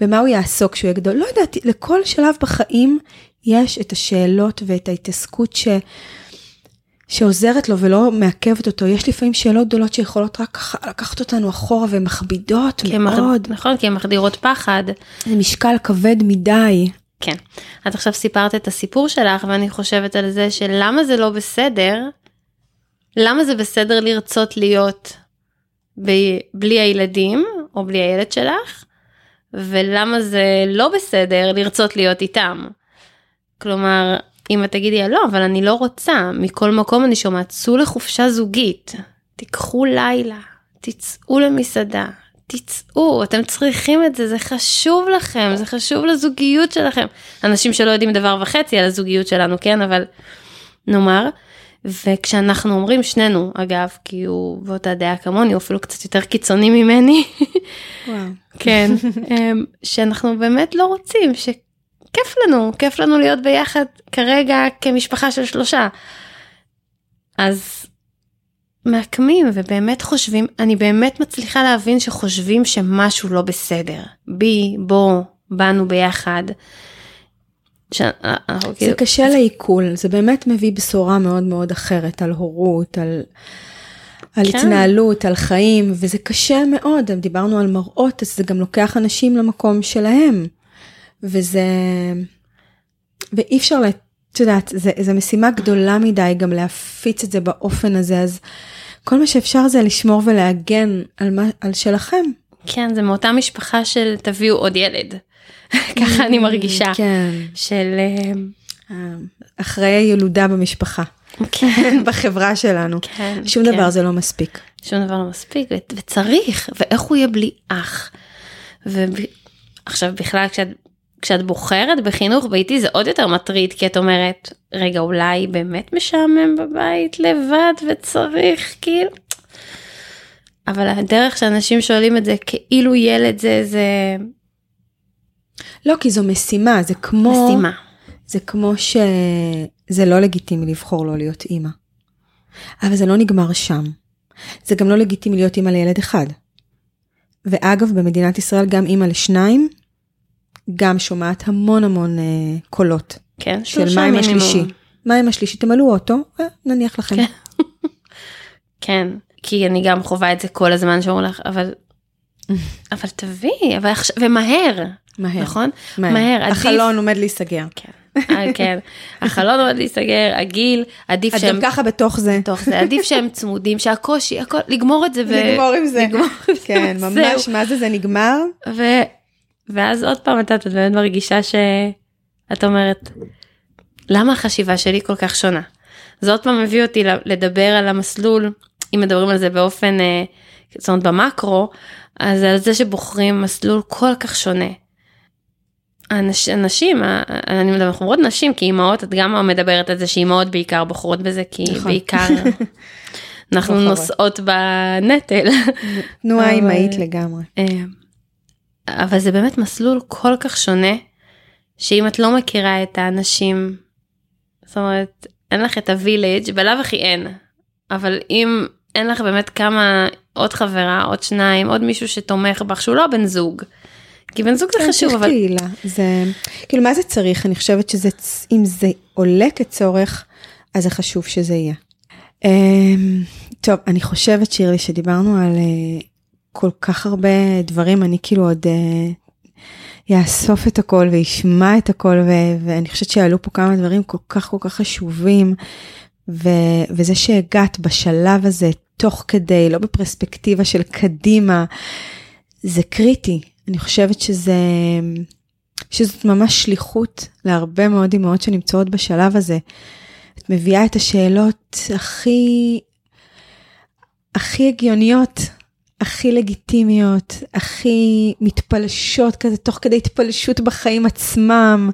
במה הוא יעסוק כשהוא יהיה גדול, לא יודעת, לכל שלב בחיים יש את השאלות ואת ההתעסקות ש... שעוזרת לו ולא מעכבת אותו. יש לפעמים שאלות גדולות שיכולות רק לקחת אותנו אחורה ומכבידות מאוד. נכון, כי הן מחדירות פחד. זה משקל כבד מדי. כן. את עכשיו סיפרת את הסיפור שלך ואני חושבת על זה שלמה זה לא בסדר, למה זה בסדר לרצות להיות ב- בלי הילדים או בלי הילד שלך, ולמה זה לא בסדר לרצות להיות איתם. כלומר, אם את תגידי לא, אבל אני לא רוצה, מכל מקום אני שומעת, צאו לחופשה זוגית, תיקחו לילה, תצאו למסעדה, תצאו, אתם צריכים את זה, זה חשוב לכם, זה חשוב לזוגיות שלכם. אנשים שלא יודעים דבר וחצי על הזוגיות שלנו, כן, אבל נאמר, וכשאנחנו אומרים שנינו, אגב, כי הוא באותה דעה כמוני, הוא אפילו קצת יותר קיצוני ממני. כן, אמ, שאנחנו באמת לא רוצים, שכיף לנו, כיף לנו להיות ביחד כרגע כמשפחה של שלושה. אז מעקמים ובאמת חושבים, אני באמת מצליחה להבין שחושבים שמשהו לא בסדר. בי, בו, באנו ביחד. ש... אה, אה, זה כאילו... קשה לעיכול, זה באמת מביא בשורה מאוד מאוד אחרת על הורות, על, על כן. התנהלות, על חיים, וזה קשה מאוד, דיברנו על מראות, אז זה גם לוקח אנשים למקום שלהם. וזה... ואי אפשר, את יודעת, זו משימה גדולה מדי גם להפיץ את זה באופן הזה, אז כל מה שאפשר זה לשמור ולהגן על, מה, על שלכם. כן, זה מאותה משפחה של תביאו עוד ילד. ככה אני מרגישה. כן. של... אה, אחרי הילודה במשפחה. כן. בחברה שלנו. כן. שום כן. דבר זה לא מספיק. שום דבר לא מספיק, וצריך, ואיך הוא יהיה בלי אח. ועכשיו בכלל כשאת כשאת בוחרת בחינוך ביתי זה עוד יותר מטריד כי את אומרת רגע אולי באמת משעמם בבית לבד וצריך כאילו. אבל הדרך שאנשים שואלים את זה כאילו ילד זה זה. לא כי זו משימה זה כמו משימה. זה כמו שזה לא לגיטימי לבחור לא להיות אימא. אבל זה לא נגמר שם. זה גם לא לגיטימי להיות אימא לילד אחד. ואגב במדינת ישראל גם אימא לשניים גם שומעת המון המון אה, קולות. כן, של מה עם השלישי. מה עם השלישי? תמלאו אוטו, אה, נניח לכם. כן. כן, כי אני גם חווה את זה כל הזמן שאומרים לך, אבל, אבל תביאי, אבל עכשיו, ומהר. מהר. נכון? מהר. מהר. החלון עדיף... עומד להיסגר. כן. אה, כן, החלון עומד להיסגר, הגיל, עדיף שהם... את גם ככה בתוך זה. בתוך זה, עדיף שהם צמודים, שהקושי, הכל, לגמור את זה. לגמור עם זה. לגמור עם זה. כן, ממש, מה זה, זה נגמר. ואז עוד פעם את באמת מרגישה שאת אומרת, למה החשיבה שלי כל כך שונה? זה עוד פעם מביא אותי לדבר על המסלול, אם מדברים על זה באופן, אה, זאת אומרת במקרו, אז על זה שבוחרים מסלול כל כך שונה. האנש, הנשים, אני מדברת, אנחנו אומרות נשים כי אימהות, את גם מדברת על זה שאימהות בעיקר בוחרות בזה, כי נכון. בעיקר, אנחנו. נושאות בנטל. תנועה אימהית לגמרי. אבל זה באמת מסלול כל כך שונה, שאם את לא מכירה את האנשים, זאת אומרת, אין לך את הווילג', בלאו הכי אין, אבל אם אין לך באמת כמה, עוד חברה, עוד שניים, עוד מישהו שתומך בך, שהוא לא בן זוג. כי בן זוג זה כן, חשוב, אבל קהילה. זה, כאילו, מה זה צריך? אני חושבת שזה, אם זה עולה כצורך, אז זה חשוב שזה יהיה. אמ, טוב, אני חושבת, שירלי, שדיברנו על אה, כל כך הרבה דברים, אני כאילו עוד אה, יאסוף את הכל וישמע את הכל, ו- ואני חושבת שיעלו פה כמה דברים כל כך כל כך חשובים, ו- וזה שהגעת בשלב הזה, תוך כדי, לא בפרספקטיבה של קדימה, זה קריטי. אני חושבת שזה, שזאת ממש שליחות להרבה מאוד אמהות שנמצאות בשלב הזה. את מביאה את השאלות הכי, הכי הגיוניות, הכי לגיטימיות, הכי מתפלשות כזה, תוך כדי התפלשות בחיים עצמם.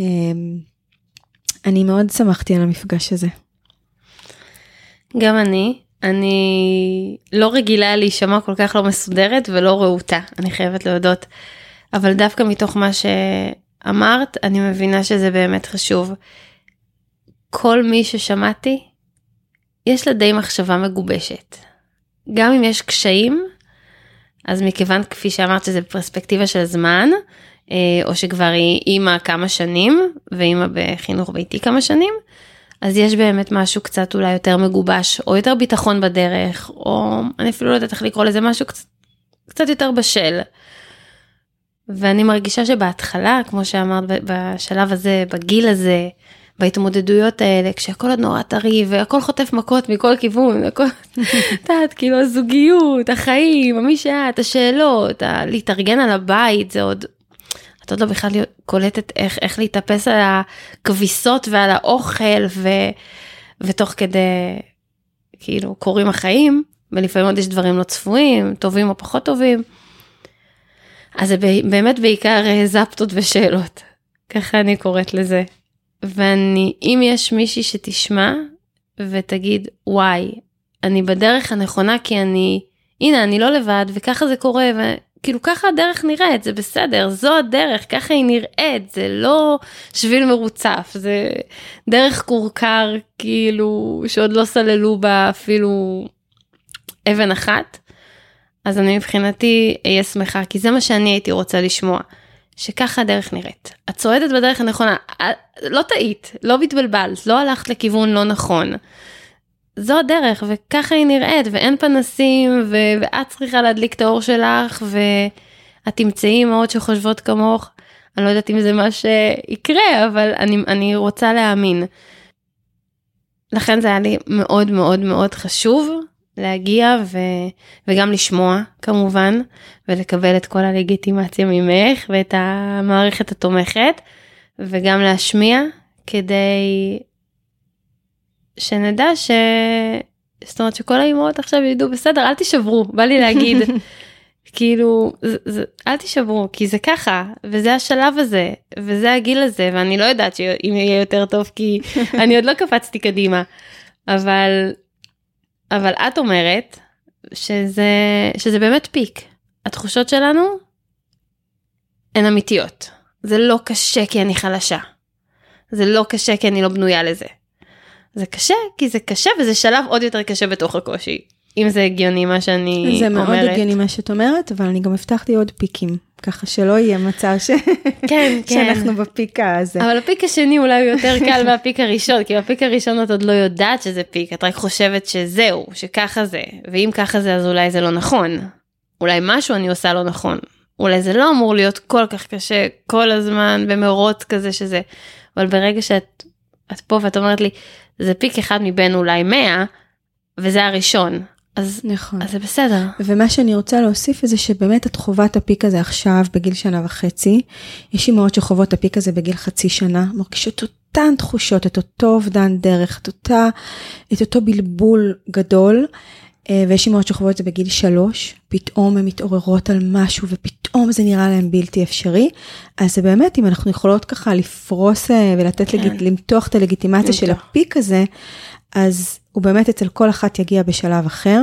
אמ, אני מאוד שמחתי על המפגש הזה. גם אני, אני לא רגילה להישמע כל כך לא מסודרת ולא רהוטה, אני חייבת להודות. אבל דווקא מתוך מה שאמרת, אני מבינה שזה באמת חשוב. כל מי ששמעתי, יש לה די מחשבה מגובשת. גם אם יש קשיים, אז מכיוון כפי שאמרת שזה פרספקטיבה של זמן, אה, או שכבר היא אימא כמה שנים, ואימא בחינוך ביתי כמה שנים, אז יש באמת משהו קצת אולי יותר מגובש, או יותר ביטחון בדרך, או אני אפילו לא יודעת איך לקרוא לזה, משהו קצת, קצת יותר בשל. ואני מרגישה שבהתחלה, כמו שאמרת, בשלב הזה, בגיל הזה, בהתמודדויות האלה, כשהכל עוד נורא טרי והכל חוטף מכות מכל כיוון, הכל, את יודעת, כאילו הזוגיות, החיים, מי שאת, השאלות, ה- להתארגן על הבית, זה עוד, את עוד לא בכלל קולטת איך, איך להתאפס על הכביסות ועל האוכל, ו, ותוך כדי, כאילו, קורים החיים, ולפעמים עוד יש דברים לא צפויים, טובים או פחות טובים. אז זה באמת בעיקר אה, זפטות ושאלות, ככה אני קוראת לזה. ואני, אם יש מישהי שתשמע ותגיד, וואי, אני בדרך הנכונה כי אני, הנה, אני לא לבד, וככה זה קורה, וכאילו ככה הדרך נראית, זה בסדר, זו הדרך, ככה היא נראית, זה לא שביל מרוצף, זה דרך כורכר, כאילו, שעוד לא סללו בה אפילו אבן אחת. אז אני מבחינתי אהיה שמחה, כי זה מה שאני הייתי רוצה לשמוע. שככה הדרך נראית. את צועדת בדרך הנכונה, את- לא טעית, לא התבלבלת, לא הלכת לכיוון לא נכון. זו הדרך, וככה היא נראית, ואין פנסים, ו- ואת צריכה להדליק את האור שלך, ואת תמצאי אמהות שחושבות כמוך. אני לא יודעת אם זה מה שיקרה, אבל אני, אני רוצה להאמין. לכן זה היה לי מאוד מאוד מאוד חשוב להגיע ו... וגם לשמוע כמובן ולקבל את כל הלגיטימציה ממך ואת המערכת התומכת וגם להשמיע כדי שנדע ש... זאת אומרת שכל האימהות עכשיו ידעו בסדר אל תישברו בא לי להגיד. כאילו זה, זה, אל תישברו כי זה ככה וזה השלב הזה וזה הגיל הזה ואני לא יודעת שאם יהיה יותר טוב כי אני עוד לא קפצתי קדימה. אבל אבל את אומרת שזה שזה באמת פיק. התחושות שלנו הן אמיתיות. זה לא קשה כי אני חלשה. זה לא קשה כי אני לא בנויה לזה. זה קשה כי זה קשה וזה שלב עוד יותר קשה בתוך הקושי אם זה הגיוני מה שאני זה אומרת. מאוד הגיוני מה שאת אומרת, אבל אני גם הבטחתי עוד פיקים, ככה שלא יהיה מצב ש... כן, כן. שאנחנו בפיק הזה. אבל הפיק השני אולי הוא יותר קל מהפיק הראשון, כי בפיק הראשון את עוד לא יודעת שזה פיק, את רק חושבת שזהו, שככה זה, ואם ככה זה אז אולי זה לא נכון. אולי משהו אני עושה לא נכון. אולי זה לא אמור להיות כל כך קשה כל הזמן במרוץ כזה שזה, אבל ברגע שאת את פה ואת אומרת לי, זה פיק אחד מבין אולי 100, וזה הראשון, אז, נכון. אז זה בסדר. ומה שאני רוצה להוסיף זה שבאמת את חווה את הפיק הזה עכשיו בגיל שנה וחצי. יש אימהות שחוות את הפיק הזה בגיל חצי שנה, מרגישות אותן תחושות, את אותו אובדן דרך, את, אותה, את אותו בלבול גדול. אה, ויש אימהות שחוות את זה בגיל שלוש, פתאום הן מתעוררות על משהו ופתאום זה נראה להן בלתי אפשרי. אז זה באמת, אם אנחנו יכולות ככה לפרוס אה, ולתת, כן. למתוח את הלגיטימציה של. הפיק הזה, אז הוא באמת אצל כל אחת יגיע בשלב אחר,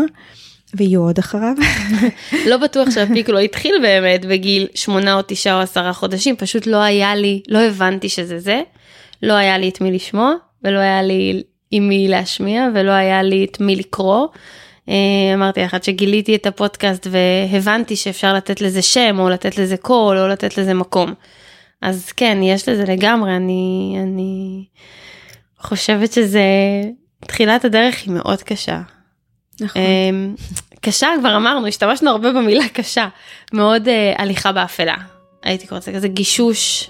ויהיו עוד אחריו. לא בטוח שהפיק לא התחיל באמת בגיל שמונה או תשעה או עשרה חודשים, פשוט לא היה לי, לא הבנתי שזה זה, לא היה לי את מי לשמוע, ולא היה לי עם מי להשמיע, ולא היה לי את מי לקרוא. אה, אמרתי לך, עד שגיליתי את הפודקאסט והבנתי שאפשר לתת לזה שם, או לתת לזה קול, או לתת לזה מקום. אז כן, יש לזה לגמרי, אני, אני חושבת שזה, תחילת הדרך היא מאוד קשה. נכון. אמ, קשה כבר אמרנו, השתמשנו הרבה במילה קשה, מאוד uh, הליכה באפלה. הייתי קוראת לזה כזה גישוש,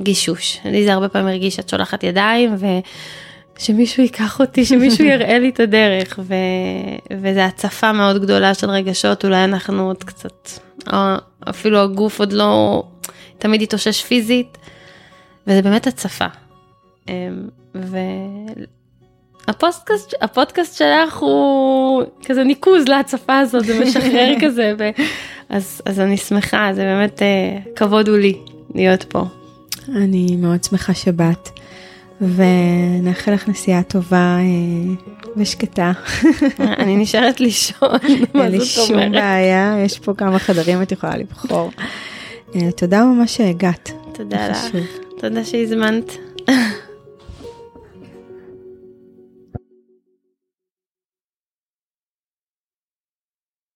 גישוש. לי זה הרבה פעמים הרגיש שאת שולחת ידיים ושמישהו ייקח אותי, שמישהו יראה לי את הדרך, ו... וזה הצפה מאוד גדולה של רגשות, אולי אנחנו עוד קצת, או אפילו הגוף עוד לא תמיד התאושש פיזית, וזה באמת הצפה. אמ, ו... הפודקאסט, הפודקאסט שלך הוא כזה ניקוז להצפה הזאת, זה משחרר כזה, ו... אז, אז אני שמחה, זה באמת אה, כבוד הוא לי להיות פה. אני מאוד שמחה שבאת, ונאחל לך נסיעה טובה אה, ושקטה. אני נשארת לישון, מה אין לי זאת שום אומרת? בעיה, יש פה כמה חדרים את יכולה לבחור. אה, תודה ממש שהגעת. תודה לך. תודה שהזמנת.